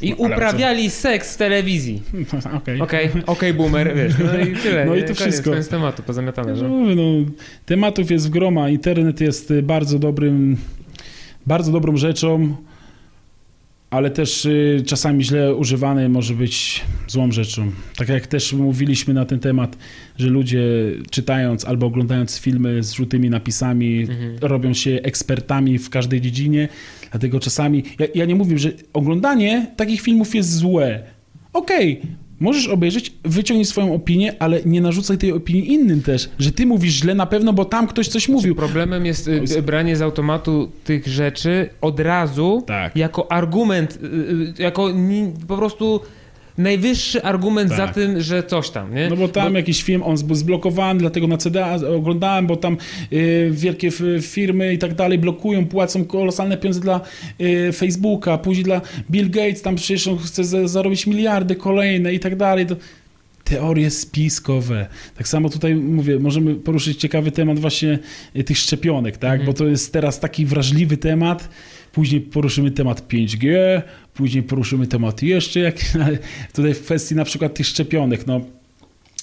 Speaker 1: I
Speaker 2: No,
Speaker 1: uprawiali seks w telewizji.
Speaker 2: co? Okej.
Speaker 1: Okej, okej, boomer, wiesz, no i tyle.
Speaker 2: No i to
Speaker 1: Koniec,
Speaker 2: wszystko.
Speaker 1: Koniec tematu, pozamiatane.
Speaker 2: No, no, tematów jest w groma, internet jest y, bardzo dobrym, bardzo dobrą rzeczą, ale też y, czasami źle używany może być złą rzeczą. Tak jak też mówiliśmy na ten temat, że ludzie czytając albo oglądając filmy z żółtymi napisami
Speaker 1: Mhm.
Speaker 2: robią się ekspertami w każdej dziedzinie, dlatego czasami, ja, ja nie mówię, że oglądanie takich filmów jest złe. Okej, możesz obejrzeć, wyciągnij swoją opinię, ale nie narzucaj tej opinii innym też, że ty mówisz źle na pewno, bo tam ktoś coś mówił.
Speaker 1: Problemem jest y, branie z automatu tych rzeczy od razu
Speaker 2: Tak.
Speaker 1: jako argument, y, y, jako po prostu najwyższy argument
Speaker 2: Tak.
Speaker 1: za tym, że coś tam, nie?
Speaker 2: No bo tam jakiś film, on był zblokowany, dlatego na CDA oglądałem, bo tam y, wielkie firmy i tak dalej blokują, płacą kolosalne pieniądze dla y, Facebooka, później dla Bill Gates, tam przecież on chce za, zarobić miliardy kolejne i tak dalej. To teorie spiskowe. Tak samo tutaj mówię, możemy poruszyć ciekawy temat właśnie y, tych szczepionek, tak?
Speaker 1: Mhm.
Speaker 2: Bo to jest teraz taki wrażliwy temat. Później poruszymy temat 5G, później poruszymy temat jeszcze ale tutaj w kwestii na przykład tych szczepionek, no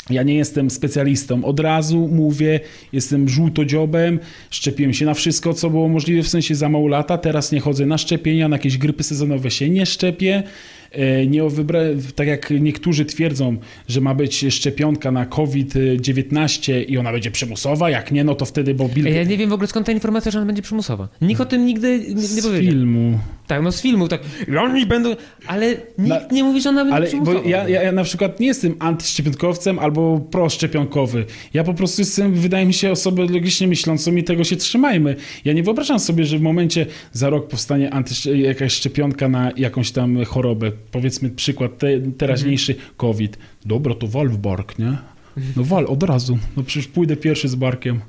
Speaker 2: ja nie jestem specjalistą. Od razu mówię, jestem żółtodziobem, szczepiłem się na wszystko, co było możliwe, w sensie za mało lata. Teraz nie chodzę na szczepienia, na jakieś grypy sezonowe się nie szczepię. E, Nie wybra... Tak jak niektórzy twierdzą, że ma być szczepionka na COVID-19 i ona będzie przymusowa, jak nie, no to wtedy, bo Bill
Speaker 1: Ja nie wiem w ogóle skąd ta informacja, że ona będzie przymusowa. Nikt o tym nigdy nie, nie
Speaker 2: z
Speaker 1: powiedział.
Speaker 2: filmu.
Speaker 1: Tak, no z filmu, tak. I oni będą. Ale nikt
Speaker 2: Na-
Speaker 1: nie mówi, że ona będzie
Speaker 2: Ale
Speaker 1: przymusowa.
Speaker 2: bo ja, ja, ja na przykład nie jestem antyszczepionkowcem albo proszczepionkowy. Ja po prostu jestem, wydaje mi się, osobą logicznie myślącą i tego się trzymajmy. Ja nie wyobrażam sobie, że w momencie za rok powstanie antyszcze- jakaś szczepionka na jakąś tam chorobę. Powiedzmy przykład te, teraźniejszy COVID. Dobra, to wal w bark, nie? No wal, od razu. No przecież pójdę pierwszy z barkiem.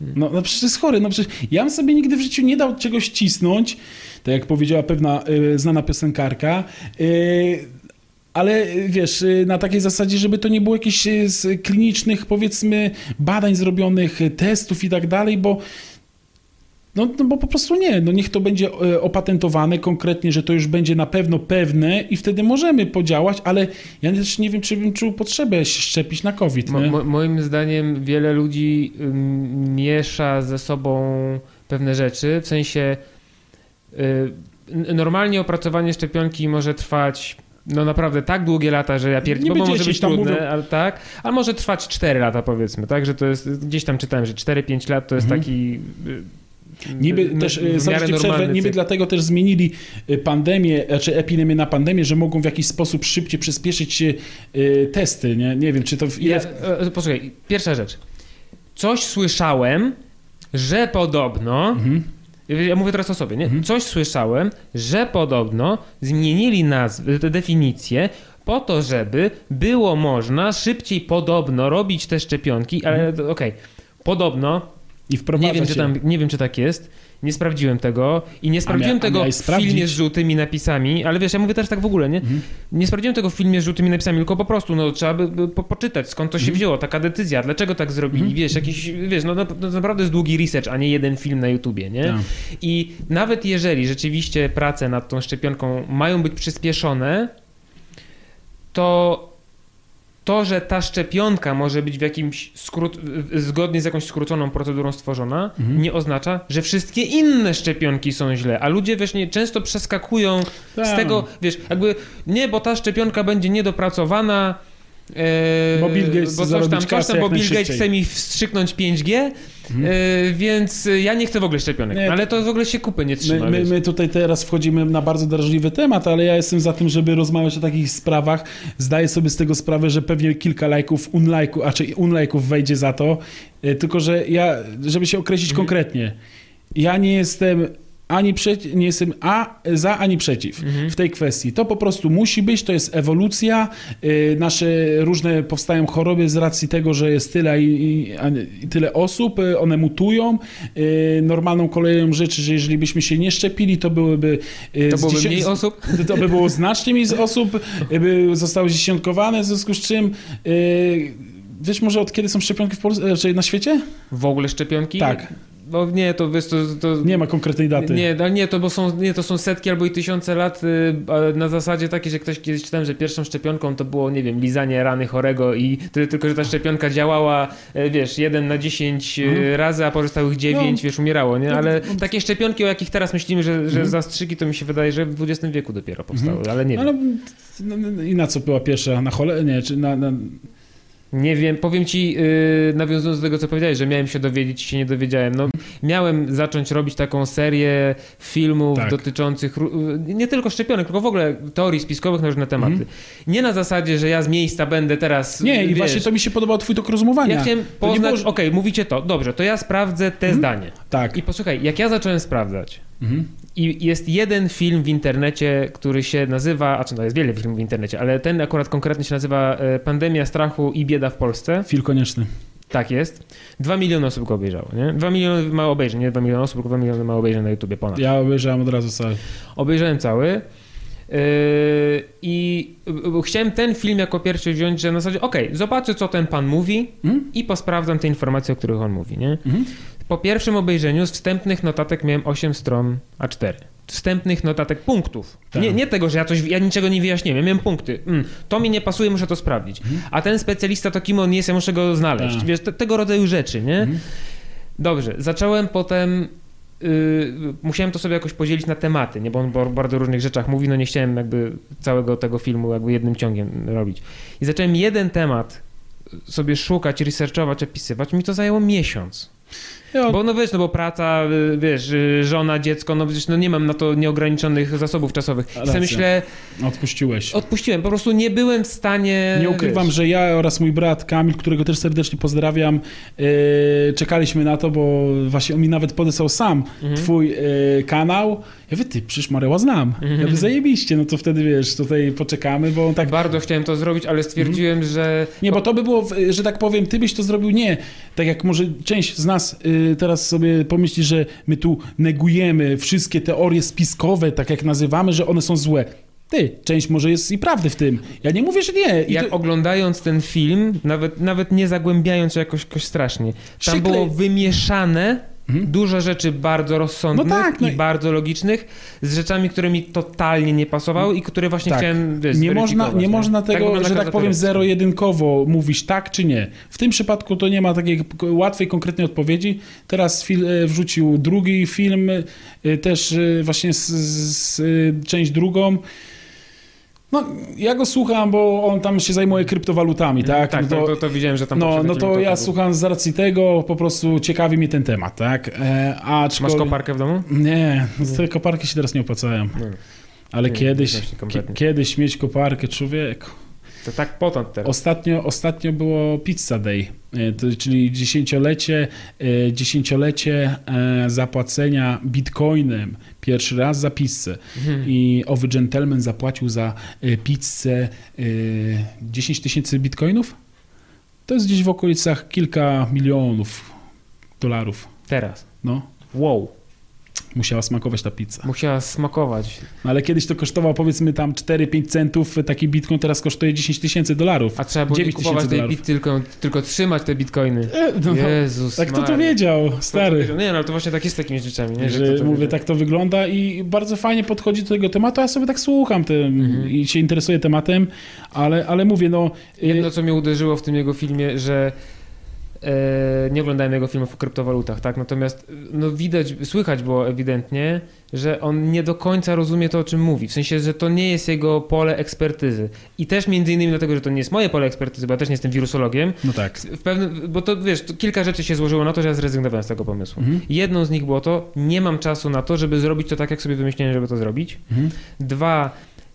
Speaker 2: No, no przecież jest chory. No przecież ja bym sobie nigdy w życiu nie dał czegoś cisnąć, tak jak powiedziała pewna y, znana piosenkarka. Y, ale y, wiesz, y, na takiej zasadzie, żeby to nie było jakichś y, z klinicznych, powiedzmy, badań zrobionych, testów i tak dalej, bo no, no bo po prostu nie, no niech to będzie e, opatentowane konkretnie, że to już będzie na pewno pewne i wtedy możemy podziałać, ale ja też nie wiem, czy bym czuł potrzebę się szczepić na COVID.
Speaker 1: Mo, mo, moim zdaniem wiele ludzi miesza ze sobą pewne rzeczy, w sensie y, normalnie opracowanie szczepionki może trwać no naprawdę tak długie lata, że ja pierdolę, bo może być
Speaker 2: tam
Speaker 1: trudne,
Speaker 2: mówią-
Speaker 1: ale tak, ale może trwać 4 lata powiedzmy, tak, że to jest, gdzieś tam czytałem, że 4-5 lat to jest
Speaker 2: Mhm.
Speaker 1: taki y,
Speaker 2: Niby też,
Speaker 1: w
Speaker 2: e, przerwę, niby
Speaker 1: cykl.
Speaker 2: dlatego też zmienili e, pandemię, czy epidemię na pandemię, że mogą w jakiś sposób szybciej przyspieszyć e, testy, nie? Nie wiem, czy to w ile...
Speaker 1: Ja, posłuchaj, pierwsza rzecz. Coś słyszałem, że podobno.
Speaker 2: Mhm.
Speaker 1: Ja mówię teraz o sobie, nie?
Speaker 2: Mhm.
Speaker 1: Coś słyszałem, że podobno zmienili nazwę, definicję po to, żeby było można szybciej podobno robić te szczepionki, ale
Speaker 2: Mhm.
Speaker 1: okej, podobno
Speaker 2: I wprowadza
Speaker 1: Nie wiem,
Speaker 2: się.
Speaker 1: czy tam, nie wiem, czy tak jest. Nie sprawdziłem tego i nie sprawdziłem
Speaker 2: mia-
Speaker 1: tego w filmie z żółtymi napisami, ale wiesz, ja mówię też tak w ogóle, nie?
Speaker 2: Mhm.
Speaker 1: Nie sprawdziłem tego w filmie z żółtymi napisami, tylko po prostu, no trzeba by, by po, poczytać, skąd to się
Speaker 2: Mhm.
Speaker 1: wzięło, taka decyzja, dlaczego tak zrobili,
Speaker 2: Mhm.
Speaker 1: wiesz, jakiś, wiesz, no, no, no naprawdę jest długi research, a nie jeden film na YouTubie, nie?
Speaker 2: Tak.
Speaker 1: I nawet jeżeli rzeczywiście prace nad tą szczepionką mają być przyspieszone, to to, że ta szczepionka może być w jakimś skrót, zgodnie z jakąś skróconą procedurą stworzona,
Speaker 2: Mhm.
Speaker 1: nie oznacza, że wszystkie inne szczepionki są źle. A ludzie wiesz, nie, często przeskakują z
Speaker 2: Tak.
Speaker 1: tego, wiesz, jakby nie, bo ta szczepionka będzie niedopracowana. E,
Speaker 2: Bo Bill Gates
Speaker 1: bo coś tam, coś tam, bo Bill Gates chce mi wstrzyknąć 5G,
Speaker 2: Mhm.
Speaker 1: e, więc ja nie chcę w ogóle szczepionek.
Speaker 2: Nie,
Speaker 1: ale to w ogóle się kupy nie trzyma.
Speaker 2: My, my, my tutaj teraz wchodzimy na bardzo drażliwy temat, ale ja jestem za tym, żeby rozmawiać o takich sprawach. Zdaję sobie z tego sprawę, że pewnie kilka lajków, unlajków, a czy unlajków wejdzie za to. E, Tylko, że ja, żeby się określić
Speaker 1: Mhm.
Speaker 2: konkretnie, ja nie jestem ani przeciw, nie jestem a za, ani przeciw
Speaker 1: Mhm.
Speaker 2: w tej kwestii. To po prostu musi być, to jest ewolucja. Y, Nasze różne powstają choroby z racji tego, że jest tyle i, i, a i tyle osób, y, one mutują. Y, Normalną koleją rzeczy, że jeżeli byśmy się nie szczepili, to byłyby y,
Speaker 1: To byłoby
Speaker 2: dziesię-
Speaker 1: mniej osób?
Speaker 2: to by było znacznie mniej osób, y, by zostały zdziesiątkowane, w związku z czym y, wiesz może od kiedy są szczepionki w Polsce, czy na świecie?
Speaker 1: W ogóle szczepionki?
Speaker 2: Tak.
Speaker 1: No nie, to wiesz, to... to
Speaker 2: Nie ma konkretnej daty.
Speaker 1: Nie, no nie, to bo są, nie, to są setki albo i tysiące lat y, na zasadzie takiej, że ktoś kiedyś czytałem, że pierwszą szczepionką to było, nie wiem, lizanie rany chorego i tyle tylko, że ta szczepionka działała, e, wiesz, 1 na 10 e,
Speaker 2: Mhm.
Speaker 1: razy, a pozostałych 9,
Speaker 2: No.
Speaker 1: wiesz, umierało, nie?
Speaker 2: No,
Speaker 1: Ale
Speaker 2: no.
Speaker 1: takie szczepionki, o jakich teraz myślimy, że, że
Speaker 2: Mhm.
Speaker 1: zastrzyki, to mi się wydaje, że w XX wieku dopiero powstały, ale nie wiem.
Speaker 2: Ale no, no, i na co była pierwsza? Na chole? Nie, czy na... na...
Speaker 1: Nie wiem, powiem ci, yy, nawiązując do tego, co powiedziałeś, że miałem się dowiedzieć i się nie dowiedziałem. No, miałem zacząć robić taką serię filmów
Speaker 2: Tak.
Speaker 1: dotyczących ró- nie tylko szczepionek, tylko w ogóle teorii spiskowych na różne tematy.
Speaker 2: Mhm.
Speaker 1: Nie na zasadzie, że ja z miejsca będę teraz.
Speaker 2: Nie, i właśnie to mi się podobał twój tok rozumowania.
Speaker 1: Ja chciałem poznać,
Speaker 2: było,
Speaker 1: okej,
Speaker 2: że-
Speaker 1: mówicie to, dobrze, to ja sprawdzę te
Speaker 2: Mhm.
Speaker 1: zdanie.
Speaker 2: Tak.
Speaker 1: I posłuchaj, jak ja zacząłem sprawdzać,
Speaker 2: Mhm.
Speaker 1: I jest jeden film w internecie, który się nazywa, a czy no jest wiele filmów w internecie, ale ten akurat konkretnie się nazywa e, Pandemia strachu i bieda w Polsce.
Speaker 2: Film konieczny.
Speaker 1: Tak jest. Dwa miliony osób go obejrzało, nie? Dwa miliony ma obejrzeń, nie dwa miliony osób, tylko dwa miliony ma obejrzeń na YouTubie ponad.
Speaker 2: Ja obejrzałem od razu cały.
Speaker 1: Obejrzałem cały yy, i chciałem ten film jako pierwszy wziąć, że na zasadzie, okej, zobaczę co ten pan mówi
Speaker 2: Mhm.
Speaker 1: i posprawdzam te informacje, o których on mówi, nie?
Speaker 2: Mhm.
Speaker 1: Po pierwszym obejrzeniu z wstępnych notatek miałem 8 stron A4. Wstępnych notatek punktów.
Speaker 2: Tak.
Speaker 1: Nie, nie tego, że ja coś, ja niczego nie wyjaśniłem, ja miałem punkty. Mm, to mi nie pasuje, muszę to sprawdzić.
Speaker 2: Mhm.
Speaker 1: A ten specjalista to kim on jest, ja muszę go znaleźć.
Speaker 2: Tak.
Speaker 1: Wiesz, te, tego rodzaju rzeczy, nie?
Speaker 2: Mhm.
Speaker 1: Dobrze, zacząłem potem. Yy, musiałem to sobie jakoś podzielić na tematy, nie? bo on o bardzo różnych rzeczach mówi, no nie chciałem jakby całego tego filmu jakby jednym ciągiem robić. I zacząłem jeden temat sobie szukać, researchować, opisywać. Mi to zajęło miesiąc.
Speaker 2: Ja,
Speaker 1: Bo no wiesz, no bo praca, y, wiesz, y, żona, dziecko, no przecież no nie mam na to nieograniczonych zasobów czasowych. I sobie myślę,
Speaker 2: odpuściłeś.
Speaker 1: odpuściłem, po prostu nie byłem w stanie...
Speaker 2: Nie ukrywam,
Speaker 1: wiesz,
Speaker 2: że ja oraz mój brat Kamil, którego też serdecznie pozdrawiam, e, czekaliśmy na to, bo właśnie on mi nawet podesłał sam
Speaker 1: Mhm.
Speaker 2: twój e, kanał. Ja mówię, ty, przecież Mareła znam.
Speaker 1: Mhm.
Speaker 2: Ja mówię, zajebiście, no to wtedy wiesz, tutaj poczekamy, bo on tak...
Speaker 1: Bardzo chciałem to zrobić, ale stwierdziłem, że...
Speaker 2: Nie, bo to by było, że tak powiem, ty byś to zrobił nie. Tak jak może część z nas y, teraz sobie pomyśli, że my tu negujemy wszystkie teorie spiskowe, tak jak nazywamy, że one są złe. Ty, część może jest i prawdy w tym. Ja nie mówię, że nie. I
Speaker 1: Jak
Speaker 2: to,
Speaker 1: oglądając ten film, nawet, nawet nie zagłębiając się jakoś, jakoś strasznie, tam
Speaker 2: Przyklej-
Speaker 1: było wymieszane
Speaker 2: Mhm.
Speaker 1: dużo rzeczy bardzo rozsądnych
Speaker 2: No tak, no
Speaker 1: i
Speaker 2: i-
Speaker 1: bardzo logicznych z rzeczami, które mi totalnie nie pasowały i które właśnie
Speaker 2: Tak.
Speaker 1: chciałem wiesz,
Speaker 2: nie można,
Speaker 1: zweryfikować,
Speaker 2: nie można tego,
Speaker 1: wygląda
Speaker 2: że tak powiem, zero-jedynkowo mówić tak czy nie. W tym przypadku to nie ma takiej łatwej, konkretnej odpowiedzi. Teraz e, wrzucił drugi film, e, też e, właśnie z, z, e, część drugą. No, ja go słucham, bo on tam się zajmuje kryptowalutami, tak?
Speaker 1: Tak,
Speaker 2: no
Speaker 1: to, to, to widziałem, że tam
Speaker 2: no, no to ja słucham z racji tego, po prostu ciekawi mnie ten temat, tak? E, aczkolwiek-
Speaker 1: Masz koparkę w domu?
Speaker 2: Nie, te koparki się teraz nie opłacają. Ale
Speaker 1: Nie,
Speaker 2: kiedyś, kiedyś mieć koparkę, człowieku.
Speaker 1: To tak teraz.
Speaker 2: Ostatnio, ostatnio było Pizza Day, e, czyli dziesięciolecie, e, dziesięciolecie e, zapłacenia bitcoinem pierwszy raz za pizzę.
Speaker 1: Mhm.
Speaker 2: I owy gentleman zapłacił za pizzę e, 10 tysięcy bitcoinów? To jest gdzieś w okolicach kilka milionów dolarów.
Speaker 1: Teraz.
Speaker 2: No,
Speaker 1: Wow.
Speaker 2: Musiała smakować ta pizza.
Speaker 1: Musiała smakować.
Speaker 2: No, ale kiedyś to kosztowało powiedzmy tam 4-5 centów, taki bitcoin teraz kosztuje 10 tysięcy dolarów.
Speaker 1: A trzeba było nie
Speaker 2: 9
Speaker 1: kupować
Speaker 2: tysięcy
Speaker 1: tej bit, tylko, tylko trzymać te bitcoiny.
Speaker 2: E, no,
Speaker 1: Jezus
Speaker 2: tak to
Speaker 1: Maria.
Speaker 2: wiedział,
Speaker 1: to
Speaker 2: stary.
Speaker 1: Nie, no ale to właśnie tak jest z takimi rzeczami, nie?
Speaker 2: Że,
Speaker 1: to
Speaker 2: mówię,
Speaker 1: wiedział.
Speaker 2: tak to wygląda i bardzo fajnie podchodzi do tego tematu, ja sobie tak słucham tym
Speaker 1: Mhm.
Speaker 2: i się interesuję tematem, ale, ale mówię, no...
Speaker 1: Jedno, co mnie uderzyło w tym jego filmie, że e, nie oglądałem jego filmów o kryptowalutach, tak? Natomiast no widać, słychać było ewidentnie, że on nie do końca rozumie to, o czym mówi. W sensie, że to nie jest jego pole ekspertyzy. I też między innymi dlatego, że to nie jest moje pole ekspertyzy, bo ja też nie jestem wirusologiem.
Speaker 2: no tak.
Speaker 1: W pewnym, bo to wiesz, to kilka rzeczy się złożyło na to, że ja zrezygnowałem z tego pomysłu.
Speaker 2: Mhm.
Speaker 1: Jedną z nich było to, nie mam czasu na to, żeby zrobić to tak, jak sobie wymyśliłem, żeby to zrobić.
Speaker 2: Mhm.
Speaker 1: Dwa,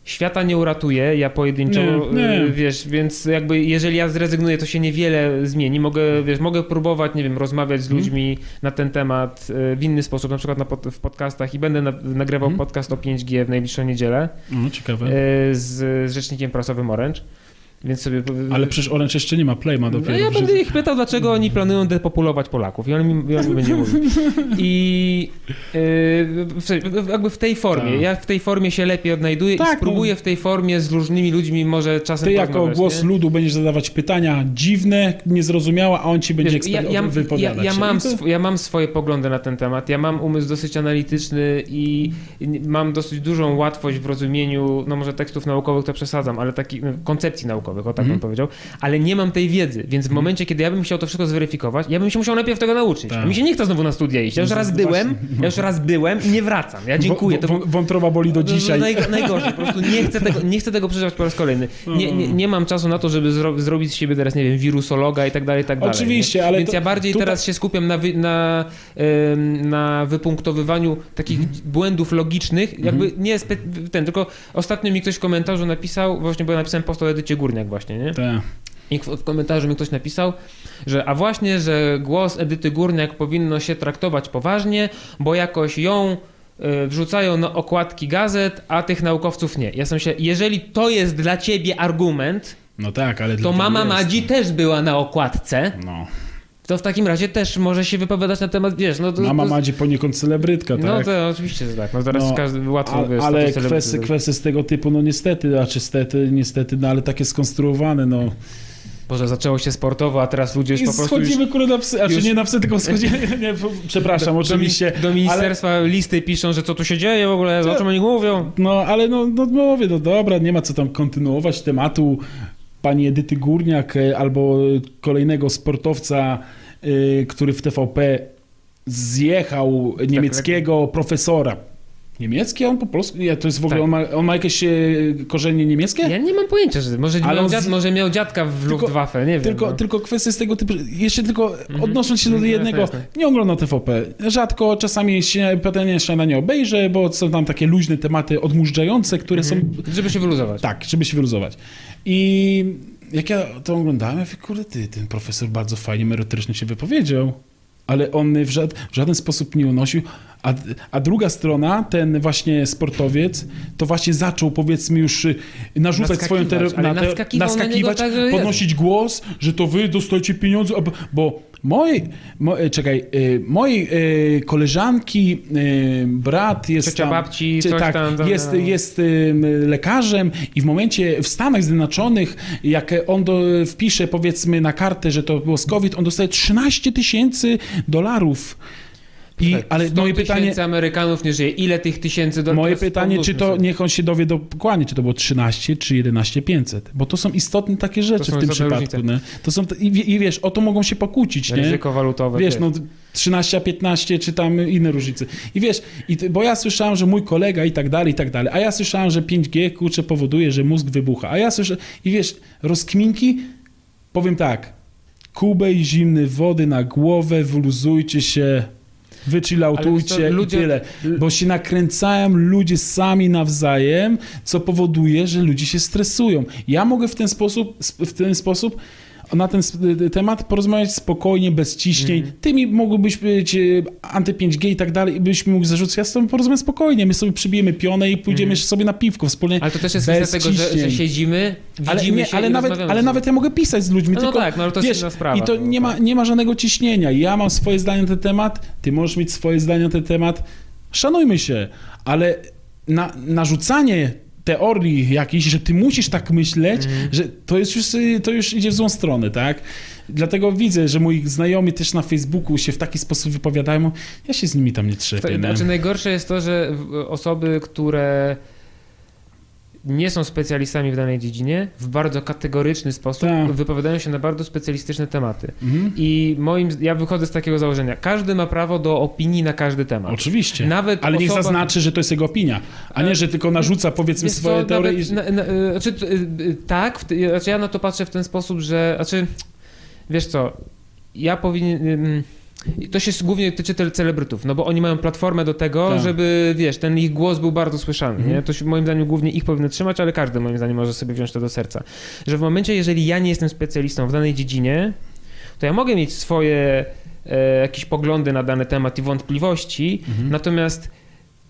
Speaker 1: świata nie uratuje, ja pojedynczo,
Speaker 2: Nie, nie.
Speaker 1: y, wiesz, więc jakby jeżeli ja zrezygnuję, to się niewiele zmieni. Mogę, wiesz, mogę próbować, nie wiem, rozmawiać z
Speaker 2: Mhm.
Speaker 1: ludźmi na ten temat y, w inny sposób, na przykład na pod, w podcastach i będę na, nagrywał
Speaker 2: Mhm.
Speaker 1: podcast o 5G w najbliższą niedzielę
Speaker 2: No, ciekawe.
Speaker 1: y, z, z rzecznikiem prasowym Orange. Więc sobie.
Speaker 2: Ale przecież Orange jeszcze nie ma Play, ma dopiero.
Speaker 1: No ja będę ich pytał, dlaczego oni planują depopulować Polaków. I on mi, i on mi będzie mówił. I yy, jakby w tej formie,
Speaker 2: Tak.
Speaker 1: ja w tej formie się lepiej odnajduję
Speaker 2: Tak,
Speaker 1: i spróbuję w tej formie z różnymi ludźmi może czasem
Speaker 2: Ty jako głos
Speaker 1: nie?
Speaker 2: ludu będziesz zadawać pytania dziwne, niezrozumiałe, a on ci będzie
Speaker 1: Wiesz, ja, ja, ja, ja, mam
Speaker 2: to-
Speaker 1: ja mam swoje poglądy na ten temat. Ja mam umysł dosyć analityczny i i mam dosyć dużą łatwość w rozumieniu, no może tekstów naukowych to przesadzam, ale takich no, koncepcji naukowych, o tak
Speaker 2: Mhm.
Speaker 1: bym powiedział, ale nie mam tej wiedzy, więc w momencie, kiedy ja bym chciał to wszystko zweryfikować, ja bym się musiał najpierw tego nauczyć.
Speaker 2: Tak.
Speaker 1: A mi się nie chce znowu na studia iść. Ja już
Speaker 2: No,
Speaker 1: raz
Speaker 2: właśnie.
Speaker 1: byłem, ja już raz byłem i nie wracam. Ja dziękuję. To
Speaker 2: wą- Wątroba boli do
Speaker 1: no, no,
Speaker 2: dzisiaj.
Speaker 1: Naj, najgorzej, po prostu nie chcę, tego, nie chcę tego przeżywać po raz kolejny. Nie, nie, nie mam czasu na to, żeby zro, zrobić z siebie teraz, nie wiem, wirusologa i tak dalej, i tak dalej.
Speaker 2: Oczywiście,
Speaker 1: nie?
Speaker 2: ale
Speaker 1: Więc
Speaker 2: to-
Speaker 1: ja bardziej
Speaker 2: tutaj-
Speaker 1: teraz się skupiam na, wy, na, na wypunktowywaniu takich
Speaker 2: Mhm.
Speaker 1: błędów logicznych, jakby nie spe, ten, tylko ostatnio mi ktoś w komentarzu napisał, właśnie bo ja napisałem post o Edycie Górniak właśnie, nie?
Speaker 2: Tak.
Speaker 1: I w, komentarzu mi ktoś napisał, że a właśnie, że głos Edyty Górniak powinno się traktować poważnie, bo jakoś ją y, wrzucają na okładki gazet, a tych naukowców nie. Ja sam się, jeżeli to jest dla ciebie argument,
Speaker 2: No tak, ale...
Speaker 1: to mama
Speaker 2: jest.
Speaker 1: Madzi też była na okładce,
Speaker 2: No.
Speaker 1: To w takim razie też może się wypowiadać na temat, wiesz, no to...
Speaker 2: Mama
Speaker 1: to,
Speaker 2: Madzi poniekąd celebrytka, tak?
Speaker 1: No to oczywiście, tak. No teraz
Speaker 2: No,
Speaker 1: każdy łatwo,
Speaker 2: A,
Speaker 1: wiesz,
Speaker 2: ale kwestie, kwestie z tego typu, no niestety, a czy stety, niestety, no ale takie skonstruowane, no.
Speaker 1: Boże, zaczęło się sportowo, a teraz ludzie już
Speaker 2: I
Speaker 1: po prostu już...
Speaker 2: schodzimy kurde na psy, a czy
Speaker 1: już-
Speaker 2: nie na psy, tylko schodzimy, nie, przepraszam,
Speaker 1: do,
Speaker 2: oczywiście.
Speaker 1: Do, do ministerstwa listy piszą, że co tu się dzieje w ogóle, o czym oni mówią.
Speaker 2: No, ale no, no mówię, no dobra, nie ma co tam kontynuować tematu pani Edyty Górniak e, albo kolejnego sportowca, który w TVP zjechał niemieckiego profesora. Niemiecki on po polsku? Nie, to jest w ogóle,
Speaker 1: Tak.
Speaker 2: on, ma, on ma jakieś e, korzenie niemieckie?
Speaker 1: Ja nie mam pojęcia, że może,
Speaker 2: Ale
Speaker 1: miał,
Speaker 2: on
Speaker 1: dziad,
Speaker 2: z-
Speaker 1: może miał dziadka w
Speaker 2: Tylko-
Speaker 1: Luftwaffe, nie wiem.
Speaker 2: Tylko,
Speaker 1: no.
Speaker 2: tylko kwestie z tego typu, jeszcze tylko odnosząc się do
Speaker 1: Mhm,
Speaker 2: jednego,
Speaker 1: jasne, jasne.
Speaker 2: nie oglądam TVP. Rzadko czasami się pytanie śniadanie obejrzę, bo są tam takie luźne tematy odmurzające, które są
Speaker 1: Żeby się wyluzować.
Speaker 2: Tak, żeby się wyluzować. I jak ja to oglądałem, ja mówię, kurde, ty, ten profesor bardzo fajnie, merytorycznie się wypowiedział, ale on w, żad, w żaden sposób nie unosił. A, a druga strona, ten właśnie sportowiec, to właśnie zaczął powiedzmy już y, narzucać swoją
Speaker 1: Naskakiwać, ale
Speaker 2: na te,
Speaker 1: naskakiwał na niego
Speaker 2: naskakiwać,
Speaker 1: tak,
Speaker 2: podnosić głos, że to wy dostajecie pieniądze, bo- moi, mo, e, czekaj, y, mojej y, koleżanki y, brat jest
Speaker 1: Ciocia
Speaker 2: tam,
Speaker 1: babci,
Speaker 2: czy- tak,
Speaker 1: tam, tam,
Speaker 2: jest,
Speaker 1: no.
Speaker 2: jest ym, lekarzem i w momencie w Stanach Zjednoczonych, jak on do, wpisze powiedzmy na kartę, że to było z COVID, on dostaje 13 tysięcy dolarów. I,
Speaker 1: Tak,
Speaker 2: ale
Speaker 1: 100
Speaker 2: moje pytanie,
Speaker 1: Amerykanów nie żyje. Ile tych tysięcy dolarów?
Speaker 2: moje pytanie, czy to niech on się dowie dokładnie, czy to było 13 czy 11 500, bo to są istotne takie rzeczy w tym przypadku. Nie? To są, i, I wiesz, o to mogą się pokłócić, nie?
Speaker 1: Ryzyko walutowe.
Speaker 2: Wiesz, no 13, a 15, czy tam inne różnice. I wiesz, i bo ja słyszałem, że mój kolega i tak dalej, i tak dalej, a ja słyszałem, że 5G, kurczę, powoduje, że mózg wybucha. A ja słyszę, i wiesz, rozkminki, powiem tak, kubę i zimnej wody na głowę, wyluzujcie się, wychilloutujcie
Speaker 1: ludzie-
Speaker 2: i tyle. Bo się nakręcają ludzie sami nawzajem, co powoduje, że ludzie się stresują. Ja mogę w ten sposób, w ten sposób na ten sp- y, temat, porozmawiać spokojnie, bez ciśnień.
Speaker 1: Mhm.
Speaker 2: Ty mi mógłbyś być y, anty-5G i tak dalej i byś mi mógł zarzucić, ja z tobą porozmawiam spokojnie, my sobie przybijemy pionę i pójdziemy
Speaker 1: Mhm.
Speaker 2: sobie na piwko wspólnie.
Speaker 1: Ale to też jest kwestia tego, że, że siedzimy, widzimy
Speaker 2: Ale, nie,
Speaker 1: się
Speaker 2: ale, nawet, ale nawet ja mogę pisać z ludźmi,
Speaker 1: No,
Speaker 2: tylko
Speaker 1: tak, no ale to jest inna sprawa.
Speaker 2: i to
Speaker 1: no,
Speaker 2: nie ma,
Speaker 1: tak.
Speaker 2: nie ma żadnego ciśnienia. Ja mam swoje zdanie na ten temat, ty możesz mieć swoje zdanie na ten temat. Szanujmy się, ale na, narzucanie teorii jakiejś, że ty musisz tak myśleć,
Speaker 1: Mhm.
Speaker 2: że to jest już, y, to już idzie w złą stronę, tak? Dlatego widzę, że moi znajomi też na Facebooku się w taki sposób wypowiadają. Ja się z nimi tam nie trzepię.
Speaker 1: znaczy najgorsze jest to, że osoby, które nie są specjalistami w danej dziedzinie, w bardzo kategoryczny sposób
Speaker 2: Tak.
Speaker 1: wypowiadają się na bardzo specjalistyczne tematy.
Speaker 2: Mhm.
Speaker 1: I moim, ja wychodzę z takiego założenia, każdy ma prawo do opinii na każdy temat.
Speaker 2: Oczywiście.
Speaker 1: Nawet
Speaker 2: Ale niech
Speaker 1: osoba-
Speaker 2: zaznaczy, że to jest jego opinia, a nie, że tylko narzuca powiedzmy
Speaker 1: co,
Speaker 2: swoje teorie.
Speaker 1: Nawet,
Speaker 2: i-
Speaker 1: na, na, y, znaczy, y, y, tak, znaczy ja na to patrzę w ten sposób, że znaczy, wiesz co, ja powinien... ym, to się głównie tyczy celebrytów, no bo oni mają platformę do tego,
Speaker 2: Tak.
Speaker 1: żeby, wiesz, ten ich głos był bardzo słyszany,
Speaker 2: Mhm.
Speaker 1: nie? To się moim zdaniem głównie ich powinno trzymać, ale każdy moim zdaniem może sobie wziąć to do serca. Że w momencie, jeżeli ja nie jestem specjalistą w danej dziedzinie, to ja mogę mieć swoje e, jakieś poglądy na dany temat i wątpliwości,
Speaker 2: Mhm.
Speaker 1: natomiast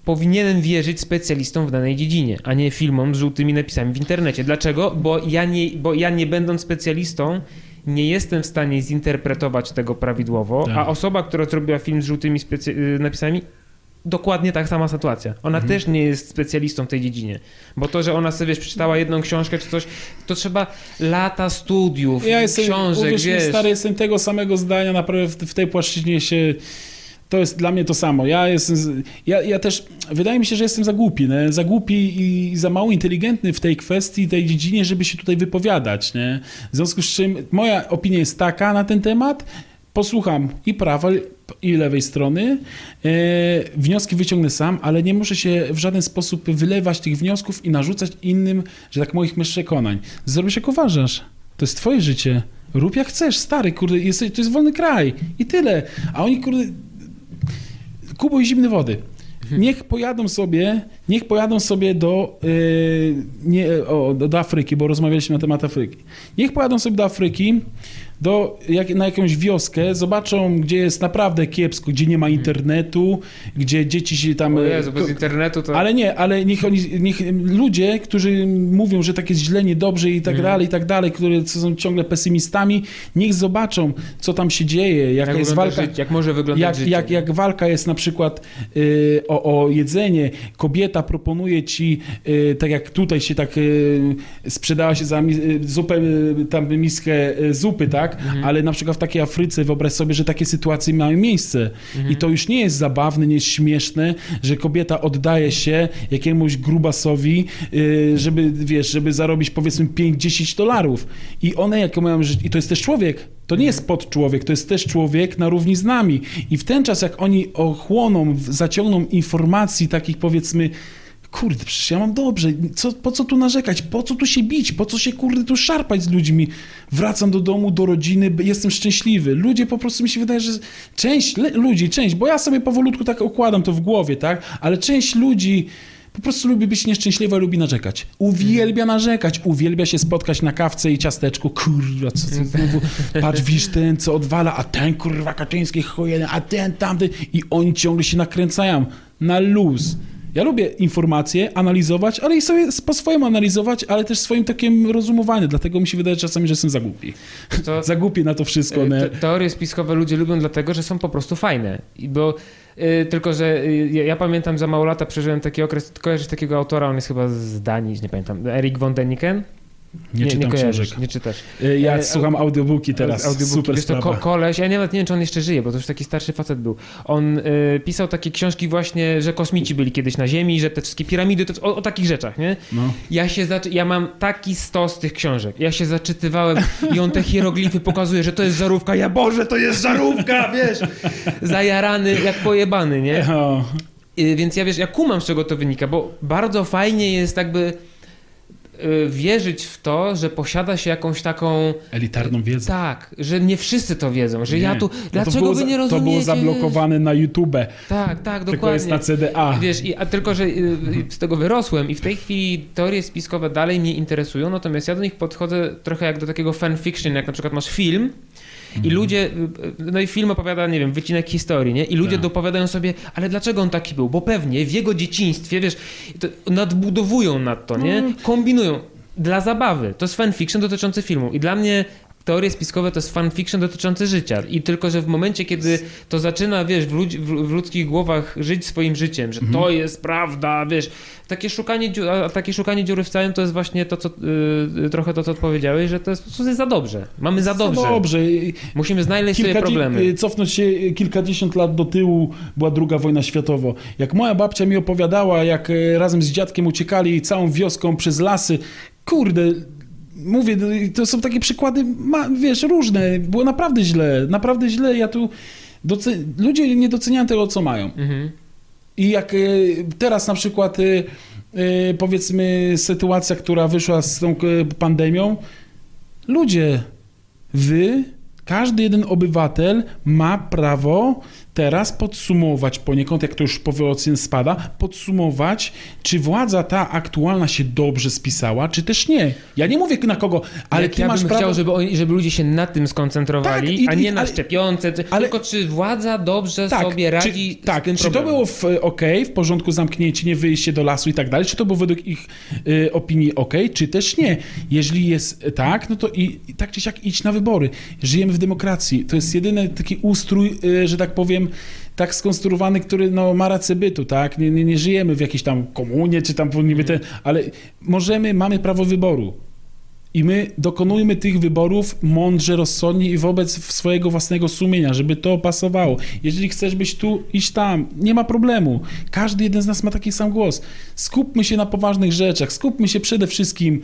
Speaker 1: powinienem wierzyć specjalistom w danej dziedzinie, a nie filmom z żółtymi napisami w internecie. Dlaczego? Bo ja nie, bo ja nie będąc specjalistą, nie jestem w stanie zinterpretować tego prawidłowo,
Speaker 2: Tak.
Speaker 1: a osoba, która zrobiła film z żółtymi specy- y, napisami, dokładnie tak sama sytuacja. Ona
Speaker 2: Mhm.
Speaker 1: też nie jest specjalistą w tej dziedzinie. Bo to, że ona sobie wiesz, przeczytała jedną książkę czy coś, to trzeba lata studiów,
Speaker 2: Ja jestem,
Speaker 1: książek,
Speaker 2: uwierz mi,
Speaker 1: wiesz.
Speaker 2: stary, jestem tego samego zdania, naprawdę w, w tej płaszczyźnie się... To jest dla mnie to samo. Ja jestem, ja, ja też, wydaje mi się, że jestem za głupi, nie? za głupi i za mało inteligentny w tej kwestii, tej dziedzinie, żeby się tutaj wypowiadać, nie? W związku z czym moja opinia jest taka na ten temat, posłucham i prawej, i lewej strony, e, wnioski wyciągnę sam, ale nie muszę się w żaden sposób wylewać tych wniosków i narzucać innym, że tak moich przekonań. Zrobisz jak uważasz. To jest twoje życie. Rób jak chcesz, stary, kurde, jesteś, to jest wolny kraj i tyle. A oni, kurde, kubuj zimne wody. Niech pojadą sobie, niech pojadą sobie do, yy, nie, o, do Afryki, bo rozmawialiśmy na temat Afryki. Niech pojadą sobie do Afryki, do, jak, na jakąś wioskę, zobaczą, gdzie jest naprawdę kiepsko, gdzie nie ma internetu, gdzie dzieci się tam...
Speaker 1: O Jezu, bez internetu to...
Speaker 2: ale nie, ale niech, oni, niech ludzie, którzy mówią, że tak jest źle, niedobrze i tak
Speaker 1: Mhm.
Speaker 2: dalej, i tak dalej, które są ciągle pesymistami, niech zobaczą, co tam się dzieje, jaka
Speaker 1: jak,
Speaker 2: jest walka.
Speaker 1: życie, jak może wyglądać
Speaker 2: Jak,
Speaker 1: życie.
Speaker 2: jak, jak walka jest na przykład y, o, o jedzenie, kobieta proponuje ci, y, tak jak tutaj się tak y, sprzedała się za y, zupę, tam miskę zupy, tak?
Speaker 1: Mhm.
Speaker 2: Ale na przykład w takiej Afryce wyobraź sobie, że takie sytuacje mają miejsce.
Speaker 1: Mhm.
Speaker 2: I to już nie jest zabawne, nie jest śmieszne, że kobieta oddaje się jakiemuś grubasowi, y, żeby, wiesz, żeby zarobić powiedzmy 5-10 dolarów. I one jakie mają życie, i to jest też człowiek. To nie jest podczłowiek, to jest też człowiek na równi z nami. I w ten czas, jak oni ochłoną, zaciągną informacji takich powiedzmy, kurde, przecież ja mam dobrze, co, po co tu narzekać, po co tu się bić, po co się kurde tu szarpać z ludźmi. Wracam do domu, do rodziny, jestem szczęśliwy. Ludzie po prostu mi się wydaje, że część le- ludzi, część, bo ja sobie powolutku tak układam to w głowie, tak, ale część ludzi po prostu lubi być nieszczęśliwa, lubi narzekać. Uwielbia narzekać, uwielbia się spotkać na kawce i ciasteczku. Kurwa, co, co znowu, patrz, widzisz ten, co odwala, a ten kurwa Kaczyński chujeny, a ten tamty i oni ciągle się nakręcają na luz. Ja lubię informacje, analizować, ale i sobie po swojemu analizować, ale też swoim takim rozumowanie. Dlatego mi się wydaje czasami, że jestem za głupi.
Speaker 1: To,
Speaker 2: Za głupi na to wszystko.
Speaker 1: e, te, teorie spiskowe ludzie lubią dlatego, że są po prostu fajne. I bo e, tylko, że e, ja, ja pamiętam za mało lata przeżyłem taki okres, kojarzysz takiego autora, on jest chyba z Danii, nie pamiętam, Erik von deniken?
Speaker 2: Nie, czytam
Speaker 1: kojarzysz,
Speaker 2: książek.
Speaker 1: Nie czytasz.
Speaker 2: Y, Ja
Speaker 1: E,
Speaker 2: słucham audiobooki teraz.
Speaker 1: Audiobooki.
Speaker 2: Super
Speaker 1: Wiesz, to ko- koleś, ja nawet nie wiem, czy on jeszcze żyje, bo to już taki starszy facet był. On y, pisał takie książki właśnie, że kosmici byli kiedyś na Ziemi, że te wszystkie piramidy, to, o, o takich rzeczach, nie?
Speaker 2: No.
Speaker 1: Ja się ja mam taki stos tych książek. Ja się zaczytywałem i on te hieroglify pokazuje, że to jest żarówka. Ja Boże, to jest żarówka, wiesz? Zajarany, jak pojebany, nie?
Speaker 2: O,
Speaker 1: Y, Więc ja wiesz, ja kumam z czego to wynika, bo bardzo fajnie jest jakby wierzyć w to, że posiada się jakąś taką...
Speaker 2: Elitarną wiedzę.
Speaker 1: Tak, że nie wszyscy to wiedzą, że
Speaker 2: Nie.
Speaker 1: ja tu...
Speaker 2: No
Speaker 1: Dlaczego
Speaker 2: było
Speaker 1: wy nie rozumiecie?
Speaker 2: To było zablokowane na YouTube,
Speaker 1: Tak, tak,
Speaker 2: tylko
Speaker 1: dokładnie.
Speaker 2: jest na CDA.
Speaker 1: Wiesz, i, a tylko, że y, y, z tego wyrosłem i w tej chwili teorie spiskowe dalej mnie interesują, natomiast ja do nich podchodzę trochę jak do takiego fanfiction, jak na przykład masz film i
Speaker 2: Mhm.
Speaker 1: ludzie, no i film opowiada, nie wiem, wycinek historii, nie? I ludzie
Speaker 2: Tak.
Speaker 1: dopowiadają sobie, ale dlaczego on taki był? Bo pewnie w jego dzieciństwie, wiesz, nadbudowują nad to, nie?
Speaker 2: No.
Speaker 1: Kombinują. Dla zabawy. To jest fanfiction dotyczący filmu. I dla mnie teorie spiskowe to jest fanfiction dotyczący życia. I tylko, że w momencie, kiedy to zaczyna, wiesz, w, ludzi, w, ludzkich głowach żyć swoim życiem, że to jest prawda, wiesz, takie szukanie, dziu- a takie szukanie dziury w całym to jest właśnie to, co, yy, trochę to, co odpowiedziałeś, że to jest, po prostu za dobrze. Mamy za dobrze.
Speaker 2: Dobrze.
Speaker 1: Musimy znaleźć sobie
Speaker 2: Kilkadzie-
Speaker 1: problemy.
Speaker 2: y, Cofnąć się y, kilkadziesiąt lat do tyłu, była druga wojna światowa. Jak moja babcia mi opowiadała, jak razem z dziadkiem uciekali całą wioską przez lasy, kurde, mówię, y, to są takie przykłady, wiesz, różne. Było naprawdę źle, naprawdę źle. Ja tu, doce- ludzie nie doceniają tego, co mają.
Speaker 1: Mhm.
Speaker 2: I jak y, teraz na przykład y, y, powiedzmy sytuacja, która wyszła z tą pandemią, ludzie, wy, każdy jeden obywatel ma prawo teraz podsumować poniekąd, jak to już po wyocenie spada, podsumować, czy władza ta aktualna się dobrze spisała, czy też nie. Ja nie mówię na kogo, ale
Speaker 1: Jak
Speaker 2: ty
Speaker 1: ja
Speaker 2: masz
Speaker 1: bym
Speaker 2: prawo...
Speaker 1: chciał, żeby, oni, żeby ludzie się na tym skoncentrowali,
Speaker 2: Tak, i-
Speaker 1: a nie
Speaker 2: i-
Speaker 1: na
Speaker 2: ale-
Speaker 1: szczepionce,
Speaker 2: ale-
Speaker 1: tylko czy władza dobrze sobie radzi
Speaker 2: czy,
Speaker 1: z
Speaker 2: tak, czy to
Speaker 1: problemem.
Speaker 2: było w, ok, w porządku zamknięcie, nie wyjście do lasu i tak dalej, czy to było według ich y, opinii ok, czy też nie. Jeżeli jest tak, no to i, i tak czy siak idź na wybory. Żyjemy w demokracji. To jest jedyny taki ustrój, y, że tak powiem, tak skonstruowany, który no, ma rację bytu, tak? Nie, nie, nie żyjemy w jakiejś tam komunie, czy tam niby ten, ale możemy, mamy prawo wyboru. I my dokonujmy tych wyborów mądrze, rozsądnie i wobec swojego własnego sumienia, żeby to pasowało. Jeżeli chcesz być tu, iść tam, nie ma problemu. Każdy jeden z nas ma taki sam głos. Skupmy się na poważnych rzeczach, skupmy się przede wszystkim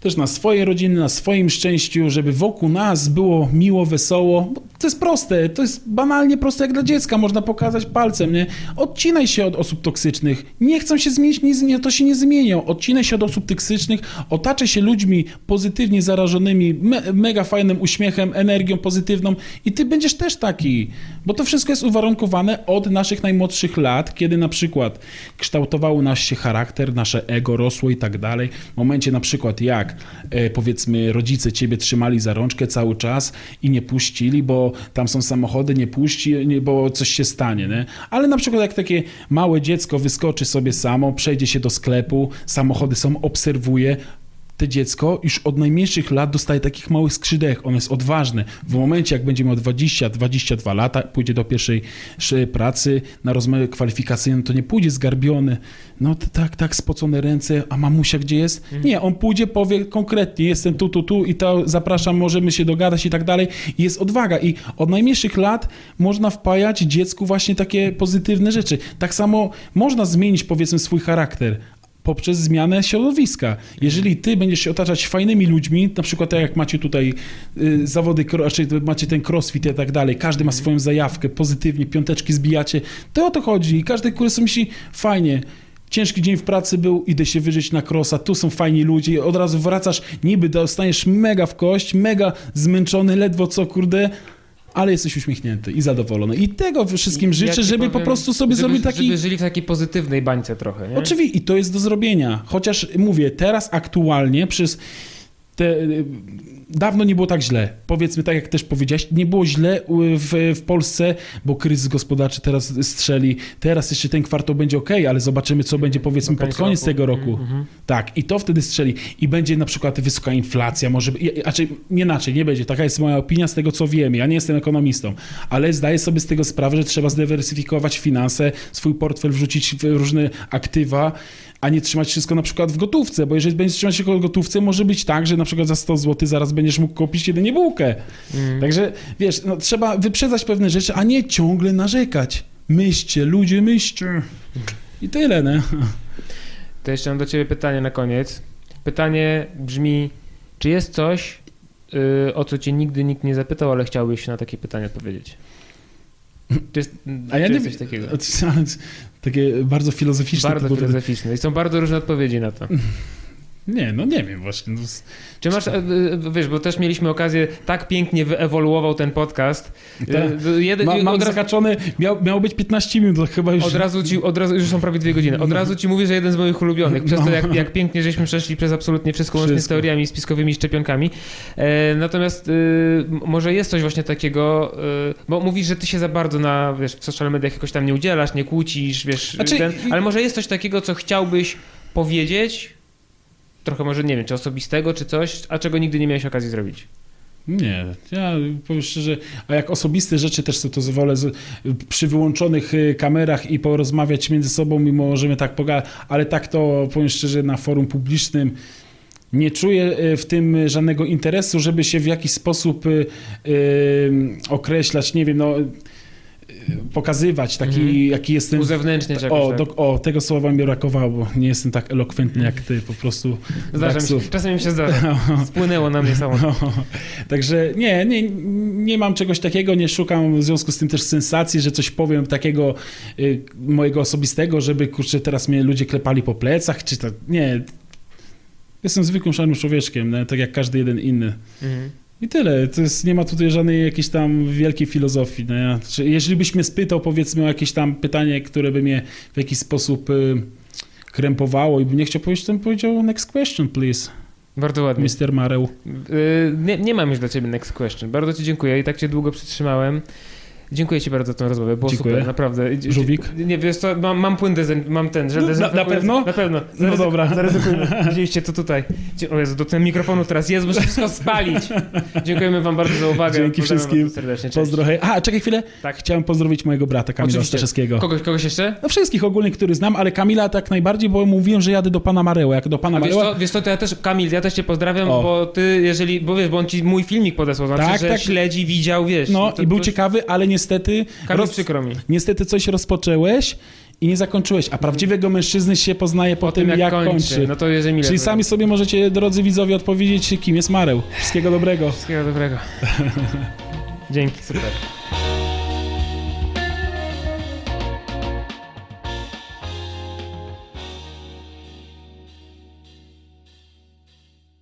Speaker 2: też na swojej rodziny, na swoim szczęściu, żeby wokół nas było miło, wesoło. To jest proste, to jest banalnie proste jak dla dziecka, można pokazać palcem, nie? Odcinaj się od osób toksycznych, nie chcą się zmienić, nie, to się nie zmienią. Odcinaj się od osób toksycznych, otaczaj się ludźmi pozytywnie zarażonymi, me, mega fajnym uśmiechem, energią pozytywną i ty będziesz też taki, bo to wszystko jest uwarunkowane od naszych najmłodszych lat, kiedy na przykład kształtowały nasz się charakter, nasze ego rosło i tak dalej. W momencie na przykład jak e, powiedzmy rodzice ciebie trzymali za rączkę cały czas i nie puścili, bo tam są samochody, nie puści, nie, bo coś się stanie, nie? Ale na przykład jak takie małe dziecko wyskoczy sobie samo, przejdzie się do sklepu, samochody są, obserwuje, te dziecko już od najmniejszych lat dostaje takich małych skrzydełek. On jest odważny. W momencie, jak będzie miał 20-22 lata, pójdzie do pierwszej sz- pracy na rozmowę kwalifikacyjną, to nie pójdzie zgarbiony. No to tak, tak, spocone ręce, a mamusia gdzie jest? Nie, on pójdzie, powie konkretnie, jestem tu, tu, tu i to zapraszam, możemy się dogadać i tak dalej. I jest odwaga. I od najmniejszych lat można wpajać dziecku właśnie takie pozytywne rzeczy. Tak samo można zmienić, powiedzmy, swój charakter, poprzez zmianę środowiska. Jeżeli ty będziesz się otaczać fajnymi ludźmi, na przykład tak jak macie tutaj y, zawody, znaczy macie ten crossfit i tak dalej, każdy ma swoją zajawkę, pozytywnie, piąteczki zbijacie, to o to chodzi. I każdy, sobie myśli, fajnie, ciężki dzień w pracy był, idę się wyżyć na crossa, tu są fajni ludzie od razu wracasz, niby dostaniesz mega w kość, mega zmęczony, ledwo co, kurde, ale jesteś uśmiechnięty i zadowolony. I tego wszystkim
Speaker 1: I ja
Speaker 2: życzę,
Speaker 1: ci
Speaker 2: żeby po
Speaker 1: powiem,
Speaker 2: prostu sobie
Speaker 1: żeby,
Speaker 2: zrobić taki...
Speaker 1: Żeby żyli w takiej pozytywnej bańce trochę, nie?
Speaker 2: Oczywiście, i to jest do zrobienia. Chociaż mówię, teraz aktualnie przez te. Dawno nie było tak źle. Powiedzmy, tak jak też powiedziałeś, nie było źle y, w, w Polsce, bo kryzys gospodarczy teraz strzeli. Teraz jeszcze ten kwartał będzie ok, ale zobaczymy, co będzie powiedzmy pod
Speaker 1: koniec roku.
Speaker 2: tego roku.
Speaker 1: Mhm, mhm.
Speaker 2: Tak, i to wtedy strzeli. I będzie na przykład wysoka inflacja, może. Znaczy, nie inaczej, nie będzie. Taka jest moja opinia z tego, co wiem. Ja nie jestem ekonomistą, ale zdaję sobie z tego sprawę, że trzeba zdywersyfikować finanse, swój portfel wrzucić w różne aktywa, a nie trzymać wszystko na przykład w gotówce, bo jeżeli będziesz trzymać się w gotówce, może być tak, że na przykład za 100 zł zaraz będziesz mógł kupić jedynie bułkę.
Speaker 1: Mm.
Speaker 2: Także wiesz, no, trzeba wyprzedzać pewne rzeczy, a nie ciągle narzekać. Myślcie, ludzie, myślcie. I tyle, nie?
Speaker 1: To jeszcze mam do ciebie pytanie na koniec. Pytanie brzmi, czy jest coś, y, o co cię nigdy nikt nie zapytał, ale chciałbyś na takie pytanie odpowiedzieć? Jest,
Speaker 2: A ja nie
Speaker 1: coś takiego?
Speaker 2: Takie bardzo filozoficzne
Speaker 1: Bardzo filozoficzne i są bardzo różne odpowiedzi na to.
Speaker 2: Nie, no nie wiem właśnie. No,
Speaker 1: Czy masz, e, e, wiesz, bo też mieliśmy okazję, tak pięknie wyewoluował ten podcast.
Speaker 2: Tak.
Speaker 1: E, Jeden,
Speaker 2: ma, mam
Speaker 1: od, razu,
Speaker 2: zahaczony, miał, miało być 15 minut, to chyba już...
Speaker 1: od razu ci, od razu, już są prawie dwie godziny. Od
Speaker 2: No.
Speaker 1: razu ci mówię, że jeden z moich ulubionych. Przez to,
Speaker 2: No.
Speaker 1: jak, jak pięknie żeśmy przeszli przez absolutnie wszystko, łącznie z teoriami spiskowymi szczepionkami. E, natomiast e, może jest coś właśnie takiego, e, bo mówisz, że ty się za bardzo na, wiesz, w social mediach jakoś tam nie udzielasz, nie kłócisz, wiesz,
Speaker 2: Znaczy,
Speaker 1: ten, ale może jest coś takiego, co chciałbyś powiedzieć, trochę może, nie wiem, czy osobistego, czy coś, a czego nigdy nie miałeś okazji zrobić.
Speaker 2: Nie, ja powiem szczerze, a jak osobiste rzeczy też sobie to wolę z, przy wyłączonych y, kamerach i porozmawiać między sobą, mimo możemy tak pogadać, ale tak to powiem szczerze na forum publicznym nie czuję y, w tym żadnego interesu, żeby się w jakiś sposób y, y, określać, nie wiem, no pokazywać taki,
Speaker 1: Mhm.
Speaker 2: jaki jestem.
Speaker 1: Uzewnętrzniać jakoś,
Speaker 2: O,
Speaker 1: tak.
Speaker 2: do, o, tego słowa mi brakowało, bo nie jestem tak elokwentny jak ty, po prostu
Speaker 1: Zdarza
Speaker 2: brak
Speaker 1: mi się, czasem mi się zdarza. Spłynęło na mnie samo.
Speaker 2: No, także nie, nie, nie mam czegoś takiego, nie szukam w związku z tym też sensacji, że coś powiem takiego y, mojego osobistego, żeby kurczę teraz mnie ludzie klepali po plecach, czy tak, nie. Jestem zwykłym szarym człowieczkiem, no, tak jak każdy jeden inny.
Speaker 1: Mhm.
Speaker 2: I tyle. To jest, nie ma tutaj żadnej jakiejś tam wielkiej filozofii. No ja, jeżeli byś mnie spytał, powiedzmy, o jakieś tam pytanie, które by mnie w jakiś sposób y, krępowało i bym nie chciał powiedzieć, to bym powiedział next question, please,
Speaker 1: Bardzo ładnie.
Speaker 2: Mr. Mareł.
Speaker 1: Y, Nie, nie mam już dla ciebie next question. Bardzo ci dziękuję i tak cię długo przytrzymałem. Dziękuję ci bardzo za tę rozmowę, było
Speaker 2: Dziękuję.
Speaker 1: super, naprawdę.
Speaker 2: Żółwik?
Speaker 1: Nie, wiesz co, mam, mam płyn mam ten, że
Speaker 2: No, na- na pewno?
Speaker 1: Na pewno.
Speaker 2: No dobra.
Speaker 1: Zaryzykujmy. Widzieliście to tutaj. O Jezu, do tego mikrofonu teraz jest, muszę wszystko spalić. Dziękujemy wam bardzo za uwagę.
Speaker 2: Dzięki
Speaker 1: Pozdrawiam
Speaker 2: wszystkim.
Speaker 1: Serdecznie.
Speaker 2: Pozdro, hej. A, czekaj chwilę.
Speaker 1: Tak.
Speaker 2: Chciałem pozdrowić mojego brata Kamila
Speaker 1: Oczywiście.
Speaker 2: Staszewskiego.
Speaker 1: Kogoś, kogoś jeszcze?
Speaker 2: No wszystkich ogólnie, których znam, ale Kamila tak najbardziej, bo mówiłem, że jadę do pana Mareła. Jak do pana
Speaker 1: wiesz
Speaker 2: Mareła...
Speaker 1: co, wiesz co, to ja też, Kamil, ja też cię pozdrawiam,
Speaker 2: O.
Speaker 1: bo ty, jeżeli, bo wiesz, bo on ci mój filmik podesłał, znaczy,
Speaker 2: Tak,
Speaker 1: że
Speaker 2: tak.
Speaker 1: śledzi, widział, wiesz.
Speaker 2: No
Speaker 1: to-
Speaker 2: i był
Speaker 1: to-
Speaker 2: ciekawy, ale niestety...
Speaker 1: Kamil,
Speaker 2: roz-
Speaker 1: przykro mi.
Speaker 2: Niestety coś rozpoczęłeś i nie zakończyłeś, a prawdziwego mężczyzny się poznaje po,
Speaker 1: Po tym, jak, kończy. No to mile.
Speaker 2: Czyli sami sobie możecie, drodzy widzowie, odpowiedzieć, kim jest Mareł. Wszystkiego dobrego.
Speaker 1: Wszystkiego dobrego. Dzięki, super.